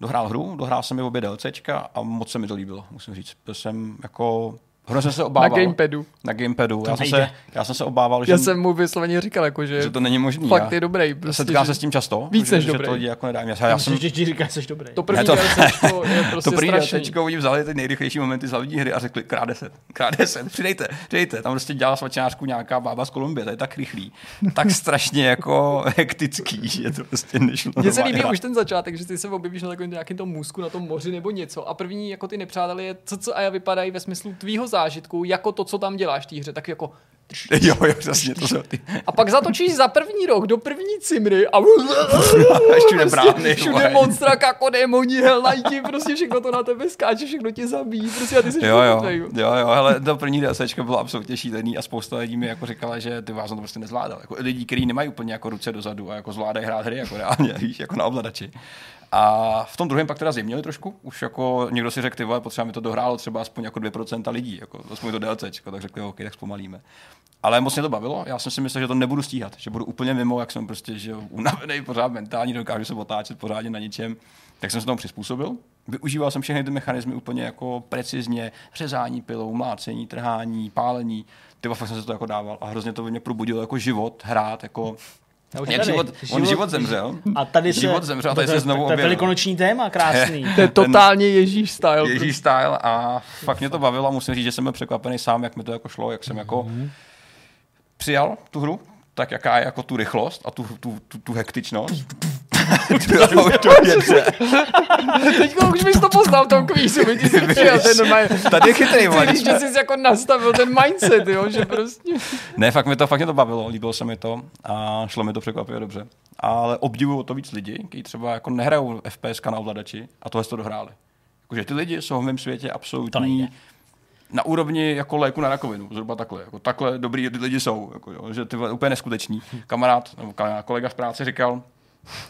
dohrál hru, dohrál jsem i obě DLCčka a moc se mi to líbilo, musím říct. Byl jsem jako... Hrozně jsem se Na obával. gamepadu. Na gamepadu. To Já jsem, se, já jsem se obával, že, Já jsem mu vysloveně říkal, jako, že, že to není možný. fakt já, je dobrý. já Prostě, setkám že se s tím často. víc že, než že dobrý. to lidi jako nedá. Já, já jsem, Myslím, že ti říkáš, jsi dobrý. to první Ne, to- DLCčko je prostě to první strašný. DLCčko oni vzali ty nejrychlejší momenty z hlavní hry a řekli krát 10, krát 10, přidejte, přidejku. Tam prostě dělala svačenářku nějaká bába z Kolumbie, to je tak rychlý, tak strašně jako hektický, že to prostě nešlo. Mně se líbí už ten začátek, že ty se objevíš na takovém nějakém tom můzku, na tom moři nebo něco a první jako ty nepřátelé je co co a já vypadají ve smyslu tvýho zážitku, jako to, co tam děláš v té hře, tak jako Jo, jo, přesně, to jsou ty. a pak zatočíš za první rok do první cimry a Všude brány, všude monstra, jako démoni, helajti, prostě všechno to na tebe skáče, všechno tě zabíjí, prostě a ty jsi Jo, jo, jo, jo, hele, to první DLCčko bylo absolutně šílený a spousta lidí mi jako říkala, že ty vás to prostě nezvládal. Jako lidí, kteří nemají úplně jako ruce dozadu a jako zvládají hrát hry jako reálně, víš, jako na ovladači. A v tom druhém pak teda zjemnili trošku, už jako někdo si řekl, ty vole, potřeba mi to dohrálo třeba aspoň jako 2% lidí, jako aspoň to DLCčko, tak řekli, OK, tak zpomalíme. Ale moc mě to bavilo, já jsem si myslel, že to nebudu stíhat, že budu úplně mimo, jak jsem prostě že unavený, pořád mentálně, dokážu se otáčet pořádně na ničem, tak jsem se tomu přizpůsobil. Využíval jsem všechny ty mechanismy úplně jako precizně, řezání pilou, mlácení, trhání, pálení. Ty fakt jsem se to jako dával a hrozně to ve mně probudilo jako život, hrát, jako Já už Jak tady. život, on život zemřel. A tady se, život zemřel, tady to, se je- znovu To je objevil. velikonoční téma, krásný. To je totálně Ježíš style. Ježí style a fakt mě to bavilo. Musím říct, že jsem byl překvapený sám, jak mi to jako šlo, jak jsem jako Mhm. přijal tu hru, tak jaká je jako tu rychlost a tu, tu, tu, tu hektičnost. To je Teď už bys to poznal v tom kvízu, přijel ten normálně. Tady je chytrý, vole. Když jsi jako nastavil ten mindset, jo, že prostě... Ne, fakt mi to, fakt mě to bavilo, líbilo se mi to a šlo mi to překvapivě dobře. Ale obdivuju o to víc lidi, kteří třeba jako nehrajou FPS na ovladači a tohle to dohráli. Jakože ty lidi jsou v mém světě absolutní na úrovni jako léku na rakovinu, zhruba takhle. Jako takhle dobrý ty lidi jsou, jako, jo, že ty úplně neskuteční. Kamarád, nebo kolega z práce říkal,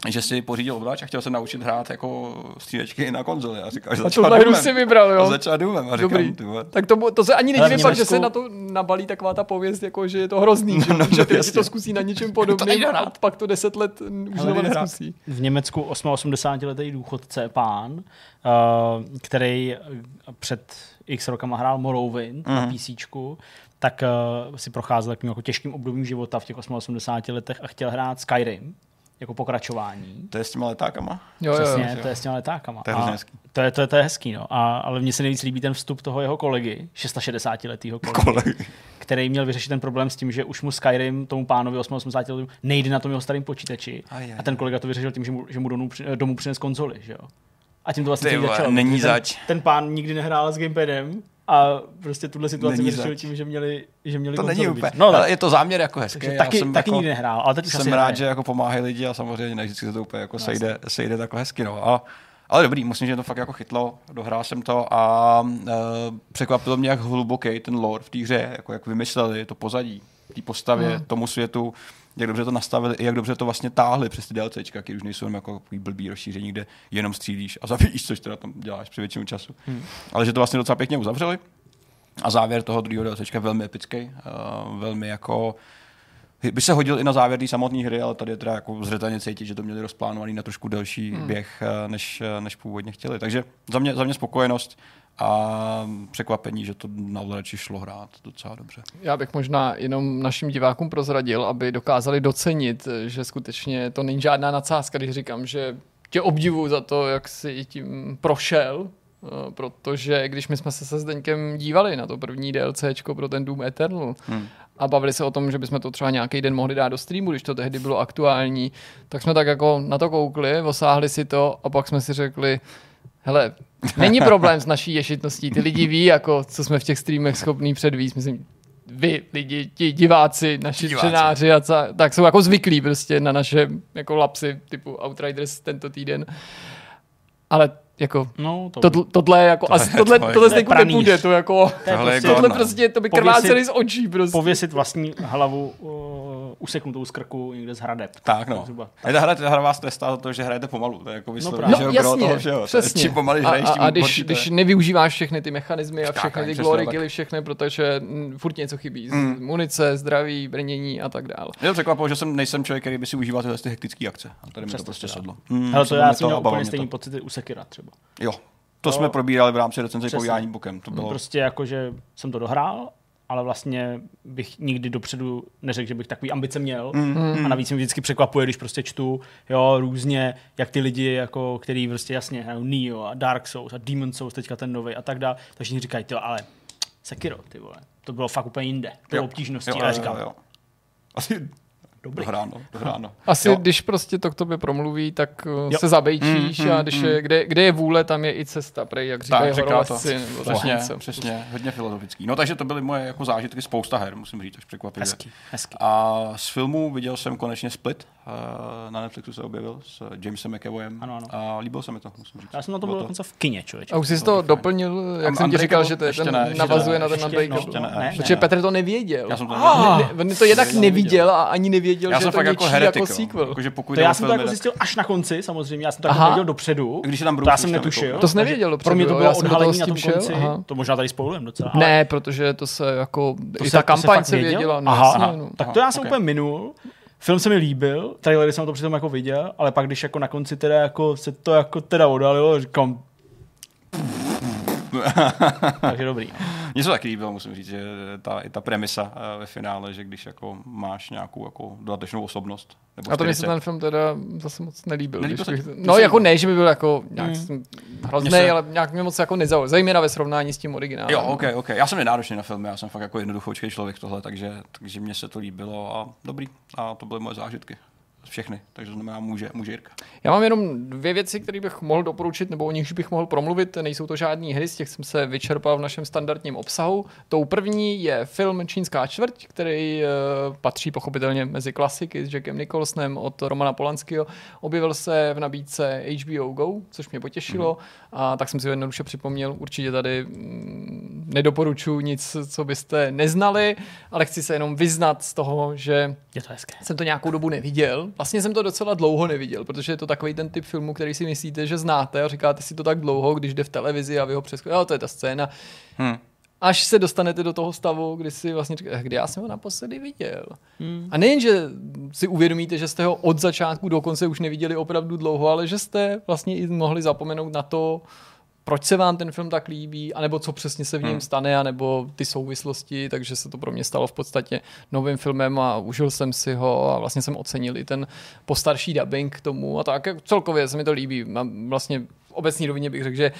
že si pořídil ovladač a chtěl se naučit hrát jako střílečky na konzoli. A říkal, že A začal tuhle hru si vybral, A jo. začal Doomem a říkám, Dobrý. ty vole, Tak to, to se ani nedivím fakt, že Německu- se na to nabalí taková ta pověst, jako že je to hrozný, že, no, že ty lidi jasně. to zkusí na něčem podobném a hrát. pak to deset let už hrát. neskusí. v Německu 88-letý důchodce pán, uh, který eh, před x rokama hrál Morrowind mm. na Mhm. PC, tak uh, si procházel takovým jako těžkým obdobím života v těch 88 letech a chtěl hrát Skyrim jako pokračování. to je s těma letákama? Jo, jo, Přesně, jo. to je s těma letákama. To je hrozně hezký. To je, to, je, to je hezký, no. A, ale mně se nejvíc líbí ten vstup toho jeho kolegy, 660-letého kolegy, Kolegy. který měl vyřešit ten problém s tím, že už mu Skyrim, tomu pánovi 88 letým, nejde na tom jeho starém počítači. Aj, aj, a ten kolega to vyřešil tím, že mu, že mu domů, domů přines konzoli, že jo. A tím to vlastně Ty začalo. není protože ten, zač. Ten pán nikdy nehrál s gamepadem a prostě tuhle situaci Není vyřešil zač. tím, že měli, že měli To není úplně, No, ale je to záměr jako hezký. takže Já taky, jsem taky jako, nikdy nehrál, ale teď jsem rád, že jako pomáhají lidi a samozřejmě ne vždycky se to úplně jako sejde, sejde takhle hezky. No. A, ale dobrý, musím, že to fakt jako chytlo, dohrál jsem to a uh, překvapilo mě, jak hluboký ten lore v té hře, jako jak vymysleli to pozadí, té postavě, Hmm. tomu světu, jak dobře to nastavili, i jak dobře to vlastně táhli přes ty DLCčka, které už nejsou jenom jako blbý rozšíření, kde jenom střílíš a zabíjíš, což teda tam děláš při většinu času. Hmm. Ale že to vlastně docela pěkně uzavřeli. A závěr toho druhého DLCčka je velmi epický, uh, velmi jako by se hodil i na závěr té samotné hry, ale tady je teda jako zřetelně cítit, že to měli rozplánovaný na trošku delší hmm. běh, eh, než, eh, než původně chtěli. Takže za mě, za mě spokojenost a překvapení, že to na ovladači šlo hrát docela dobře. Já bych možná jenom našim divákům prozradil, aby dokázali docenit, že skutečně to není žádná nadsázka, když říkám, že tě obdivuju za to, jak jsi tím prošel, eh, protože když my jsme se se Zdeňkem dívali na to první DLCčko pro ten Doom Eternal Hmm. a bavili se o tom, že bychom to třeba nějaký den mohli dát do streamu, když to tehdy bylo aktuální, tak jsme tak jako na to koukli, osáhli si to a pak jsme si řekli, hele, není problém s naší ješitností, ty lidi ví, jako, co jsme v těch streamech schopní předvíst, myslím, vy lidi, ti diváci, naši Diváci. čtenáři, a ca, tak jsou jako zvyklí prostě na naše jako lapsy typu Outriders tento týden. Ale jako No, to, to, tohle je jako, Tohle asi tohle, tohle to je jako pranýř. nepůjde, to jako, Tohle prostě tohle prostě, to by krváceli z očí prostě. pověsit vlastní hlavu useknutou z krku někde z hradeb. Tak no. Zhruba. A ta hra, ta hra vás trestá za to, že hrajete pomalu. To je jako vysloveně, právě. že No jasně, toho všeho. To je- přesně. Čím pomalej a, hraješ, a, tím a když, horší to je. když nevyužíváš všechny ty mechanismy a všechny ty glory tak. killy, všechny, protože mm, furt něco chybí. Mm. Munice, zdraví, brnění a tak dále. Mě to překvapilo, že jsem nejsem člověk, který by si užíval tyhle ty hektické akce. A tady mi to prostě tak. sedlo. Mm, Hele, to já jsem měl a úplně stejný to. pocity u Sekira třeba. Jo, to jsme probírali v rámci recenze povídání bokem. To bylo Prostě jako, že jsem to dohrál, ale vlastně bych nikdy dopředu neřekl, že bych takový ambice měl. Mm, A navíc mě vždycky překvapuje, když prostě čtu, jo, různě, jak ty lidi, jako, který prostě jasně hrajou Neo a Dark Souls a Demon Souls, teďka ten nový a tak dále, takže mi říkají, jo, ale Sekiro, ty vole, to bylo fakt úplně jinde. To bylo obtížností. Jo, a já jo, říkám, jo, jo. Asi dobrý. dohráno, dohráno. Asi Jo. když prostě to k tobě promluví, tak uh, Jo. se zabejčíš Mm, a mm, když mm. je, kde, kde je vůle, tam je i cesta, prej, jak říkají Tak, říká to. horolezci. nebo tak Přesně, přesně, hodně filozofický. No takže to byly moje jako zážitky, spousta her, musím říct, až překvapivě. Hezký, hezký. A z filmů viděl jsem konečně Split, eh, na Netflixu se objevil s Jamesem McAvoyem Ano, ano. a líbilo se mi to, musím říct. Já jsem na to byl dokonce v kině, člověče. A už jsi To to bylo fajn. doplnil, jak Am- jsem ti říkal, že to je Ještě ten, ne, ještě navazuje ne, na ten ještě- Unbreakable. ještě ne, ne, Protože ne. Petr to nevěděl. Já jsem to Ah, nevěděl. ne, to jednak Nevěděl, neviděl a ani nevěděl, Já že jsem to fakt je jako něčí heretik, jako sequel. Jakože pokud To já jsem to jako tak- zjistil až na konci, samozřejmě, já jsem to jako věděl dopředu. Když tam to já jsem netušil. jako- To jsi nevěděl dopředu, Pro mě to bylo odhalení s na tím tom konci. To možná tady spoilujeme docela. Ne, protože to se jako, To i ta kampaň fakt se věděl? věděla. No, Aha, no. Tak to já jsem úplně minul. Film se mi líbil, trailery jsem to přitom jako viděl, ale pak když jako na konci teda jako se to jako teda odhalilo, říkám... Takže dobrý. Mně se taky líbilo, musím říct, že ta, i ta premisa eh, ve finále, že když jako máš nějakou jako dodatečnou osobnost. Nebo A to mi se 40. ten film teda zase moc nelíbil. Nelíbil když se no jako ne, že by byl jako nějak Hmm. hrozný, se- ale nějak mě moc jako nezaujal. Zejména ve srovnání s tím originálem. Jo, OK, OK. Já jsem nenáročný na filmy, já jsem fakt jako jednoduchoučký člověk tohle, takže, takže mně se to líbilo a dobrý. A to byly moje zážitky. Všechny. Takže to znamená může, může Jirka. Já mám jenom dvě věci, které bych mohl doporučit, nebo o nichž bych mohl promluvit. Nejsou to žádné hry, z těch jsem se vyčerpal v našem standardním obsahu. Tou první je film Čínská čtvrť, který uh, patří pochopitelně mezi klasiky s Jackem Nicholsonem od Romana Polanského. Objevil se v nabídce HBO Go, což mě potěšilo. Mm. A tak jsem si ho jednoduše připomněl. Určitě tady mm, nedoporučuji nic, co byste neznali, ale chci se jenom vyznat z toho, že Je to hezké. jsem to nějakou dobu neviděl. Vlastně jsem to docela dlouho neviděl, protože je to takový ten typ filmu, který si myslíte, že znáte a říkáte si to tak dlouho, když jde v televizi a vy ho přeskočíte. Jo, to je ta scéna. Hm. Až se dostanete do toho stavu, kdy si vlastně říkáte, kdy já jsem ho naposledy viděl. Hmm. A nejen, že si uvědomíte, že jste ho od začátku do konce už neviděli opravdu dlouho, ale že jste vlastně i mohli zapomenout na to, proč se vám ten film tak líbí, anebo co přesně se v něm Hmm. stane, anebo ty souvislosti, takže se to pro mě stalo v podstatě novým filmem a užil jsem si ho a vlastně jsem ocenil i ten postarší dubbing k tomu a tak celkově se mi to líbí. Mám vlastně v obecní rovině bych řekl, že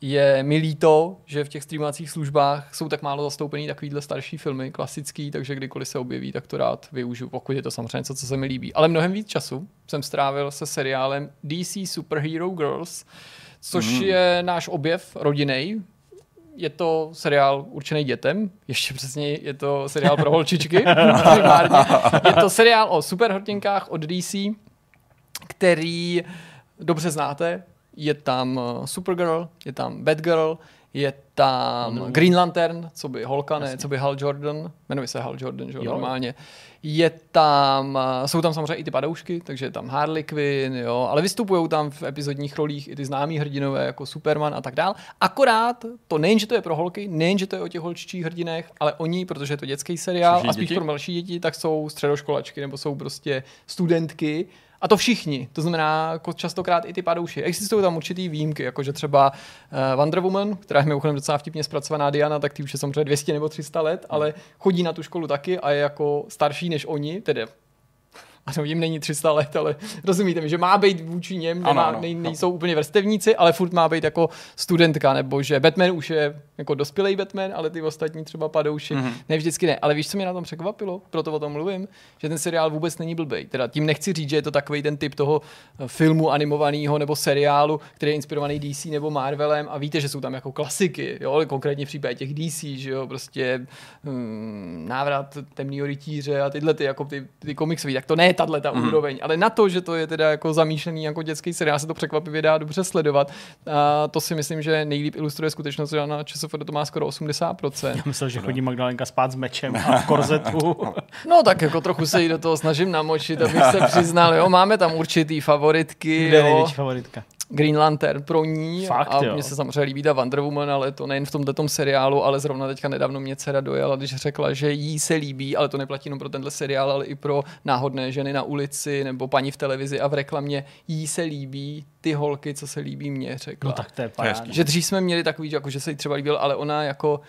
je mi líto, že v těch streamovacích službách jsou tak málo zastoupený takovýhle starší filmy, klasický, takže kdykoliv se objeví, tak to rád využiju, pokud je to samozřejmě něco, co se mi líbí. Ale mnohem víc času jsem strávil se seriálem DC Superhero Girls, což Mm. je náš objev rodinej. Je to seriál určený dětem, ještě přesně je to seriál pro holčičky. Je to seriál o superhrdinkách od DC, který dobře znáte. Je tam uh, Supergirl, je tam Batgirl, je tam Wonder Green Lantern, co by Holka, ne, co by Hal Jordan, jmenuje se Hal Jordan, že jo, normálně. Je tam, uh, jsou tam samozřejmě i ty padoušky, takže je tam Harley Quinn, jo, ale vystupují tam v epizodních rolích i ty známí hrdinové jako Superman a tak dál. Akorát to nejen, že to je pro holky, nejen, že to je o těch holčičích hrdinech, ale oni, protože je to dětský seriál Všichni a spíš děti? pro mladší děti, tak jsou středoškolačky nebo jsou prostě studentky. A to všichni, to znamená jako častokrát i ty padouši. Existují tam určitý výjimky, jakože třeba uh, Wonder Woman, která je mimochodem docela vtipně zpracovaná Diana, tak ty už je samozřejmě 200 nebo 300 let, ale chodí na tu školu taky a je jako starší než oni, tedy ano, jim není 300 let, ale rozumíte mi, že má být vůči něm, Ano, nemá, ano, nej, ano. nejsou úplně vrstevníci, ale furt má být jako studentka, nebo že Batman už je jako dospělý Batman, ale ty ostatní třeba padouši, Mhm. mm-hmm. ne vždycky ne. Ale víš, co mě na tom překvapilo, proto o tom mluvím, že ten seriál vůbec není blbej. Teda tím nechci říct, že je to takový ten typ toho eh, filmu animovaného nebo seriálu, který je inspirovaný DC nebo Marvelem a víte, že jsou tam jako klasiky, jo, ale konkrétně v případě těch DC, že jo, prostě hmm, návrat temného rytíře a tyhle ty, jako ty, ty komiksový, tak to ne tahle ta Mhm. úroveň, ale na to, že to je teda jako zamýšlený jako dětský seriál, se to překvapivě dá dobře sledovat. A to si myslím, že nejlíp ilustruje skutečnost, že na ČSFD to má skoro 80%. Já myslel, že chodí Magdalenka spát s mečem a v korzetu. No tak jako trochu se jí do toho snažím namočit, abych se přiznal, jo, máme tam určitý favoritky, Kde je největší favoritka? Green Lantern pro ní Fakt, a jo. mně se samozřejmě líbí ta Wonder Woman, ale to nejen v tomto seriálu, ale zrovna teďka nedávno mě dcera dojela, když řekla, že jí se líbí, ale to neplatí jenom pro tenhle seriál, ale i pro náhodné ženy na ulici nebo paní v televizi a v reklamě jí se líbí ty holky, co se líbí mně, řekla. No tak to je paráda. Že dřív jsme měli takový, jako že se jí třeba líbil, ale ona jako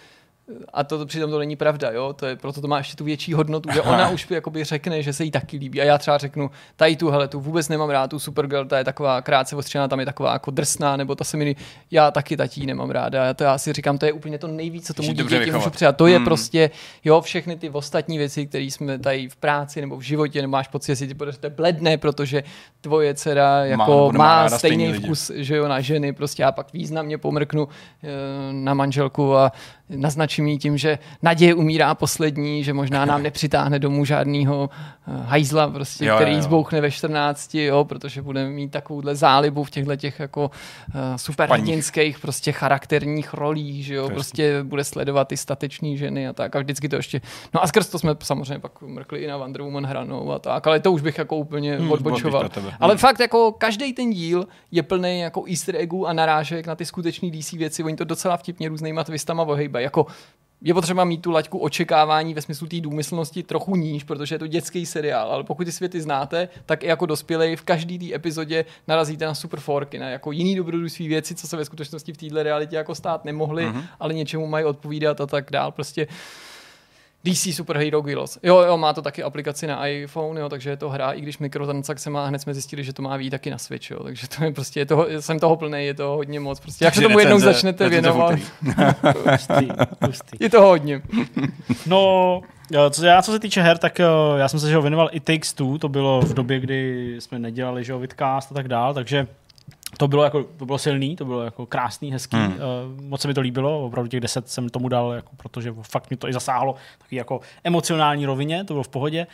a to, to přitom to není pravda, jo? To je, proto to má ještě tu větší hodnotu, že ona už jakoby řekne, že se jí taky líbí. A já třeba řeknu, tady tu, hele, tu vůbec nemám rád, tu Supergirl, ta je taková krátce ostřená, tam je taková jako drsná, nebo ta se mi, já taky tatí nemám ráda. Já to já si říkám, to je úplně to nejvíc, co tomu dítěti můžu přijat. To je Hmm. prostě, jo, všechny ty ostatní věci, které jsme tady v práci nebo v životě, nebo máš pocit, že si ty bledne, protože tvoje dcera jako nemá má, ráda stejný lidi. vkus že jo, na ženy, prostě já pak významně pomrknu eh, na manželku a naznačím jí tím, že naděje umírá poslední, že možná nám nepřitáhne domů žádnýho eh, hajzla, prostě, Jo, který jo, zbouchne ve 14, jo, protože budeme mít takovouhle zálibu v těchto těch jako uh, superhrdinských prostě charakterních rolích, že jo, prostě bude sledovat ty stateční ženy a tak a vždycky to ještě, no a skrz to jsme samozřejmě pak mrkli i na Wonder Woman hranou a tak, ale to už bych jako úplně Hmm, odbočoval. Ale Hmm. fakt jako každý ten díl je plný jako easter eggů a narážek na ty skutečné DC věci. Oni to docela vtipně různýma twistama ohejbají. Jako je potřeba mít tu laťku očekávání ve smyslu té důmyslnosti trochu níž, protože je to dětský seriál, ale pokud ty světy znáte, tak i jako dospělej v každý té epizodě narazíte na super forky, na jako jiný dobrodružství věci, co se ve skutečnosti v této realitě jako stát nemohly, mm-hmm. ale něčemu mají odpovídat a tak dál. Prostě DC Super Hero Girls. Jo, jo, má to taky aplikaci na iPhone, jo, takže je to hra, i když mikrotransakce má, hned jsme zjistili, že to má být taky na Switch, jo, takže to je prostě, je toho, jsem toho plný, je to hodně moc, prostě jak se tomu jednou začnete věnovat. Pustý, pustý. je to hodně. No, jo, co, já, co se týče her, tak jo, já jsem se že ho věnoval i Takes Two, to bylo v době, kdy jsme nedělali že ho, Vidcast a tak dál, takže to bylo, jako, to bylo silný, to bylo jako krásný, hezký, hmm. uh, moc se mi to líbilo, opravdu těch deset jsem tomu dal, jako, protože fakt mi to i zasáhlo taky jako emocionální rovině, to bylo v pohodě.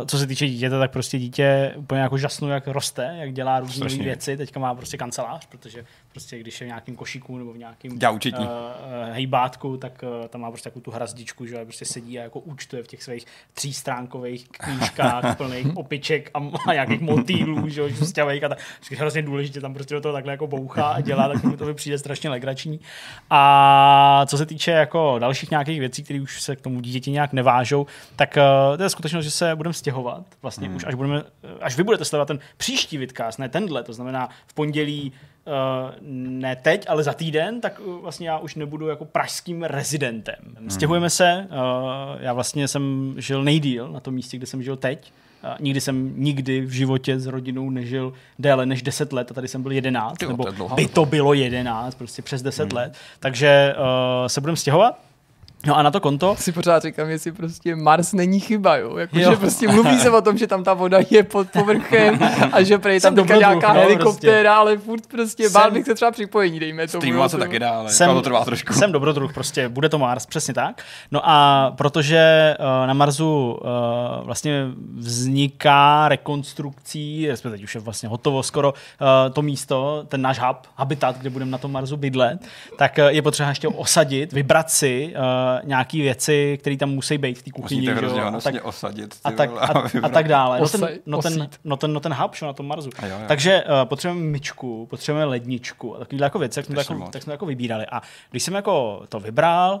Uh, co se týče dítěte, tak prostě dítě úplně jako žasnu, jak roste, jak dělá různé věci, teďka má prostě kancelář, protože prostě když je v nějakém košíku nebo v nějakém uh, hejbátku, tak uh, tam má prostě takovou tu hrazdičku, že prostě sedí a jako účtuje v těch svých třístránkových knížkách plných opiček a, a nějakých motýlů, že jo, a tak. Hrozně důležitě tam prostě do toho takhle jako bouchá a dělá, tak mi to mi přijde strašně legrační. A co se týče jako dalších nějakých věcí, které už se k tomu dítěti nějak nevážou, tak uh, to je skutečnost, že se budeme stěhovat. Vlastně hmm. už až, budeme, až vy budete sledovat ten příští vidcast, ne tenhle, to znamená v pondělí Uh, ne teď, ale za týden, tak uh, vlastně já už nebudu jako pražským rezidentem. Stěhujeme se, uh, já vlastně jsem žil nejdíl na tom místě, kde jsem žil teď. Uh, nikdy jsem nikdy v životě s rodinou nežil déle než 10 let a tady jsem byl 11, Tyjo, nebo to by to bylo 11, prostě přes 10 hmm. let. Takže uh, se budeme stěhovat No a na to konto... Si pořád říkám, jestli prostě Mars není chyba, jo? Jako, jo. Že prostě mluví se o tom, že tam ta voda je pod povrchem a že prej tam teďka nějaká no, helikoptéra, prostě. ale furt prostě jsem... bál bych se třeba připojení, dejme tomu. Streamovat se taky dá, ale jsem, to trvá trošku. Jsem dobrodruh, prostě bude to Mars, přesně tak. No a protože uh, na Marsu uh, vlastně vzniká rekonstrukcí, respektive teď už je vlastně hotovo skoro uh, to místo, ten náš hub, habitat, kde budeme na tom Marsu bydlet, tak uh, je potřeba ještě osadit, vybrat si uh, nějaké věci, které tam musí být v té kuchyni. Musíte a tak, osadit. A tak, a, a tak dále. No ten, no, ten, no, ten, no ten hub, na tom Marsu. Jo, jo. Takže uh, potřebujeme myčku, potřebujeme ledničku a takovýhle jako věci, tak jsme, to jako, tak jsme to jako vybírali. A když jsem jako to vybral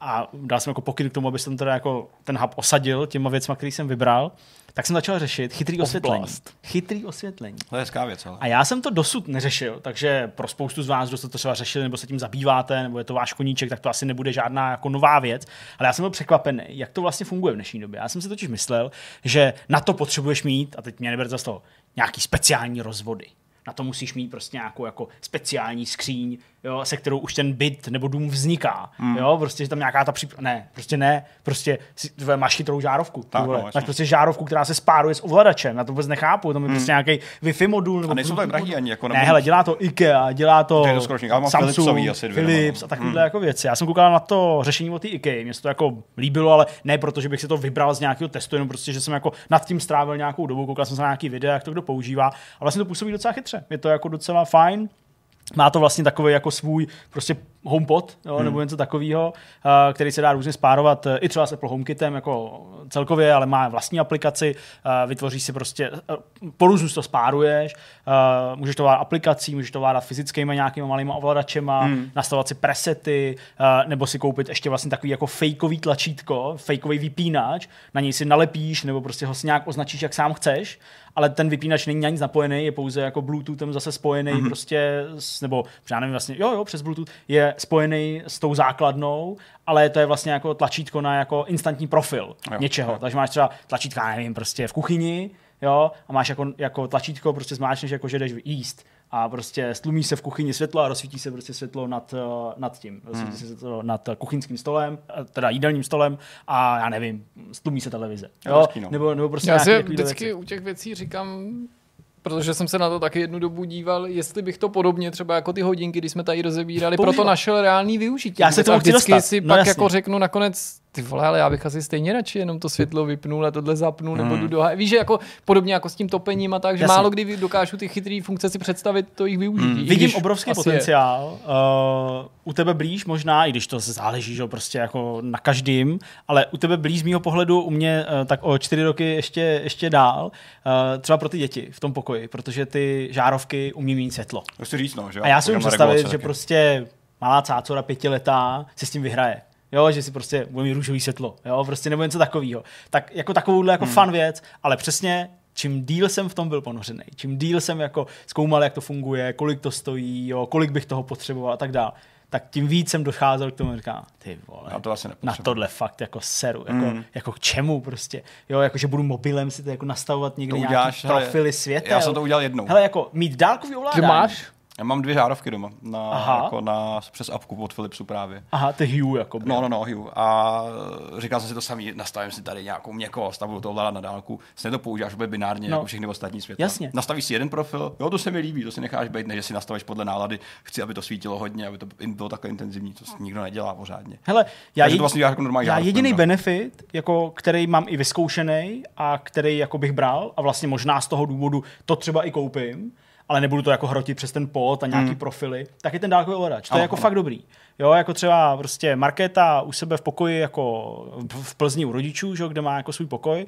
a dal jsem jako pokyn k tomu, aby jsem teda jako ten hub osadil těma věcma, který jsem vybral, tak jsem začal řešit chytrý osvětlení. Chytrý osvětlení. To je hezká věc, ale. A já jsem to dosud neřešil, takže pro spoustu z vás, kdo jste to třeba řešili nebo se tím zabýváte, nebo je to váš koníček, tak to asi nebude žádná jako nová věc. Ale já jsem byl překvapený, jak to vlastně funguje v dnešní době. Já jsem si totiž myslel, že na to potřebuješ mít, a teď mě neberte za toho, nějaký speciální rozvody na to musíš mít prostě nějakou jako speciální skříň, jo, se kterou už ten byt nebo dům vzniká. Mm. Jo, prostě že tam nějaká ta příp... Ne, prostě ne, prostě si, tvoje, máš chytrou žárovku. Tak, no, máš prostě žárovku, která se spáruje s ovladačem. Já to vůbec nechápu, to je mm. prostě nějaký Wi-Fi modul. Nebo a nejsou tak drahý ani. Jako, ne, hele, dělá to IKEA, dělá to, to, skoro, Samsung, asi dvě, Philips a takovéhle mm. jako věci. Já jsem koukal na to řešení od té IKEA, mě se to jako líbilo, ale ne proto, že bych si to vybral z nějakého testu, jenom prostě, že jsem jako nad tím strávil nějakou dobu, koukal jsem se na nějaký videa, jak to kdo používá. A vlastně to působí docela chytře. Je to jako docela fajn. Má to vlastně takový jako svůj prostě HomePod jo, hmm. nebo něco takového, který se dá různě spárovat uh, i třeba s Apple HomeKitem jako celkově, ale má vlastní aplikaci, vytvoří si prostě, uh, po různu to spáruješ, můžeš to vládat aplikací, můžeš to vládat fyzickými nějakými malými ovladačema, hmm. nastavovat si presety, nebo si koupit ještě vlastně takový jako fejkový tlačítko, fejkový vypínač, na něj si nalepíš, nebo prostě ho si nějak označíš, jak sám chceš, ale ten vypínač není ani zapojený, je pouze jako Bluetoothem zase spojený mm-hmm. prostě, s, nebo já nevím vlastně, jo, jo, přes Bluetooth je spojený s tou základnou, ale to je vlastně jako tlačítko na jako instantní profil jo, něčeho. Jo. Takže máš třeba tlačítka, nevím, prostě v kuchyni, jo, a máš jako, jako tlačítko, prostě zmáčneš, jako že jdeš jíst a prostě stlumí se v kuchyni světlo a rozsvítí se prostě světlo nad, eh, nad tím, rozsvítí hmm. se světlo nad kuchyňským stolem, eh, teda jídelním stolem a já nevím, stlumí se televize. Jo? No. Nebo, nebo prostě já si vždycky věci. u těch věcí říkám, protože jsem se na to taky jednu dobu díval, jestli bych to podobně třeba jako ty hodinky, když jsme tady rozebírali, Používal. proto našel reálný využití. Já se to vždycky si no, pak jasně. jako řeknu nakonec, ty vole, ale já bych asi stejně radši jenom to světlo vypnul a tohle zapnul, hmm. nebo jdu do Víš, že jako podobně jako s tím topením a tak, že Jasně. málo kdy dokážu ty chytré funkce si představit to jich využití. Hmm. Vidím obrovský potenciál. Uh, u tebe blíž možná, i když to záleží, že prostě jako na každým, ale u tebe blíž z mýho pohledu, u mě uh, tak o čtyři roky ještě, ještě dál, uh, třeba pro ty děti v tom pokoji, protože ty žárovky umí mít světlo. To si říct, no, že? A já si můžu představit, že prostě malá cácora pětiletá si s tím vyhraje jo, že si prostě bude mít růžový světlo, jo, prostě nebo něco takového. Tak jako takovouhle jako Hmm. fun věc, ale přesně čím díl jsem v tom byl ponořený, čím díl jsem jako zkoumal, jak to funguje, kolik to stojí, jo, kolik bych toho potřeboval a tak dále, tak tím víc jsem docházel k tomu, že říkám, ty vole, Já to asi na tohle fakt jako seru, jako, Mm. jako k čemu prostě, jo, jako že budu mobilem si to jako nastavovat někde To nějaký uděláš, hele, profily světa. Já jsem to udělal jednou. Hele, jako mít dálkový Ty ovládání. máš? Já mám dvě žárovky doma, na, Aha. jako na, přes apku od Philipsu právě. Aha, ty Hue, jako. No, no, no, Hugh. A říkal jsem si to samý, nastavím si tady nějakou měkkost a budu to ovládat na dálku. Stejně to používáš bude binárně, No. jako všechny ostatní světla. Jasně. Nastavíš si jeden profil, jo, to se mi líbí, to si necháš být, ne, že si nastavíš podle nálady, chci, aby to svítilo hodně, aby to bylo takhle intenzivní, to si nikdo nedělá pořádně. Hele, já, Takže jed- to vlastně jako normální já jediný no. benefit, jako, který mám i vyzkoušený a který jako bych bral a vlastně možná z toho důvodu to třeba i koupím, ale nebudu to jako hrotit přes ten pod a nějaký profily, tak je ten dálkový ovladač. To je jako fakt dobrý. Jo, jako třeba prostě Markéta u sebe v pokoji jako v- Plzni u rodičů, že, kde má jako svůj pokoj,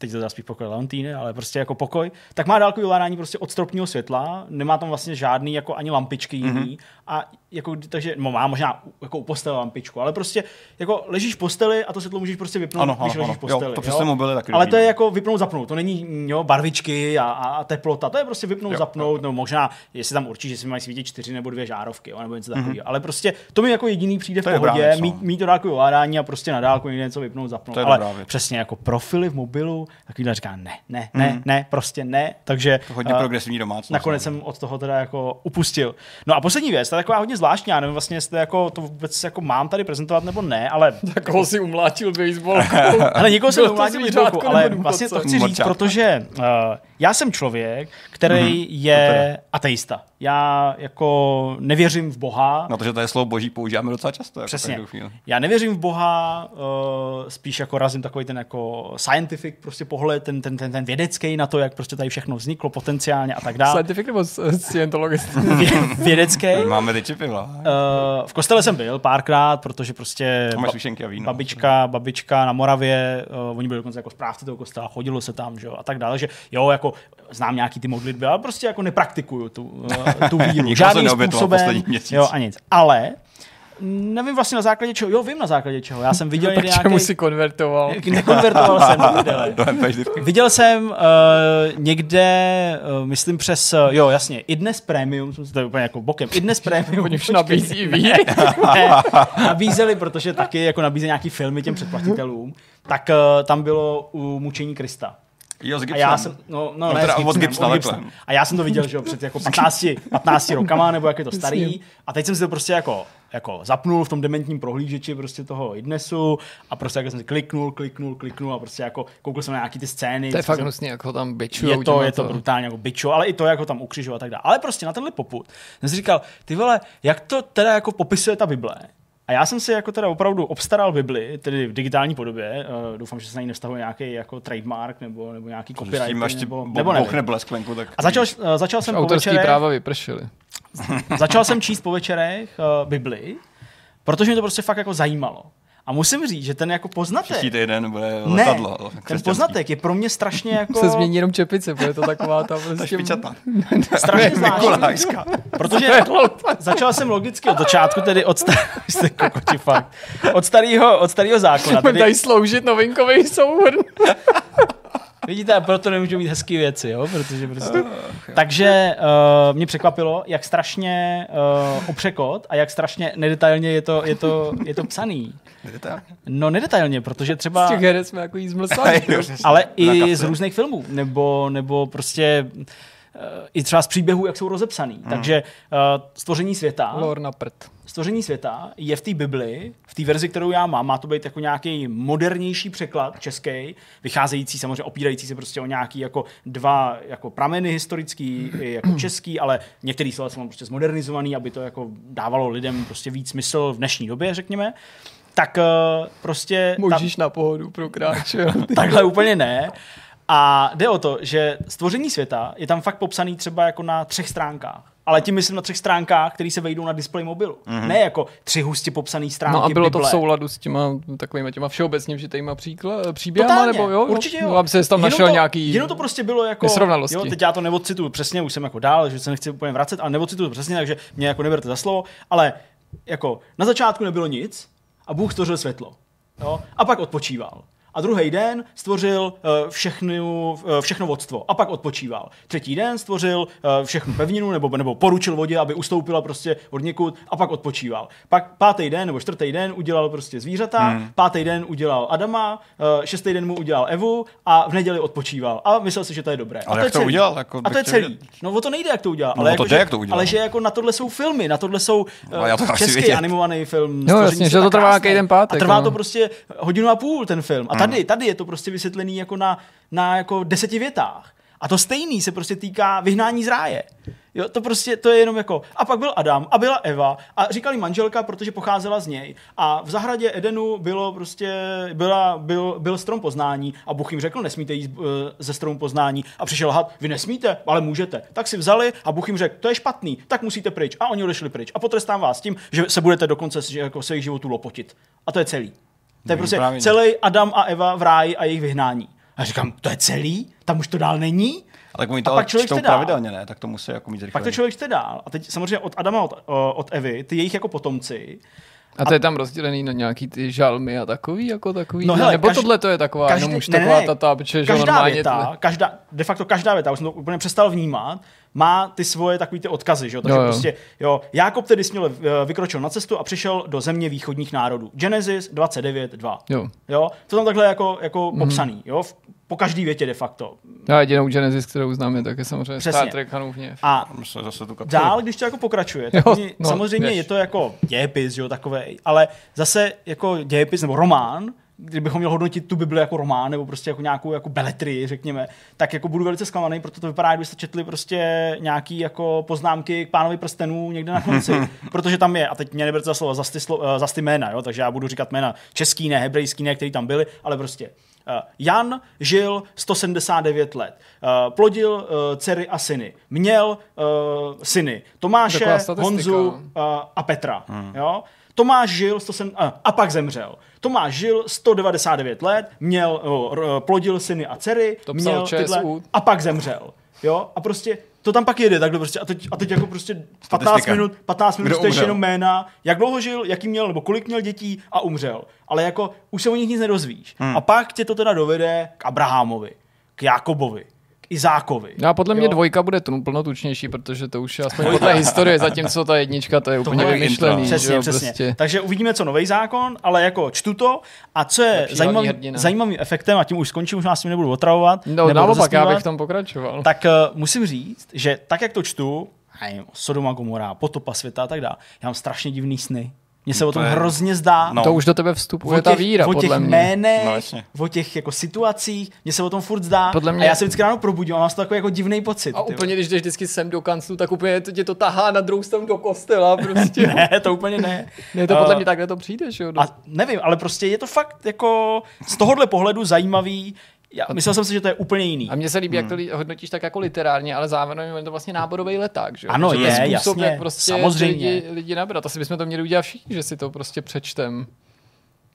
teď to spíš pokoj Leontýny, ale prostě jako pokoj, tak má dálkový ovládání prostě od stropního světla, nemá tam vlastně žádný jako ani lampičky jiný Mhm. a jako, takže no, má možná jako u postele lampičku, ale prostě jako ležíš v posteli a to světlo můžeš prostě vypnout, Ano, když ano, ležíš v posteli. Jo, to přes ten mobil je taky Ale to je no. jako vypnout, zapnout, to není jo, barvičky a, a, teplota, to je prostě vypnout, Jo, zapnout, nebo možná, jestli tam určí, že si mají svítit čtyři nebo dvě žárovky, jo, nebo něco takového. Mhm. Ale prostě to mi jako jediný přijde v To dobrá pohodě, no. mít, mít to dálkové ovládání a prostě na dálku někde něco vypnout, zapnout. To je ale přesně jako profily v mobilu, takovýhle říká ne, ne, ne, Mhm. ne, prostě ne. Takže To hodně eh, progresivní domácnost. Nakonec no. jsem od toho teda jako upustil. No a poslední věc, to je taková hodně zvláštní, já nevím vlastně, jestli jako to vůbec jako mám tady prezentovat nebo ne, ale Tak ho si umlátil baseballkou. ale někoho jsem zvířátko, nebo ale vlastně to chci říct, protože uh, já jsem člověk, který Mhm, je ateista. Já jako nevěřím v Boha. Na to, že to je slovo boží používáme docela často. Jako Přesně. Já nevěřím v Boha, uh, spíš jako razím takový ten jako scientific prostě pohled, ten, ten, ten, ten vědecký na to, jak prostě tady všechno vzniklo potenciálně a tak dále. Scientific nebo scientologistický? Vě- vědecký. Máme ty čipy. Uh, v kostele jsem byl párkrát, protože prostě ba- svíšenky a víno. babička, babička na Moravě, uh, oni byli dokonce jako správci toho kostela, chodilo se tam, že jo, a tak dále, že jo, jako znám nějaký ty modlitby, ale prostě jako nepraktikuju tu, uh, tu víru. Žádným způsobem, jo, a nic. Ale nevím vlastně na základě čeho, jo, vím na základě čeho, já jsem viděl někde čemu nějaký, si konvertoval? nekonvertoval jsem. Viděl jsem uh, někde, uh, myslím přes, uh, jo jasně, i dnes Premium, jsem si to úplně jako bokem, i dnes Premium. Oni už nabízí víc. ne, nabízeli, protože taky jako nabízí nějaký filmy těm předplatitelům, tak uh, tam bylo u mučení Krista. Jo, s A já jsem, no, no, No ne, teda s od Gibsonem, Gibsona od. Gibsona. A já jsem to viděl, že jo, před jako 15, 15 rokama, nebo jak je to starý. A teď jsem si to prostě jako, jako zapnul v tom dementním prohlížeči prostě toho idnesu a prostě jako jsem si kliknul, kliknul, kliknul a prostě jako koukal jsem na nějaký ty scény. To je co fakt jsem- hnusný, jak ho tam bičujou. je to, je to brutálně jako bičo, ale i to, jak ho tam ukřižuje a tak dále. Ale prostě na tenhle poput jsem si říkal, ty vole, jak to teda jako popisuje ta Bible? A já jsem si jako teda opravdu obstaral Bibli, tedy v digitální podobě. Uh, doufám, že se na ní nevztahuje nějaký jako trademark nebo, nebo nějaký copyright. tím až ti nebo, bo- nebo nevím. tak... A začal, uh, začal jsem po Autorský večerech, práva vypršely. Začal jsem číst po večerech uh, Bibli, protože mě to prostě fakt jako zajímalo. A musím říct, že ten jako poznatek, Příští týden bude ne, letadlo. ten křesťanský. poznatek je pro mě strašně jako... Se změní jenom čepice, bude to taková ta Ta prostě... špičata. strašně zvláštní. Protože začal jsem logicky od začátku, tedy od, star- kokoti, fakt. od starého od starýho zákona. Tedy, tady sloužit novinkový souhrn. Vidíte, a proto nemůžu mít hezké věci, jo? protože prostě... Takže uh, mě překvapilo, jak strašně uh, opřekot a jak strašně nedetailně je to, je to, je to psaný. Vidíte? No nedetailně, protože třeba... Z těch herec jsme jako jí zmlsali. Ale i z různých filmů, nebo, nebo prostě i třeba z příběhů, jak jsou rozepsaný. Hmm. Takže uh, stvoření světa... Lor na prd. Stvoření světa je v té Bibli, v té verzi, kterou já mám, má to být jako nějaký modernější překlad český, vycházející samozřejmě, opírající se prostě o nějaký jako dva jako prameny historický, jako český, ale některý slova jsou prostě zmodernizovaný, aby to jako dávalo lidem prostě víc smysl v dnešní době, řekněme. Tak eh, prostě... ta- Můžeš na pohodu pro kráče. Takhle úplně ne. A jde o to, že stvoření světa je tam fakt popsaný třeba jako na třech stránkách. Ale tím myslím na třech stránkách, které se vejdou na displeji mobilu. Mm-hmm. Ne jako tři hustě popsané stránky No a bylo to v Bible. souladu s těma takovými těma všeobecně vžitýma příkla, příběhama, Totálně, nebo jo? určitě jo. No, aby se tam Jenom našel to, nějaký Jenom to prostě bylo jako... nesrovnalosti. Jo, teď já to neodcituju přesně, už jsem jako dál, že se nechci úplně vracet, ale neodcituju to přesně, takže mě jako neberte za slovo, ale jako na začátku nebylo nic, a Bůh stvořil světlo. Jo? A pak odpočíval. A druhý den stvořil uh, všechnu, uh, všechno vodstvo a pak odpočíval. Třetí den stvořil uh, všechnu pevninu nebo, nebo poručil vodě, aby ustoupila prostě od někud a pak odpočíval. Pak pátý den nebo čtvrtý den udělal prostě zvířata, hmm. pátý den udělal Adama, šestý den mu udělal Evu a v neděli odpočíval. A myslel si, že to je dobré. Ale a to jak je to celý. udělal? Jako a to je celý. vědět. No o to nejde, jak to udělal. No, ale o to jako, jde, že, jak to udělal. Ale že jako na tohle jsou filmy, na tohle jsou No, uh, já to český vědět. animovaný film. Stvoření jasně, že to trvá každý den pátek, A trvá no. to prostě hodinu a půl ten film. A. tady, tady je to prostě vysvětlený jako na, na jako deseti větách. A to stejný se prostě týká vyhnání z ráje. Jo, to prostě, to je jenom jako, a pak byl Adam a byla Eva a říkali manželka, protože pocházela z něj. A v zahradě Edenu bylo prostě, byla, byl, byl strom poznání a Bůh jim řekl, nesmíte jít uh, ze stromu poznání. A přišel had, vy nesmíte, ale můžete. Tak si vzali a Bůh jim řekl, to je špatný, tak musíte pryč. A oni odešli pryč. A potrestám vás tím, že se budete do konce že jako svých životů lopotit. A to je celý. To je prostě právě. celý Adam a Eva v ráji a jejich vyhnání. A říkám, to je celý? Tam už to dál není? Ale jak oni A to pak člověk čtou pravidelně, ne? Tak to musí jako mít rychle. Pak to člověk čte dál. A teď samozřejmě od Adama, od, od Evy, ty jejich jako potomci, A to je tam rozdělený na nějaký ty žalmy a takový, jako takový. No ne? hele, Nebo každý- tohle to je taková, každý- jenom už ne, taková ne, ta tábče, že každá normálně... věta, každá, de facto každá věta, už jsem to úplně přestal vnímat, má ty svoje takový ty odkazy, že jo? Takže Jo, jo, prostě, jo, Jákob tedy směle eh, vykročil na cestu a přišel do země východních národů. Genesis 29.2. Jo. Jo, to tam takhle jako, jako Mhm. popsaný, jo, v, po každý větě de facto. Já jedinou Genesis, kterou známe, tak je samozřejmě Přesně. Star Trek Hanův hněv. A zase tu dál, když to jako pokračuje, tak Jo, oni, no, samozřejmě věř. je to jako dějepis, jo, takové, ale zase jako dějepis nebo román, kdybychom měl hodnotit tu Bibli jako román nebo prostě jako nějakou jako beletrii, řekněme, tak jako budu velice zklamaný, protože to vypadá, kdybyste četli prostě nějaký jako poznámky k pánovi prstenů někde na konci, protože tam je, a teď mě neberte za slovo, za ty, slo, za ty jména, jo, takže já budu říkat jména český, ne hebrejský, ne, který tam byli, ale prostě Uh, Jan žil 179 let, uh, plodil dcery a syny, měl syny Tomáše. Honzu uh, a Petra. Hmm. Jo? Tomáš žil 107, a, a pak zemřel. Tomáš žil 199 let, měl, plodil syny a dcery, To měl ČSU. a pak zemřel. Jo? A prostě to tam pak jede takhle prostě a teď, a teď jako prostě 15 Statistika. minut, 15 minut umřel? jenom jména, jak dlouho žil, jaký měl, nebo kolik měl dětí a umřel. Ale jako už se o nich nic nedozvíš. Hmm. A pak tě to teda dovede k Abrahamovi, k Jakobovi, Izákovi. No a podle mě Jo? dvojka bude tu plnotučnější, protože to už je aspoň podle historie, zatímco ta jednička to je úplně Tohle je vymyšlený. Přesně, jo, přesně. Prostě. Takže uvidíme, co nový zákon, ale jako čtu to a co je Lepší zajímavý, zajímavým efektem, a tím už skončím, už vás s tím nebudu otravovat. No naopak, já bych v tom pokračoval. Tak uh, musím říct, že tak, jak to čtu, nevím, Sodoma Gomora, potopa světa a tak dále, já mám strašně divný sny. Mně se o tom To je- hrozně zdá. No. To už do tebe vstupuje o ta těch, víra, o těch podle mě. jménech, No, jasně. o těch jako situacích, mně se o tom furt zdá. Podle mě- A já se vždycky ráno probudím a mám z toho takový jako divný pocit. A úplně, když jdeš vždycky sem do kanclu, tak úplně to tě to tahá na druhou stranu do kostela prostě. Ne, to úplně ne. ne, to podle mě takhle to přijde, že jo. A nevím, ale prostě je to fakt jako z tohohle pohledu zajímavý. Já myslel jsem si, že to je úplně jiný. A mně se líbí, jak to li- hodnotíš tak jako literárně, ale zároveň je to vlastně náborový leták, že jo? Ano, že to je, způsob, jasně, jak prostě samozřejmě. Lidi, lidi nabrat. Asi bychom to měli udělat všichni, že si to prostě přečtem.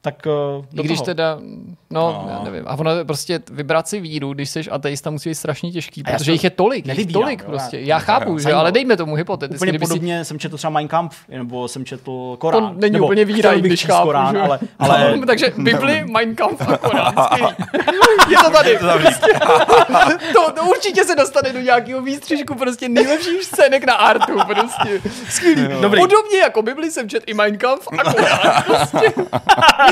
Tak uh, I do když toho. teda, no, No. já nevím. A ono prostě vybrat si víru, když jsi ateista, musí být strašně těžký, protože to jich je tolik, jich nevybírám, tolik jo, prostě. já- Já chápu, že, zajímavé. ale dejme tomu hypoteticky. Úplně kdyby si- podobně jsem četl třeba Mein Kampf, nebo jsem četl Korán. To není nebo úplně víra, i když chápu, Korán, že? ale, ale No, takže Bibli, Mein Kampf a Korán. Je to tady. to, to, určitě se dostane do nějakého výstřižku prostě nejlepších scének na artu. Prostě. Skvělý. Podobně jako Bibli jsem čet i Mein Kampf a Korán. Prostě.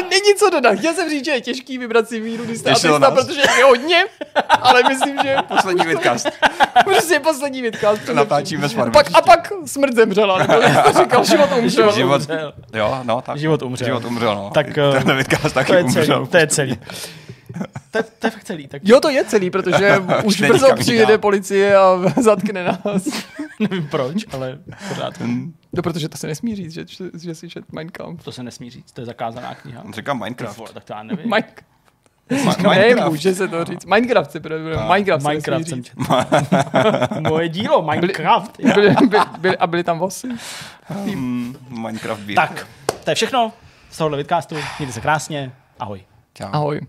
Není co dodat. Chtěl jsem říct, že je těžký vybrat si víru, když jste protože je hodně, ale myslím, že Poslední vidcast. prostě poslední vidka. To natáčíme s Pak, a pak smrt zemřela, nebo jak to říkal, život umřel. Život, umřel. jo, no, tak. Život umřel. Život umřel, no. Tak, eh, Ten vidcast taky to je umřel. celý. To je celý. To, je- to je fakt celý. Tak Jo, to je celý, protože už brzo přijede dál. policie a zatkne nás. nevím proč, ale pořád. No, protože to se nesmí říct, že, že si čet Mein Kampf. To se nesmí říct, to je zakázaná kniha. On říká Minecraft. Vole, tak to já nevím. Mein... Ma- Ne, Minecraft. může se to říct. Minecraft se bude, Minecraft, Minecraft se jsem nesmí četl. Moje dílo, Minecraft. říct. Byli, byli, byli, a byli tam vosy. Hmm, Minecraft beer. Tak, to je všechno z tohohle vidcastu. Mějte se krásně. Ahoj. Čau. Ahoj.